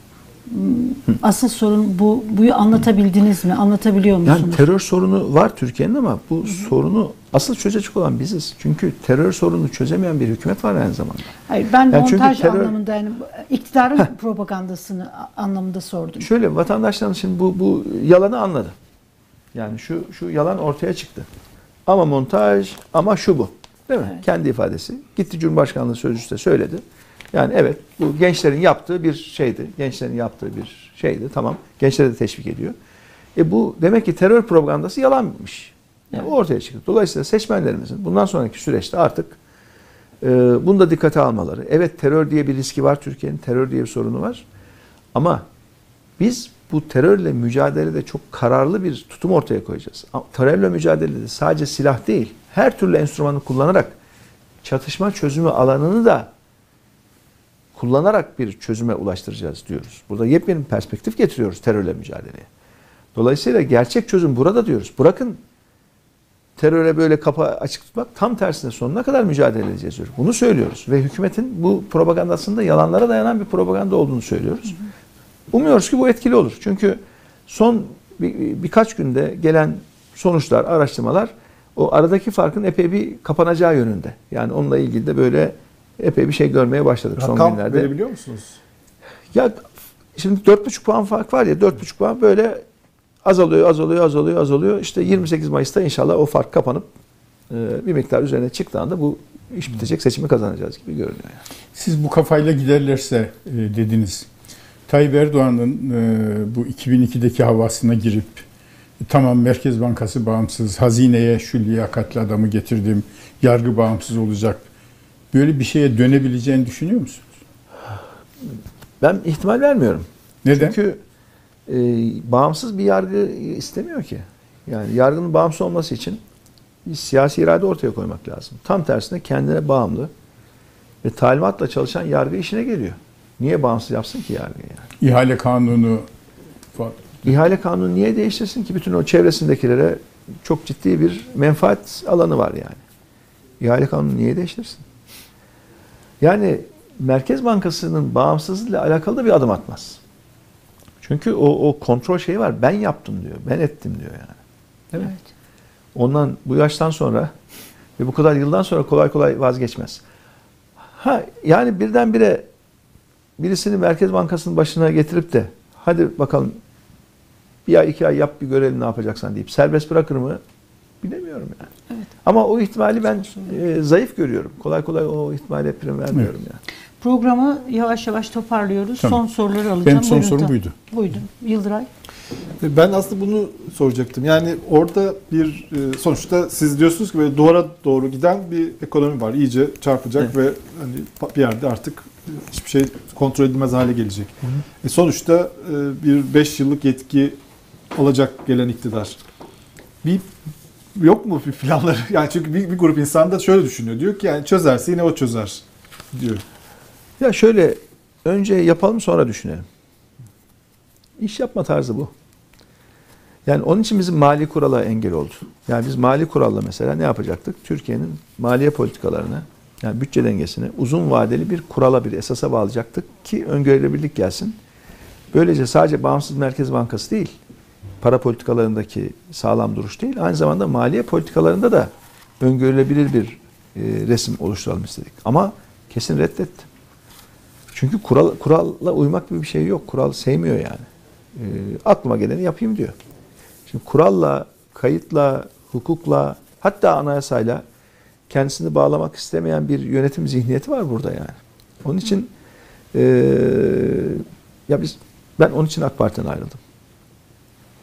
[SPEAKER 1] Hmm, Asıl sorun bu. Buyu anlatabildiniz mi? Anlatabiliyor musunuz?
[SPEAKER 3] Yani terör sorunu var Türkiye'nin ama bu sorunu asıl çözecek olan biziz. Çünkü terör sorununu çözemeyen bir hükümet var aynı zamanda.
[SPEAKER 1] Hayır, ben
[SPEAKER 3] Yani
[SPEAKER 1] montaj
[SPEAKER 3] terör-
[SPEAKER 1] anlamında yani iktidarın propagandasını anlamında sordum.
[SPEAKER 3] Şöyle vatandaşlar şimdi bu bu yalanı anladı. Yani şu şu yalan ortaya çıktı. Ama montaj ama şu bu. Değil mi?
[SPEAKER 1] Evet.
[SPEAKER 3] Kendi ifadesi. Gitti Cumhurbaşkanlığı sözcüsü de söyledi. Yani evet bu gençlerin yaptığı bir şeydi. Gençlerin yaptığı bir şeydi. Tamam. Gençleri de teşvik ediyor. E bu demek ki terör propagandası yalanmış. Yani
[SPEAKER 1] Evet.
[SPEAKER 3] o ortaya çıktı. Dolayısıyla seçmenlerimizin bundan sonraki süreçte artık e, bunu da dikkate almaları. Evet terör diye bir riski var Türkiye'nin. Terör diye bir sorunu var. Ama biz bu terörle mücadelede çok kararlı bir tutum ortaya koyacağız. Terörle mücadelede sadece silah değil, her türlü enstrümanı kullanarak çatışma çözümü alanını da kullanarak bir çözüme ulaştıracağız diyoruz. Burada yepyeni bir perspektif getiriyoruz terörle mücadeleye. Dolayısıyla gerçek çözüm burada diyoruz. Bırakın teröre böyle kapı açık tutmak tam tersine sonuna kadar mücadele edeceğiz diyoruz. Bunu söylüyoruz ve hükümetin bu propagandasında yalanlara dayanan bir propaganda olduğunu söylüyoruz. Umuyoruz ki bu etkili olur. Çünkü son bir, birkaç günde gelen sonuçlar, araştırmalar o aradaki farkın epey bir kapanacağı yönünde. Yani onunla ilgili de böyle epey bir şey görmeye başladık son
[SPEAKER 4] Rakam
[SPEAKER 3] günlerde.
[SPEAKER 4] verebiliyor musunuz?
[SPEAKER 3] Ya şimdi 4,5 puan fark var ya 4,5 puan böyle azalıyor, azalıyor, azalıyor, azalıyor. İşte 28 Mayıs'ta inşallah o fark kapanıp e, bir miktar üzerine çıktığı anda bu iş bitecek, seçimi kazanacağız gibi görünüyor. Yani.
[SPEAKER 2] Siz bu kafayla giderlerse e, dediniz. Tayyip Erdoğan'ın e, bu 2002'deki havasına girip tamam Merkez Bankası bağımsız, hazineye şu liyakatli adamı getirdim, yargı bağımsız olacak. Böyle bir şeye dönebileceğini düşünüyor musunuz?
[SPEAKER 3] Ben ihtimal vermiyorum.
[SPEAKER 2] Neden?
[SPEAKER 3] Çünkü e, bağımsız bir yargı istemiyor ki. Yani yargının bağımsız olması için bir siyasi irade ortaya koymak lazım. Tam tersine kendine bağımlı ve talimatla çalışan yargı işine geliyor. Niye bağımsız yapsın ki yargı yani?
[SPEAKER 2] İhale kanunu.
[SPEAKER 3] İhale kanunu niye değiştirsin ki bütün o çevresindekilere çok ciddi bir menfaat alanı var yani. İhale kanunu niye değiştirsin? Yani Merkez Bankası'nın bağımsızlığıyla alakalı da bir adım atmaz. Çünkü o, o kontrol şeyi var. Ben yaptım diyor. Ben ettim diyor yani. Değil mi?
[SPEAKER 1] Evet.
[SPEAKER 3] Ondan bu yaştan sonra ve bu kadar yıldan sonra kolay kolay vazgeçmez. Ha yani birdenbire birisini Merkez Bankası'nın başına getirip de hadi bakalım bir ay iki ay yap bir görelim ne yapacaksan deyip serbest bırakır mı bilemiyorum yani.
[SPEAKER 1] Evet.
[SPEAKER 3] Ama o ihtimali ben e, zayıf görüyorum. Kolay kolay o ihtimale prim vermiyorum yani.
[SPEAKER 1] Programı yavaş yavaş toparlıyoruz.
[SPEAKER 2] Tamam.
[SPEAKER 1] Son soruları alacağım.
[SPEAKER 2] Benim son
[SPEAKER 1] Buyurun
[SPEAKER 2] sorum
[SPEAKER 1] ta-
[SPEAKER 2] buydu.
[SPEAKER 1] Buydu. Yıldıray.
[SPEAKER 4] Ben aslında bunu soracaktım. Yani orada bir e, sonuçta siz diyorsunuz ki böyle duvara doğru giden bir ekonomi var. İyice çarpacak ve hani bir yerde artık hiçbir şey kontrol edilmez hale gelecek. E sonuçta e, bir 5 yıllık yetki alacak gelen iktidar. Bir yok mu bir planları? Yani çünkü bir, bir grup insan da şöyle düşünüyor. Diyor ki yani çözerse yine o çözer diyor.
[SPEAKER 3] Ya şöyle önce yapalım sonra düşünelim. İş yapma tarzı bu. Yani onun için bizim mali kurala engel oldu. Yani biz mali kuralla mesela ne yapacaktık? Türkiye'nin maliye politikalarını yani bütçe dengesini uzun vadeli bir kurala bir esasa bağlayacaktık ki öngörülebilirlik gelsin. Böylece sadece bağımsız Merkez Bankası değil, para politikalarındaki sağlam duruş değil, aynı zamanda maliye politikalarında da öngörülebilir bir e, resim oluşturalım istedik. Ama kesin reddetti. Çünkü kural kuralla uymak gibi bir şey yok. Kural sevmiyor yani. E, aklıma geleni yapayım diyor. Şimdi kuralla, kayıtla, hukukla, hatta anayasayla kendisini bağlamak istemeyen bir yönetim zihniyeti var burada yani. Onun için e, ya biz ben onun için AK Parti'den ayrıldım.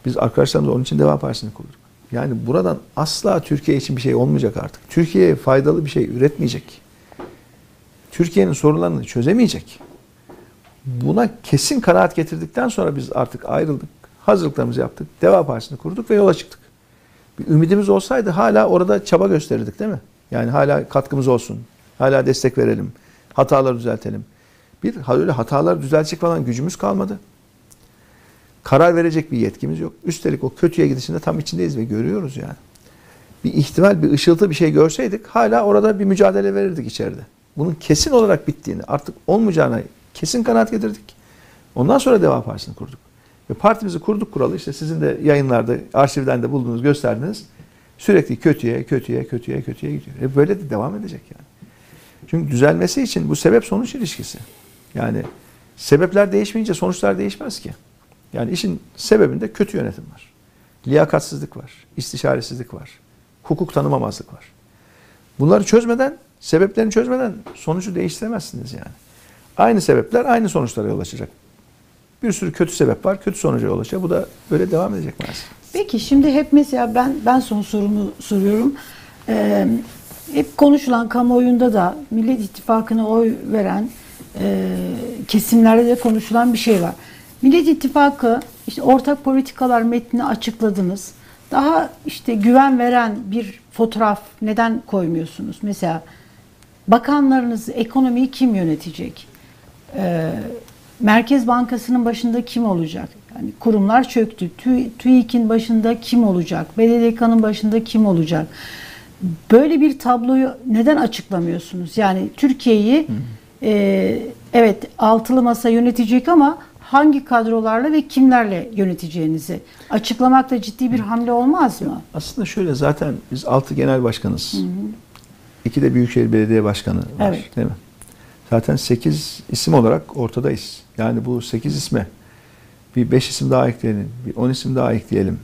[SPEAKER 3] Biz arkadaşlarımla onun için Deva Partisi'ni kurduk. Yani buradan asla Türkiye için bir şey olmayacak artık. Türkiye'ye faydalı bir şey üretmeyecek. Türkiye'nin sorunlarını çözemeyecek. Buna kesin kanaat getirdikten sonra biz artık ayrıldık. Hazırlıklarımızı yaptık. Deva Partisi'ni kurduk ve yola çıktık. Bir ümidimiz olsaydı hala orada çaba gösterirdik değil mi? Yani hala katkımız olsun. Hala destek verelim. Hataları düzeltelim. Bir öyle hataları düzeltecek falan gücümüz kalmadı. Karar verecek bir yetkimiz yok. Üstelik o kötüye gidişinde tam içindeyiz ve görüyoruz yani. Bir ihtimal, bir ışıltı bir şey görseydik hala orada bir mücadele verirdik içeride. Bunun kesin olarak bittiğini, artık olmayacağına kesin kanaat getirdik. Ondan sonra Deva Partisi'ni kurduk. Ve partimizi kurduk kuralı işte sizin de yayınlarda, arşivden de bulduğunuz, gösterdiniz. Sürekli kötüye, kötüye, kötüye, kötüye gidiyor. E böyle de devam edecek yani. Çünkü düzelmesi için bu sebep sonuç ilişkisi. Yani sebepler değişmeyince sonuçlar değişmez ki. Yani işin sebebinde kötü yönetim var. Liyakatsizlik var. istişaresizlik var. Hukuk tanımamazlık var. Bunları çözmeden, sebeplerini çözmeden sonucu değiştiremezsiniz yani. Aynı sebepler aynı sonuçlara yol açacak. Bir sürü kötü sebep var, kötü sonuca yol açacak. Bu da böyle devam edecek maalesef.
[SPEAKER 1] Peki şimdi hep mesela ben ben son sorumu soruyorum. Ee, hep konuşulan kamuoyunda da Millet İttifakı'na oy veren e, kesimlerde de konuşulan bir şey var. Millet İttifakı işte ortak politikalar metnini açıkladınız. Daha işte güven veren bir fotoğraf neden koymuyorsunuz? Mesela bakanlarınız ekonomiyi kim yönetecek? Ee, Merkez Bankası'nın başında kim olacak? Yani kurumlar çöktü. TÜ, TÜİK'in başında kim olacak? BDDK'nın başında kim olacak? Böyle bir tabloyu neden açıklamıyorsunuz? Yani Türkiye'yi e, evet altılı masa yönetecek ama hangi kadrolarla ve kimlerle yöneteceğinizi açıklamak da ciddi bir hamle olmaz mı?
[SPEAKER 3] Aslında şöyle zaten biz altı genel başkanız. İki de Büyükşehir Belediye Başkanı var.
[SPEAKER 1] Evet.
[SPEAKER 3] Değil mi? Zaten sekiz isim olarak ortadayız. Yani bu sekiz isme bir beş isim daha ekleyelim, bir on isim daha ekleyelim.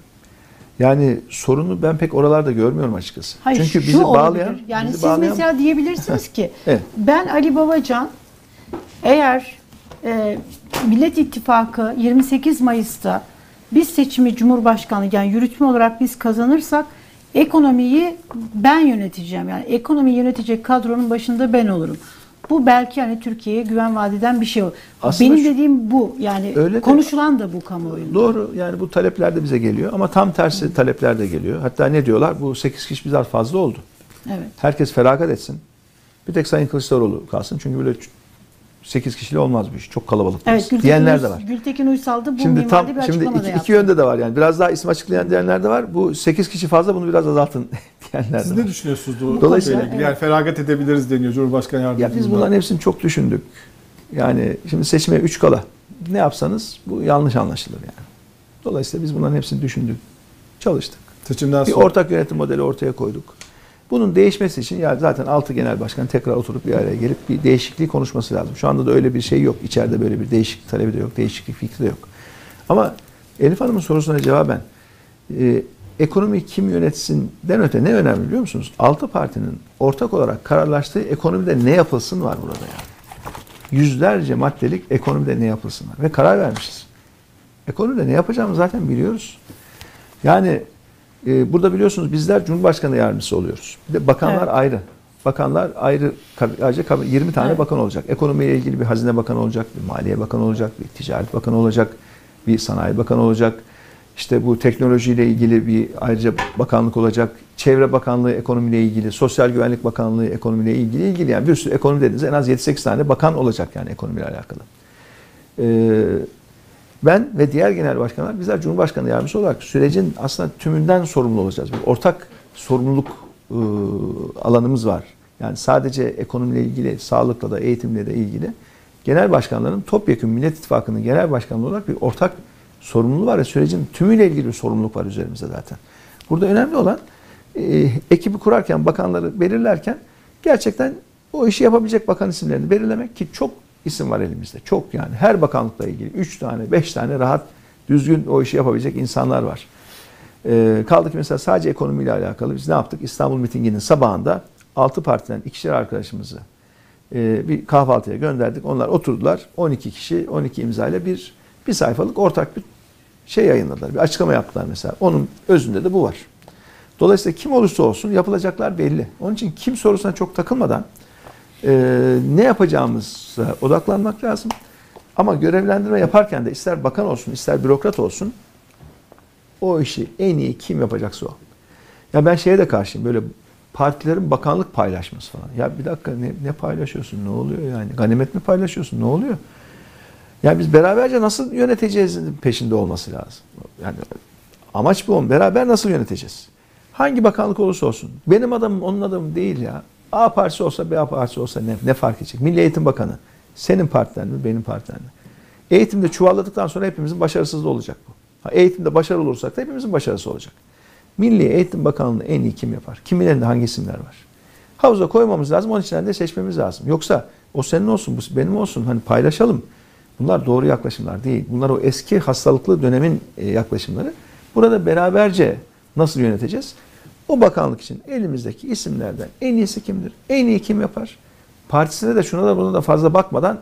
[SPEAKER 3] Yani sorunu ben pek oralarda görmüyorum açıkçası.
[SPEAKER 1] Hayır,
[SPEAKER 3] Çünkü bizi
[SPEAKER 1] olabilir.
[SPEAKER 3] bağlayan,
[SPEAKER 1] yani
[SPEAKER 3] bizi
[SPEAKER 1] siz
[SPEAKER 3] bağlayan-
[SPEAKER 1] mesela diyebilirsiniz ki
[SPEAKER 3] Evet.
[SPEAKER 1] ben Ali Babacan eğer e, Millet İttifakı 28 Mayıs'ta biz seçimi Cumhurbaşkanı yani yürütme olarak biz kazanırsak ekonomiyi ben yöneteceğim. Yani ekonomi yönetecek kadronun başında ben olurum. Bu belki hani Türkiye'ye güven vadeden bir şey.
[SPEAKER 3] Aslında
[SPEAKER 1] Benim
[SPEAKER 3] şu-
[SPEAKER 1] dediğim bu. Yani
[SPEAKER 3] Öyle de-
[SPEAKER 1] konuşulan da bu kamuoyunda.
[SPEAKER 3] Doğru yani bu talepler de bize geliyor ama tam tersi talepler de geliyor. Hatta ne diyorlar? Bu 8 kişi biraz fazla oldu.
[SPEAKER 1] Evet.
[SPEAKER 3] Herkes feragat etsin. Bir tek Sayın Kılıçdaroğlu kalsın. Çünkü böyle 8 kişiyle olmaz bu iş. Çok kalabalık.
[SPEAKER 1] Evet. Gültekin,
[SPEAKER 3] diyenler de
[SPEAKER 1] Uys-
[SPEAKER 3] var.
[SPEAKER 1] Gültekin Uysal da bu
[SPEAKER 3] Şimdi tam
[SPEAKER 1] bir
[SPEAKER 3] şimdi iki,
[SPEAKER 1] yaptı.
[SPEAKER 3] iki yönde de var yani. Biraz daha isim açıklayan diyenler de var. Bu 8 kişi fazla bunu biraz azaltın diyenler
[SPEAKER 4] Siz
[SPEAKER 3] de
[SPEAKER 4] ne
[SPEAKER 3] var.
[SPEAKER 4] düşünüyorsunuz bu
[SPEAKER 3] Dolayısıyla-
[SPEAKER 4] ilgili? Yani feragat edebiliriz deniyor Cumhurbaşkanı
[SPEAKER 3] Ya
[SPEAKER 4] Yardımcısı.
[SPEAKER 3] biz bunların hepsini çok düşündük. Yani şimdi seçime 3 kala. Ne yapsanız bu yanlış anlaşılır yani. Dolayısıyla biz bunların hepsini düşündük. Çalıştık.
[SPEAKER 4] Seçimden
[SPEAKER 3] Bir
[SPEAKER 4] sonra.
[SPEAKER 3] ortak yönetim modeli ortaya koyduk. Bunun değişmesi için ya zaten 6 genel başkan tekrar oturup bir araya gelip bir değişikliği konuşması lazım. Şu anda da öyle bir şey yok. İçeride böyle bir değişiklik talebi de yok. Değişiklik fikri de yok. Ama Elif Hanım'ın sorusuna cevaben e, ekonomi kim yönetsin'den öte ne önemli biliyor musunuz? Altı partinin ortak olarak kararlaştığı ekonomide ne yapılsın var burada yani. Yüzlerce maddelik ekonomide ne yapılsın var. Ve karar vermişiz. Ekonomide ne yapacağımızı zaten biliyoruz. Yani e, burada biliyorsunuz bizler Cumhurbaşkanı yardımcısı oluyoruz. Bir de bakanlar
[SPEAKER 1] Evet.
[SPEAKER 3] ayrı. Bakanlar ayrı, ayrıca kab- 20 tane
[SPEAKER 1] Evet.
[SPEAKER 3] bakan olacak. Ekonomiyle ilgili bir hazine bakanı olacak, bir maliye bakanı olacak, bir ticaret bakanı olacak, bir sanayi bakanı olacak. İşte bu teknolojiyle ilgili bir ayrıca bakanlık olacak. Çevre Bakanlığı ekonomiyle ilgili, Sosyal Güvenlik Bakanlığı ekonomiyle ilgili ilgili yani bir sürü ekonomi dediğiniz en az 7-8 tane bakan olacak yani ekonomiyle alakalı. Ee, ben ve diğer genel başkanlar bizler Cumhurbaşkanı yardımcısı olarak sürecin aslında tümünden sorumlu olacağız. Bir ortak sorumluluk e, alanımız var. Yani sadece ekonomiyle ilgili, sağlıkla da, eğitimle de ilgili genel başkanların topyekun Millet İttifakı'nın genel başkanlığı olarak bir ortak sorumluluğu var ya sürecin tümüyle ilgili bir sorumluluk var üzerimizde zaten. Burada önemli olan e, ekibi kurarken, bakanları belirlerken gerçekten o işi yapabilecek bakan isimlerini belirlemek ki çok isim var elimizde. Çok yani her bakanlıkla ilgili 3 tane, 5 tane rahat düzgün o işi yapabilecek insanlar var. E, kaldı ki mesela sadece ekonomiyle alakalı biz ne yaptık? İstanbul mitinginin sabahında 6 partiden ikişer arkadaşımızı e, bir kahvaltıya gönderdik. Onlar oturdular. 12 kişi 12 imzayla bir bir sayfalık ortak bir şey yayınladılar. Bir açıklama yaptılar mesela. Onun özünde de bu var. Dolayısıyla kim olursa olsun yapılacaklar belli. Onun için kim sorusuna çok takılmadan ne yapacağımıza odaklanmak lazım. Ama görevlendirme yaparken de ister bakan olsun ister bürokrat olsun o işi en iyi kim yapacaksa o. Ya ben şeye de karşıyım böyle partilerin bakanlık paylaşması falan. Ya bir dakika ne, ne paylaşıyorsun? Ne oluyor yani? Ganimet mi paylaşıyorsun? Ne oluyor? Ya biz beraberce nasıl yöneteceğiz peşinde olması lazım. Yani amaç bu. Beraber nasıl yöneteceğiz? Hangi bakanlık olursa olsun. Benim adamım onun adamım değil ya. A partisi olsa B partisi olsa ne, ne fark edecek? Milli Eğitim Bakanı. Senin partiden mi benim partiden mi? Eğitimde çuvalladıktan sonra hepimizin başarısızlığı olacak bu. Ha, eğitimde başarılı olursak da hepimizin başarısı olacak. Milli Eğitim Bakanlığı'nı en iyi kim yapar? Kimin elinde hangi isimler var? Havuza koymamız lazım, onun içinden de seçmemiz lazım. Yoksa o senin olsun, bu benim olsun, hani paylaşalım. Bunlar doğru yaklaşımlar değil. Bunlar o eski hastalıklı dönemin e, yaklaşımları. Burada beraberce nasıl yöneteceğiz? O bakanlık için elimizdeki isimlerden en iyisi kimdir? En iyi kim yapar? Partisine de şuna da buna da fazla bakmadan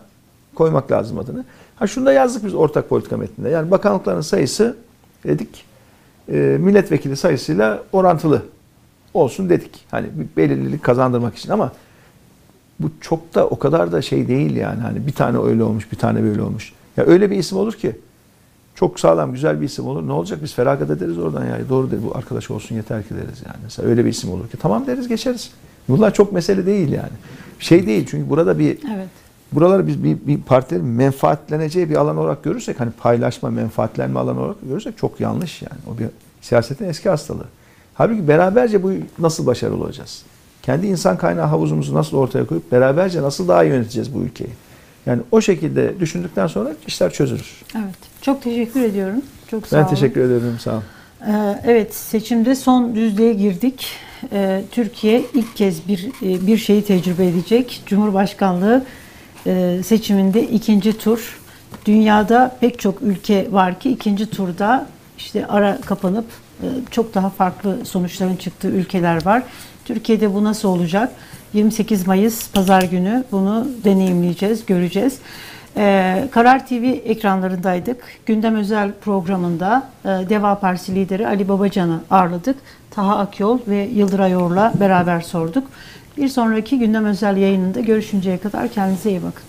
[SPEAKER 3] koymak lazım adını. Ha şunu da yazdık biz ortak politika metninde. Yani bakanlıkların sayısı dedik e, milletvekili sayısıyla orantılı olsun dedik. Hani bir belirlilik kazandırmak için ama bu çok da o kadar da şey değil yani. Hani bir tane öyle olmuş, bir tane böyle olmuş. Ya öyle bir isim olur ki çok sağlam, güzel bir isim olur. Ne olacak? Biz feragat ederiz oradan yani. Doğru dedi bu arkadaş olsun yeter ki deriz yani. Mesela öyle bir isim olur ki tamam deriz geçeriz. Bunlar çok mesele değil yani. Şey değil çünkü burada bir
[SPEAKER 1] Evet.
[SPEAKER 3] buraları biz bir, bir partilerin menfaatleneceği bir alan olarak görürsek hani paylaşma, menfaatlenme alanı olarak görürsek çok yanlış yani. O bir siyasetin eski hastalığı. Halbuki beraberce bu nasıl başarılı olacağız? Kendi insan kaynağı havuzumuzu nasıl ortaya koyup beraberce nasıl daha iyi yöneteceğiz bu ülkeyi? Yani o şekilde düşündükten sonra işler çözülür.
[SPEAKER 1] Evet. Çok teşekkür ediyorum. Çok sağ
[SPEAKER 3] Ben
[SPEAKER 1] olun.
[SPEAKER 3] teşekkür ederim. Sağ olun.
[SPEAKER 1] Ee, Evet, seçimde son düzlüğe girdik. Ee, Türkiye ilk kez bir e, bir şeyi tecrübe edecek. Cumhurbaşkanlığı e, seçiminde ikinci tur. Dünyada pek çok ülke var ki ikinci turda işte ara kapanıp e, çok daha farklı sonuçların çıktığı ülkeler var. Türkiye'de bu nasıl olacak? 28 Mayıs Pazar günü bunu deneyimleyeceğiz, göreceğiz. Ee, Karar TV ekranlarındaydık. Gündem özel programında e, Deva Partisi lideri Ali Babacan'ı ağırladık. Taha Akyol ve Yıldıray Or'la beraber sorduk. Bir sonraki gündem özel yayınında görüşünceye kadar kendinize iyi bakın.